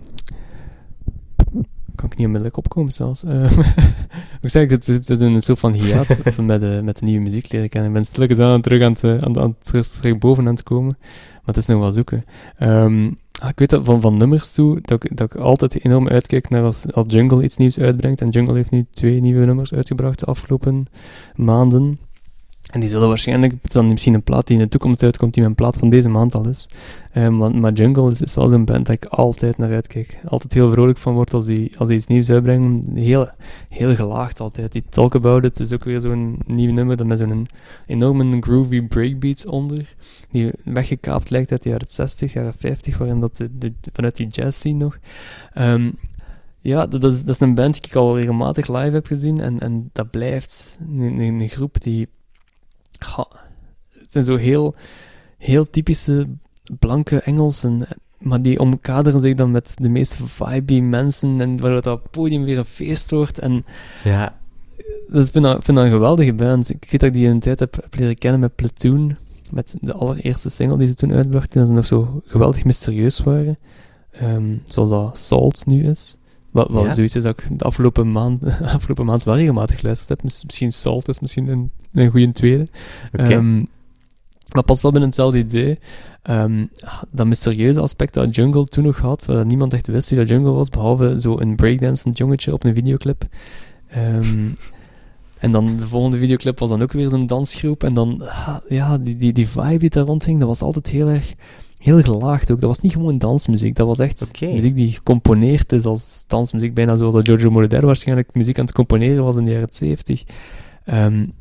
kan ik niet onmiddellijk opkomen zelfs. Uh, ik zeg, ik zit, in een soort van hiaat met, de, met de nieuwe muziek leren kennen. Ik ben stilletjes aan terug aan het, eh, aan, aan terug, terug boven aan het komen. Maar het is nog wel zoeken. Um, ik weet dat van, van nummers toe, dat ik, dat ik altijd enorm uitkijk naar als, als Jungle iets nieuws uitbrengt. En Jungle heeft nu twee nieuwe nummers uitgebracht de afgelopen maanden. En die zullen waarschijnlijk, dan misschien een plaat die in de toekomst uitkomt, die mijn plaat van deze maand al is. Um, maar, Jungle is, is wel zo'n band dat ik altijd naar uitkijk. Altijd heel vrolijk van word als die, als die iets nieuws uitbrengen. Heel, heel gelaagd altijd. Die Talk About It is ook weer zo'n nieuw nummer dat met zo'n enorme groovy breakbeats onder. Die weggekaapt lijkt uit de jaren 60, jaren 50, waarin dat de, vanuit die jazz scene nog. Um, ja, dat is, dat is een band die ik al regelmatig live heb gezien. En, en dat blijft een, een groep die het zijn zo heel, heel typische blanke Engelsen, maar die omkaderen zich dan met de meest vibey mensen en waardoor dat podium weer een feest wordt. En ja. Dat vind ik vind dat een geweldige band. Ik weet dat ik die een tijd heb, heb leren kennen met Platoon, met de allereerste single die ze toen uitbrachten, dat ze nog zo geweldig mysterieus waren. Um, zoals dat Salt nu is. Wat, wat ja. zoiets is dat ik de afgelopen maand, afgelopen maand wel regelmatig geluisterd heb. Misschien Salt is misschien een, een goede tweede. Okay. Um, maar pas wel binnen hetzelfde idee. Um, dat mysterieuze aspect dat Jungle toen nog had, waar niemand echt wist wie dat Jungle was, behalve zo een breakdancend jongetje op een videoclip. Um, en dan de volgende videoclip was dan ook weer zo'n dansgroep. En dan, ja, die, die, die vibe die daar rondhing, dat was altijd heel erg heel gelaagd ook. Dat was niet gewoon dansmuziek, dat was echt okay. muziek die gecomponeerd is als dansmuziek. Bijna zoals dat Giorgio Moroder waarschijnlijk muziek aan het componeren was in de jaren 70. Um,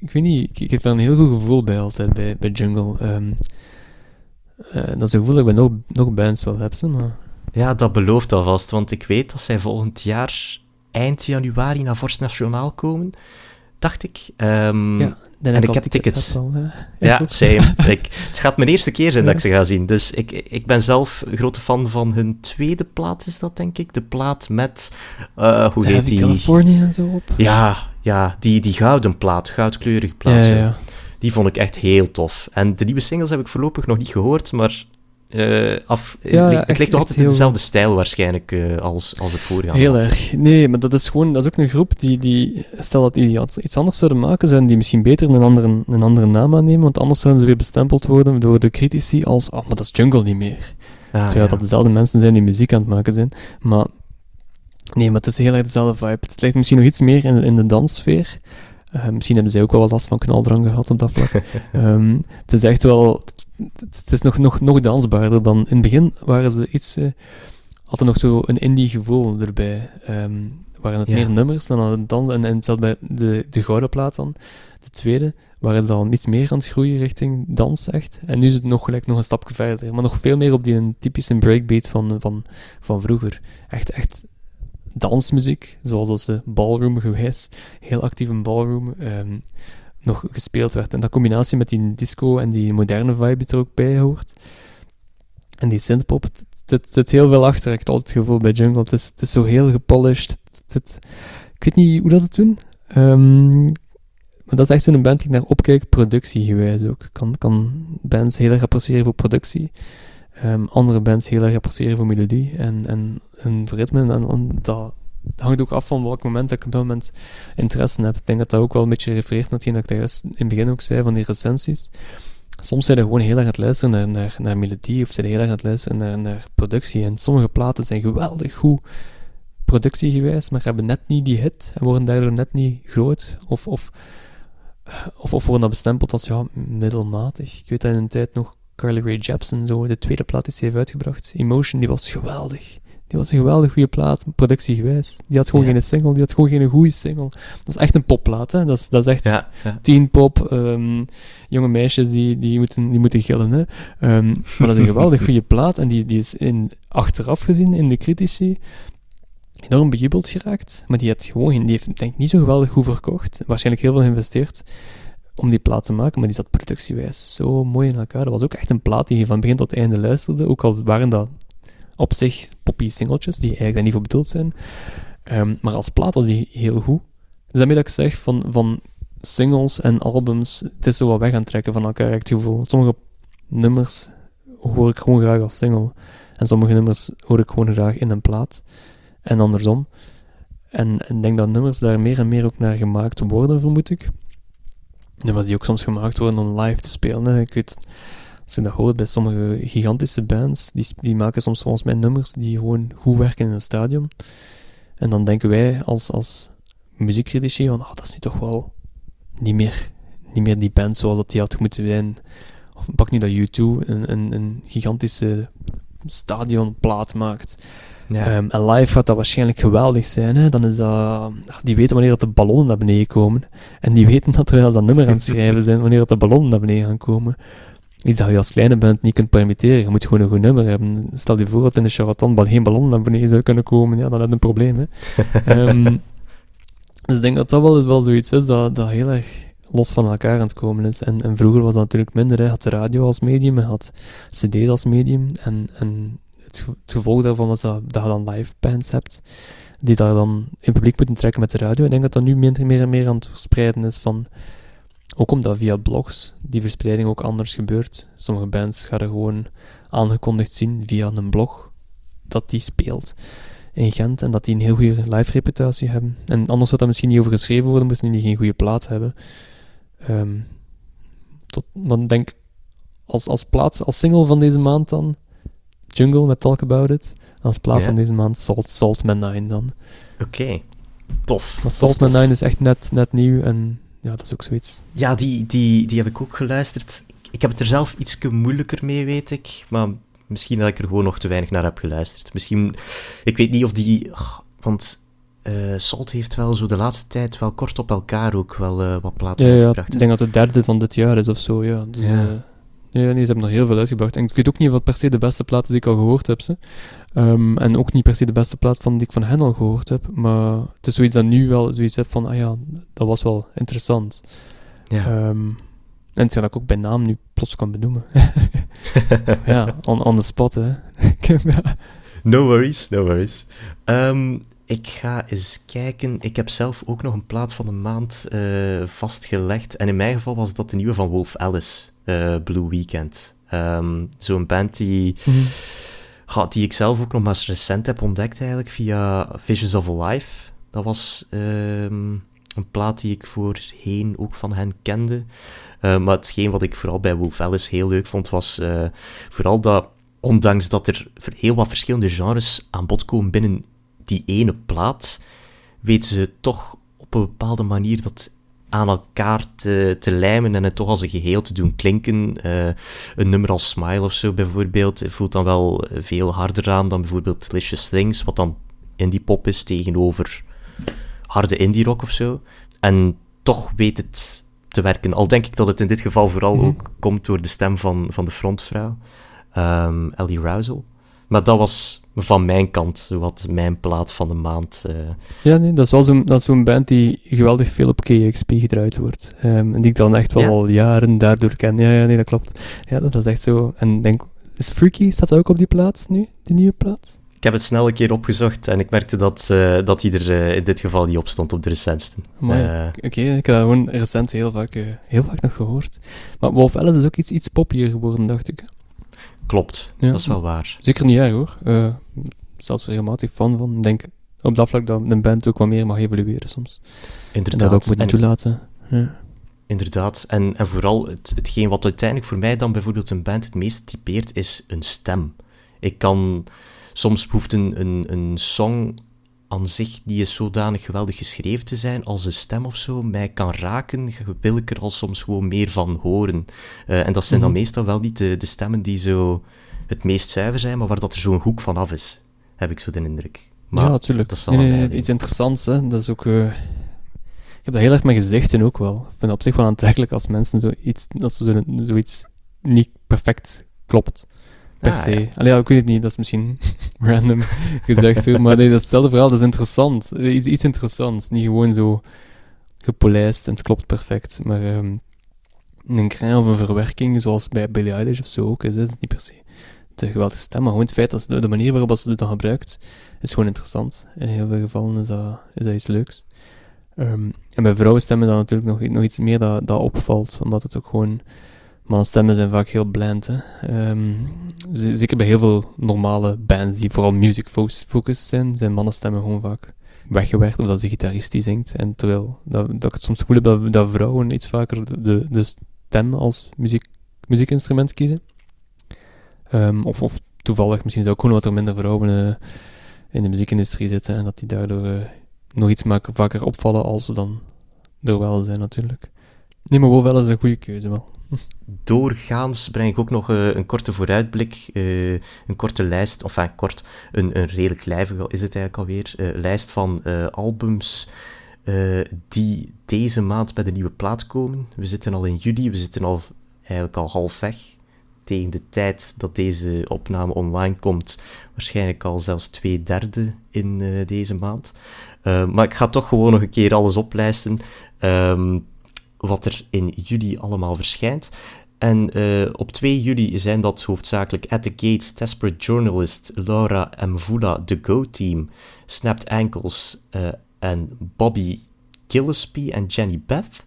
ik weet niet, ik, ik, heb daar een heel goed gevoel bij altijd, bij, bij Jungle. Um, uh, dat is een gevoel dat ik bij nog, nog bands wel heb, maar... Ja, dat belooft alvast, want ik weet dat zij volgend jaar eind januari naar Vorst Nationaal komen, dacht ik. Um, ja, en ik heb tickets. Al, ja, same. ik, het gaat mijn eerste keer zijn dat ik ze ga zien. Dus ik, ik ben zelf een grote fan van hun tweede plaat, is dat denk ik? De plaat met, uh, hoe heet die? California en zo op. Ja, ja die, die gouden plaat, goudkleurig plaat. Ja, ja. Die vond ik echt heel tof. En de nieuwe singles heb ik voorlopig nog niet gehoord, maar uh, af. Ja, het, echt- lijkt nog altijd in dezelfde stijl waarschijnlijk eh, als, als het voorgaande. Heel erg. Nee, maar dat is gewoon, dat is ook een groep die, die stel dat die iets anders zouden maken, zouden die misschien beter een andere, een andere naam aannemen, want anders zouden ze weer bestempeld worden door de critici als, oh, maar dat is jungle niet meer. Ah, Terwijl ja. dat dezelfde mensen zijn die muziek aan het maken zijn. Maar nee, maar het is heel erg dezelfde vibe. Het lijkt misschien nog iets meer in, in de danssfeer. Eh, misschien hebben zij ook wel wat last van knaldrang gehad op dat vlak. Ehm, het is echt wel... Het, is nog, nog, nog dansbaarder dan... In het begin waren ze iets... eh hadden nog zo een indie gevoel erbij. Ehm, waren het Ja. meer nummers dan dansen. En, en zelfs bij de, de gouden plaat dan, de tweede, waren ze dan iets meer aan het groeien richting dans, echt. En nu is het nog gelijk nog een stapje verder. Maar nog veel meer op die een typische breakbeat van, van, van vroeger. Echt, echt dansmuziek, zoals als ze ballroom geweest, heel actief een ballroom, ehm, nog gespeeld werd. En dat combinatie met die disco en die moderne vibe die er ook bij hoort. En die synthpop, het zit, zit heel veel achter. Ik heb altijd het gevoel bij Jungle. Het is, het is zo heel gepolished. Het ik weet niet hoe dat ze het doen. Ehm, maar dat is echt zo'n band die ik naar opkijk, productiegewijs ook. Ik kan, kan bands heel erg appreciëren voor productie. Ehm, andere bands heel erg appreciëren voor melodie en, en, en ritme. En, en dat hangt ook af van welk moment dat ik op dat moment interesse heb. Ik denk dat dat ook wel een beetje refereert naar hetgeen dat ik daar in het begin ook zei van die recensies. Soms zijn er gewoon heel erg aan het luisteren naar, naar, naar melodie of zijn heel erg aan het luisteren naar, naar productie. En sommige platen zijn geweldig goed productiegewijs, maar hebben net niet die hit en worden daardoor net niet groot. Of, of, of, of worden dat bestempeld als ja, middelmatig. Ik weet dat in een tijd nog Carly Rae Jepsen, zo, de tweede plaat die heeft uitgebracht, Emotion, die was geweldig. Die was een geweldig goede plaat, productiegewijs. Die had gewoon Ja. geen single, die had gewoon geen goede single. Dat is echt een popplaat, hè. Dat is, dat is echt Ja, ja. teenpop, ehm, jonge meisjes die, die, moeten, die moeten gillen. Hè. Ehm, maar dat is een geweldig goede plaat en die, die is in, achteraf gezien in de critici enorm bejubeld geraakt. Maar die, had gewoon, geen- die heeft denk ik niet zo geweldig goed verkocht. Waarschijnlijk heel veel geïnvesteerd om die plaat te maken, maar die zat productiewijs zo mooi in elkaar. Dat was ook echt een plaat die je van begin tot einde luisterde, ook al waren dat op zich poppy singeltjes, die eigenlijk daar niet voor bedoeld zijn. Ehm, maar als plaat was die heel goed. Dus daarmee dat ik zeg van, van singles en albums, het is zo wat weg aan trekken van elkaar, het gevoel. Sommige nummers hoor ik gewoon graag als single. En sommige nummers hoor ik gewoon graag in een plaat. En andersom. En en ik denk dat nummers daar meer en meer ook naar gemaakt worden, vermoed ik. Nummers die ook soms gemaakt worden om live te spelen. Hè. Ik weet, als je dat hoort bij sommige gigantische bands, die, die maken soms volgens mij nummers die gewoon goed werken in een stadion. En dan denken wij als, als muziekcritici van, ah, dat is nu toch wel niet meer, niet meer die band zoals dat die had moeten zijn. Of pak nu dat U2 een, een, een gigantische stadionplaat maakt. Ja. Ehm, en live gaat dat waarschijnlijk geweldig zijn. Hè? Dan is dat, die weten wanneer dat de ballonnen naar beneden komen. En die weten dat we dat nummer aan het schrijven zijn, wanneer dat de ballonnen naar beneden gaan komen. Iets dat je als kleine band niet kunt permitteren. Je moet gewoon een goed nummer hebben. Stel je voor dat in de charlatan geen ballon naar beneden zou kunnen komen. Ja, dan heb je een probleem. Hè? Ehm, dus ik denk dat dat wel, wel zoiets is dat, dat heel erg los van elkaar aan het komen is. En, en vroeger was dat natuurlijk minder. Hè. Je had de radio als medium, je had cd's als medium. En, het gevolg daarvan was dat, dat je dan live bands hebt, die daar dan in publiek moeten trekken met de radio. Ik denk dat dat nu meer, meer en meer aan het verspreiden is van... Ook omdat via blogs die verspreiding ook anders gebeurt. Sommige bands gaan er gewoon aangekondigd zien via een blog dat die speelt in Gent en dat die een heel goede live reputatie hebben. En anders zou dat misschien niet over geschreven worden, moesten die geen goede plaat hebben. Ehm tot, ik denk, als, als plaat, als single van deze maand dan, Jungle met Talk About It. Als plaat van deze maand, Salt, Salt Man 9 dan. Oké. Tof. Maar Salt Tof, Man tof. 9 is echt net, net nieuw en ja, dat is ook zoiets. Ja, die, die, die heb ik ook geluisterd. Ik heb het er zelf iets moeilijker mee, weet ik. Maar misschien dat ik er gewoon nog te weinig naar heb geluisterd. Misschien... Ik weet niet of die... want eh, Salt heeft wel zo de laatste tijd wel kort op elkaar ook wel eh, wat platen Ja, ja, uitgebracht. ik hè? denk dat het derde van dit jaar is of zo, ja. Dus, Ja. Ja. nee, ze hebben nog heel veel uitgebracht. En ik weet ook niet het per se de beste plaat is die ik al gehoord heb. Ze. Ehm, en ook niet per se de beste plaat van die ik van hen al gehoord heb. Maar het is zoiets dat nu wel zoiets heb van, ah ja, dat was wel interessant. Ja. Ehm, en het is dat ik ook bij naam nu plots kan benoemen. ja, on, on the spot, hè. No worries, no worries. Ehm, ik ga eens kijken. Ik heb zelf ook nog een plaat van de maand eh, vastgelegd. En in mijn geval was dat de nieuwe van Wolf Alice, eh, Blue Weekend. Ehm, Zo'n band die, mm die ik zelf ook nog maar recent heb ontdekt eigenlijk via Visions of a Life. Dat was ehm, een plaat die ik voorheen ook van hen kende. Uh, maar hetgeen wat ik vooral bij Wolf Alice heel leuk vond, was uh, vooral dat, ondanks dat er heel wat verschillende genres aan bod komen binnen die ene plaat, weten ze toch op een bepaalde manier dat aan elkaar te, te lijmen en het toch als een geheel te doen klinken. Uh, een nummer als Smile of zo bijvoorbeeld voelt dan wel veel harder aan dan bijvoorbeeld Delicious Things, wat dan indie pop is tegenover harde indie rock of zo. En toch weet het te werken. Al denk ik dat het in dit geval vooral mhm. ook komt door de stem van, van de frontvrouw, um, Ellie Rousel. Maar dat was van mijn kant, wat mijn plaat van de maand. Uh... Ja, nee, dat is wel zo'n, zo'n band die geweldig veel op KXP gedraaid wordt. Um, en die ik dan echt wel al jaren daardoor ken. Ja, ja, nee, dat klopt. Ja, dat is echt zo. En denk, is Freaky, staat ook op die plaat nu, die nieuwe plaat? Ik heb het snel een keer opgezocht en ik merkte dat, uh, dat hij er uh, in dit geval niet op stond op de recentste. Uh, Oké, okay, ik heb dat gewoon recent heel vaak, heel vaak nog gehoord. Maar Wolf Alice is ook iets, iets poppier geworden, dacht ik. Klopt, ja. dat is wel waar. Zeker niet erg hoor. zelfs regelmatig fan van. Ik denk op dat vlak dat een band ook wat meer mag evolueren soms. Inderdaad. En dat ook moet niet toelaten. Ja. Inderdaad. En, en vooral het, hetgeen wat uiteindelijk voor mij dan bijvoorbeeld een band het meest typeert, is een stem. Ik kan soms hoeft een, een, een song aan zich, die is zodanig geweldig geschreven te zijn, als een stem of zo mij kan raken, wil ik er al soms gewoon meer van horen. Uh, en dat zijn dan mhm. meestal wel niet de, de, stemmen die zo het meest zuiver zijn, maar waar dat er zo'n hoek van af is, heb ik zo de indruk. Maar ja, natuurlijk. Dat is nee, iets interessants, hè. Dat is ook... Uh... Ik heb dat heel erg met gezichten ook wel. Ik vind het op zich wel aantrekkelijk als mensen zoiets, als ze zo, zoiets niet perfect klopt per ah, se. Ja. Allee, ja, ik weet het niet, dat is misschien random gezegd, hoor, maar nee, dat hetzelfde verhaal, dat is interessant. Iets, iets interessants, niet gewoon zo gepolijst en het klopt perfect, maar um, een kring of een verwerking, zoals bij Billie Eilish of zo ook, is het niet per se de geweldige stem, maar gewoon het feit dat de, de manier waarop ze dit dan gebruikt, is gewoon interessant. In heel veel gevallen is dat, is dat iets leuks. Um, en bij vrouwenstemmen dan natuurlijk nog, nog iets meer dat, dat opvalt, omdat het ook gewoon stemmen zijn vaak heel bland. Hè. Um, zeker bij heel veel normale bands die vooral music focused zijn, zijn mannenstemmen gewoon vaak weggewerkt of dat de gitarist die zingt. En terwijl dat, ik het soms gevoel heb dat, dat vrouwen iets vaker de, de stem als muziek, muziekinstrument kiezen. Um, of, of toevallig misschien ook gewoon wat er minder vrouwen uh, in de muziekindustrie zitten en dat die daardoor uh, nog iets vaker opvallen als ze dan er wel zijn natuurlijk. Nee, maar wel is een goede keuze wel. Doorgaans breng ik ook nog uh, een korte vooruitblik, uh, een korte lijst, of enfin, kort, een, een redelijk lijvige is het eigenlijk alweer, uh, lijst van albums die deze maand bij de nieuwe plaat komen. We zitten al in juli, we zitten al eigenlijk al half weg. Tegen de tijd dat deze opname online komt, waarschijnlijk al zelfs twee derde in deze maand. maar ik ga toch gewoon nog een keer alles oplijsten. Um, wat er in juli allemaal verschijnt. En uh, op 2 juli zijn dat hoofdzakelijk At the Gates, Desperate Journalist, Laura Mvula, The Go Team, Snapped Ankles uh, en Bobby Gillespie en Jenny Beth.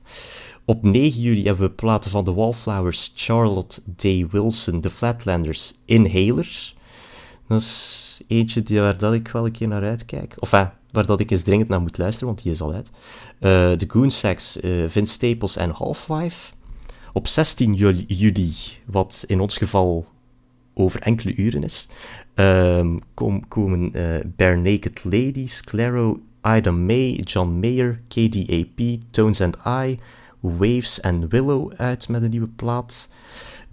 Op 9 juli hebben we platen van The Wallflowers, Charlotte Day Wilson, The Flatlanders, Inhaler. Dat is eentje die, waar dat ik wel een keer naar uitkijk. Of enfin, waar dat ik eens dringend naar moet luisteren, want die is al uit. Uh, de Goonsacks, uh, Vince Staples en Halfwife. Op 16 juli, wat in ons geval over enkele uren is, um, kom, komen uh, Bare Naked Ladies, Claro, Ida May, John Mayer, KDAP, Tones and I, Waves en Willow uit met een nieuwe plaat.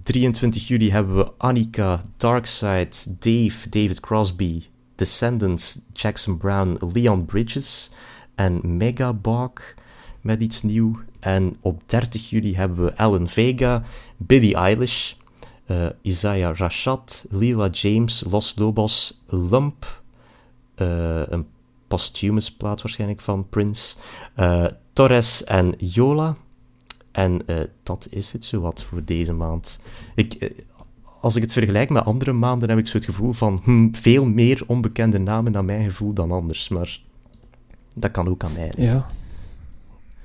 23 juli hebben we Annika, Darkside, Dave, David Crosby, Descendants, Jackson Brown, Leon Bridges en Megabog met iets nieuw. En op 30 juli hebben we Alan Vega, Billie Eilish, uh, Isaiah Rashad, Lila James, Los Lobos, Lump, uh, een posthumous plaat waarschijnlijk van Prince, uh, Torres en Yola. En dat is het zowat voor deze maand. Ik, als ik het vergelijk met andere maanden, heb ik zo het gevoel van hm, veel meer onbekende namen naar mijn gevoel dan anders. Maar dat kan ook aan mij Ja.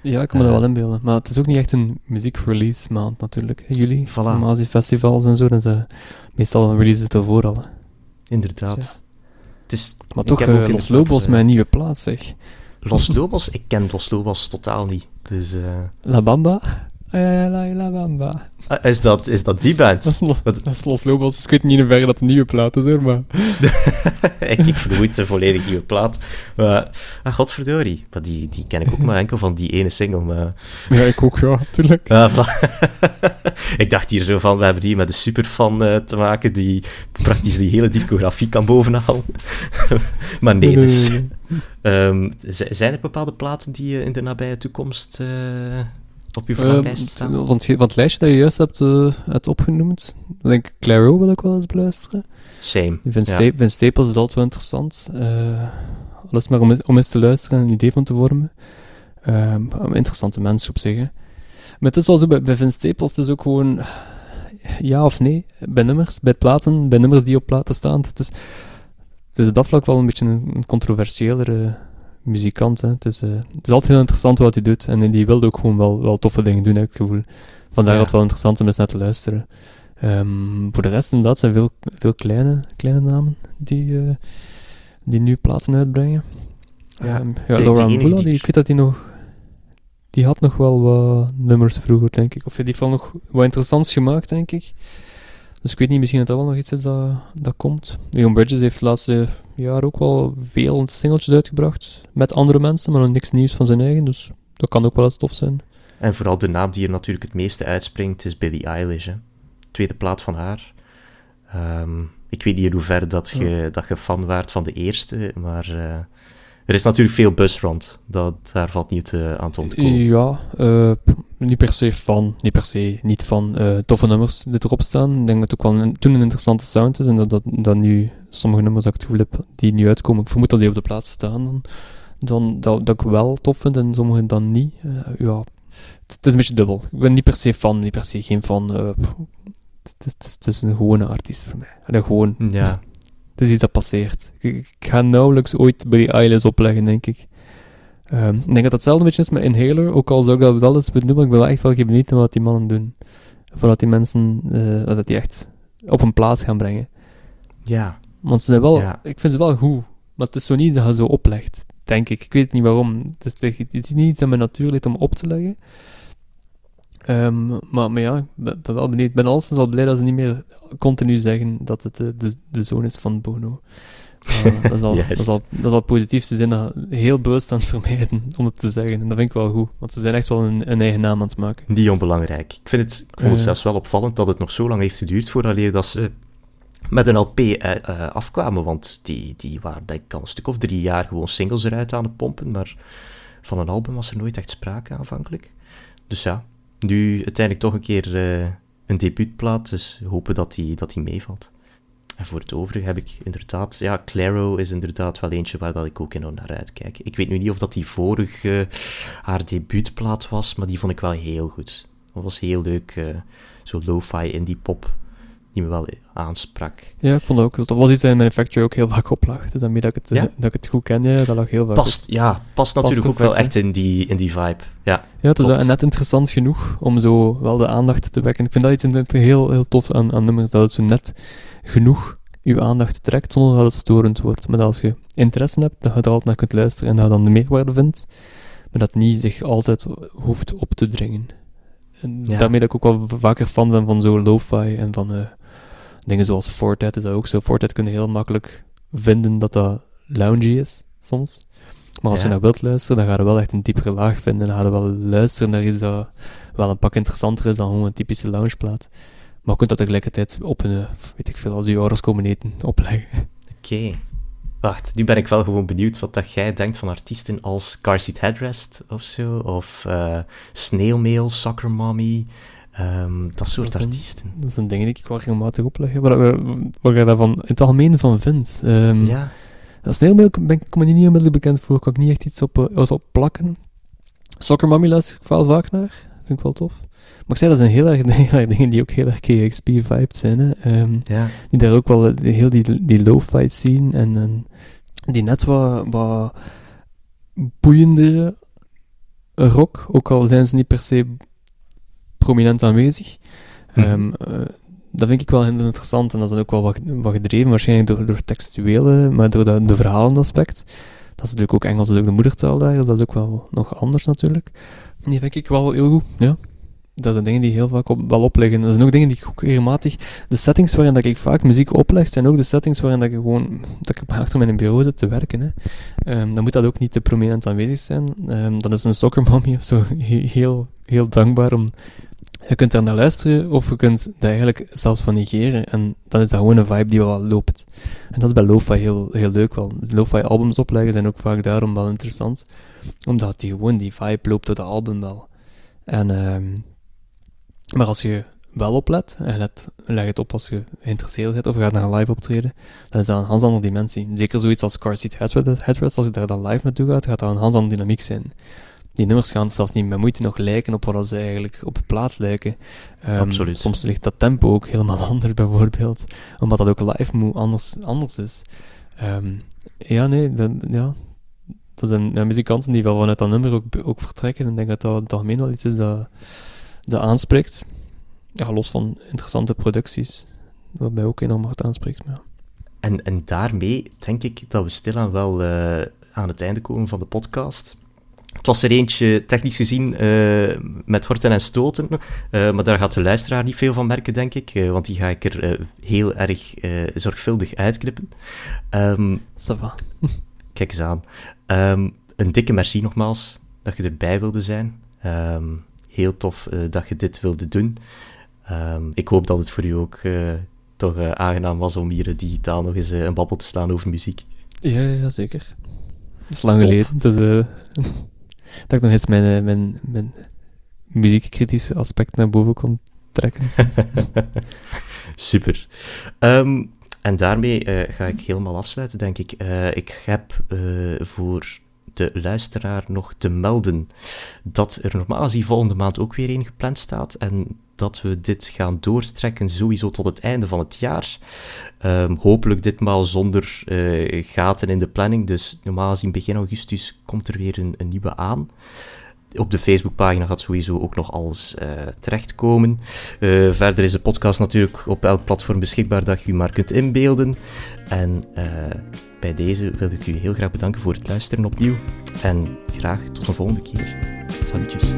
Ja, ik kan me Eh. dat wel inbeelden. Maar het is ook niet echt een muziekrelease maand natuurlijk. Juli, Voilà. normaal festivals en zo, dan zijn meestal een release het ervoor al. hè. Inderdaad. Dus Het is, Maar toch, heb eh, ook Los Lobos eh, een nieuwe plaat, zeg. Los Lobos? Ik ken Los Lobos totaal niet. Dus, eh, La Bamba? Eh, la, la Bamba. ah, is, dat, is dat die band? Dat is, Lo- Wat- dat is Los Lobos, dus ik weet niet in hoeverre dat een nieuwe plaat is, hoor, maar... ik, ik vermoed een volledig nieuwe plaat. Maar, ah, godverdorie. Maar die, die ken ik ook maar enkel van die ene single. Maar, Ja, ik ook, ja, natuurlijk. ah, ik dacht hier zo van, we hebben hier met een superfan eh, te maken die praktisch die hele discografie kan bovenhalen. maar nee, dus... Ehm, zijn er bepaalde platen die je in de nabije toekomst eh, op je verlanglijst staan? Ehm, van, het, van het lijstje dat je juist hebt, eh, hebt opgenoemd, ik denk Claro wil ik wel eens beluisteren. Same. Die Vince, Ja. Sta- Vince Staples is altijd wel interessant. eh alles maar om, eens- om eens te luisteren en een idee van te vormen. Ehm, een interessante mens op zich. Hè. Maar het is al zo bij, bij Vince Staples, het is ook gewoon ja of nee bij nummers, bij platen, bij nummers die op platen staan. Het is, het is op dat vlak wel een beetje een, een controversiëlere muzikant. Hè. Het, is, eh, het is altijd heel interessant wat hij doet en die wilde ook gewoon wel, wel toffe dingen doen, heb ik het gevoel. Vandaar Ja. dat het wel interessant is om eens naar te luisteren. Ehm, voor de rest inderdaad zijn veel, veel kleine, kleine namen die, eh, die nu platen uitbrengen. Ja, Ehm, ja de- Laura Mvula, die, ik weet dat die nog... Die had nog wel wat nummers vroeger, denk ik. Of die heeft wel nog wat interessants gemaakt, denk ik. Dus ik weet niet, misschien dat dat wel nog iets is dat, dat komt. Leon Bridges heeft de laatste jaar ook wel veel singeltjes uitgebracht. Met andere mensen, maar nog niks nieuws van zijn eigen. Dus dat kan ook wel eens tof zijn. En vooral de naam die er natuurlijk het meeste uitspringt is Billie Eilish. Hè. Tweede plaat van haar. Ehm, ik weet niet in hoeverre dat je, dat je fan waart van de eerste, maar eh, er is natuurlijk veel buzz rond. Dat, daar valt niet eh, aan te ontkomen. Ja, eh, niet per se van, niet per se niet van eh, toffe nummers die erop staan. Ik denk dat het ook wel een, toen een interessante sound is en dat, dat, dat nu sommige nummers dat ik het gevoel heb die nu uitkomen, ik vermoed dat die op de plaats staan, dan, dan dat, dat ik wel tof vind en sommige dan niet. Ja, het, is een beetje dubbel. Ik ben niet per se fan, niet per se geen fan. het, is, het, is, een gewone artiest voor mij. Gewoon, Ja, het is iets dat passeert. Ik, ik ga nauwelijks ooit Billie Eilish opleggen, denk ik. Ehm, ik denk dat hetzelfde een beetje is met Inhaler, ook al zou ik dat wel eens benoemen, maar ik ben wel echt wel benieuwd naar wat die mannen doen. Voordat die mensen, eh, dat die echt op een plaats gaan brengen. ja. Want ze zijn wel, Ja. ik vind ze wel goed, maar het is zo niet dat je zo oplegt, denk ik. Ik weet niet waarom. Het is, het is niet iets dat me natuur ligt om op te leggen. Ehm, maar, maar ja, ik ben, ben wel benieuwd. Ik ben alleszins wel blij dat ze niet meer continu zeggen dat het eh, de, de zoon is van Bono. Eh, dat, is al, dat, is al, dat is al positief. Ze zijn dat heel bewust aan het vermijden om het te zeggen. En dat vind ik wel goed, want ze zijn echt wel een, een eigen naam aan het maken. Niet onbelangrijk. Ik, vind het, ik vond het Eh. zelfs wel opvallend dat het nog zo lang heeft geduurd voordat dat ze met een LP afkwamen. Want die, die waren denk ik al een stuk of drie jaar gewoon singles eruit aan het pompen. Maar van een album was er nooit echt sprake aanvankelijk. Dus ja, nu uiteindelijk toch een keer eh, een debuutplaat. Dus hopen dat die, dat die meevalt. En voor het overige heb ik inderdaad... Ja, Claro is inderdaad wel eentje waar dat ik ook enorm naar uitkijk. Ik weet nu niet of dat die vorig eh, haar debuutplaat was, maar die vond ik wel heel goed. Dat was heel leuk. eh zo lo-fi indie pop, die me wel aansprak. Ja, ik vond dat ook. Dat was iets dat in Manufacture ook heel vaak op lag. Dus daarmee dat ik het, Ja? eh, dat ik het goed ken, ja, dat lag heel vaak op. Past, ja, past natuurlijk ook wel echt in die, in die vibe. Ja, Ja, het is Klopt. net interessant genoeg om zo wel de aandacht te wekken. Ik vind dat iets heel, heel tof aan, aan nummers, dat het zo net genoeg uw aandacht trekt zonder dat het storend wordt. Maar dat als je interesse hebt, dat je er altijd naar kunt luisteren en dat je dan de meerwaarde vindt, maar dat niet zich altijd hoeft op te dringen. En Ja. daarmee dat ik ook wel vaker fan ben van zo lo-fi en van eh, dingen zoals Fortet is dat ook zo. Fortet kun je heel makkelijk vinden dat dat loungy is, soms. Maar als Ja. je naar wilt luisteren, dan ga je wel echt een diepere laag vinden. Dan ga je wel luisteren naar iets dat wel een pak interessanter is dan gewoon een typische loungeplaat. Maar je kunt dat tegelijkertijd op een, eh, weet ik veel, als je ouders komen eten, opleggen. oké. Wacht, nu ben ik wel gewoon benieuwd wat dat jij denkt van artiesten als Car Seat Headrest of zo, of eh Snail Mail, Soccer Mommy, ehm, dat soort Dat zijn- artiesten. Dat zijn dingen die ik wel regelmatig opleg. Waar, waar, je daarvan in het algemeen van vindt. Ehm Ja, Snailmail ben ik kom ik niet onmiddellijk bekend voor, kan ik niet echt iets op, eh, op plakken. Soccer Mommy luister ik wel vaak naar, vind ik wel tof. Maar ik zei, dat zijn heel erg, heel erg dingen die ook heel erg KXP-vibed zijn. Hè. Ehm, ja, die daar ook wel eh, heel die, die lo-fi zien en, en die net wat, wat boeiendere rock, ook al zijn ze niet per se prominent aanwezig. Mhm. Ehm, eh, dat vind ik wel heel interessant en dat is dan ook wel wat, wat gedreven, waarschijnlijk door, door textuele, maar door de, de verhalende aspect. Dat is natuurlijk ook Engels, is ook de moedertaal daar, dat is ook wel nog anders natuurlijk. Die vind ik wel heel goed, ja. Dat zijn dingen die heel vaak op, wel opleggen. Dat zijn ook dingen die ik ook regelmatig... De settings waarin dat ik vaak muziek opleg, zijn ook de settings waarin dat ik gewoon... Dat ik achter mijn bureau zit te werken, hè. Ehm, dan moet dat ook niet te prominent aanwezig zijn. Ehm, dan is een soccermommy of zo he- heel, heel dankbaar om... Je kunt daar naar luisteren, of je kunt dat eigenlijk zelfs van negeren. En dan is dat gewoon een vibe die wel loopt. En dat is bij lo-fi heel, heel leuk wel. Lo-fi albums opleggen zijn ook vaak daarom wel interessant. Omdat die gewoon, die vibe loopt door de album wel. En, ehm, maar als je wel oplet, en let, leg het op als je geïnteresseerd bent of gaat naar een live optreden, dan is dat een ganz andere dimensie. Zeker zoiets als Car Seat Headrest, als je daar dan live naartoe gaat, gaat dat een ganz andere dynamiek zijn. Die nummers gaan zelfs niet met moeite nog lijken op wat ze eigenlijk op de plaat lijken. Ehm, Absoluut. Soms ligt dat tempo ook helemaal anders, bijvoorbeeld. Omdat dat ook live anders, anders is. Ehm, ja, nee, dat, ja. Dat zijn ja, muzikanten die wel vanuit dat nummer ook, ook vertrekken. En ik denk dat dat in het algemeen wel iets is dat, dat aanspreekt. Ja, los van interessante producties. Wat mij ook enorm hard aanspreekt. Maar ja. En, en daarmee denk ik dat we stilaan wel eh, aan het einde komen van de podcast. Het was er eentje, technisch gezien, eh, met horten en stoten. eh, maar daar gaat de luisteraar niet veel van merken, denk ik. want die ga ik er heel erg zorgvuldig uitknippen. Va. kijk eens aan. Ehm, een dikke merci nogmaals dat je erbij wilde zijn. Ehm, heel tof eh, dat je dit wilde doen. Ehm, ik hoop dat het voor u ook eh, toch eh, aangenaam was om hier digitaal nog eens een babbel te slaan over muziek. Ja, ja, zeker. Het is lang Top. geleden. Dus, dat ik nog eens mijn, mijn, mijn muziekkritische aspect naar boven kon trekken. Soms. Super. Ehm, en daarmee ga ik helemaal afsluiten, denk ik. Ik heb voor de luisteraar nog te melden dat er normaal gezien volgende maand ook weer één gepland staat. En dat we dit gaan doorstrekken sowieso tot het einde van het jaar. Ehm, hopelijk ditmaal zonder eh, gaten in de planning. Dus normaal gezien begin augustus komt er weer een, een nieuwe aan. Op de Facebookpagina gaat sowieso ook nog alles eh, terechtkomen. Eh, verder is de podcast natuurlijk op elk platform beschikbaar dat u maar kunt inbeelden. En bij deze wil ik u heel graag bedanken voor het luisteren opnieuw. En graag tot een volgende keer. Salutjes.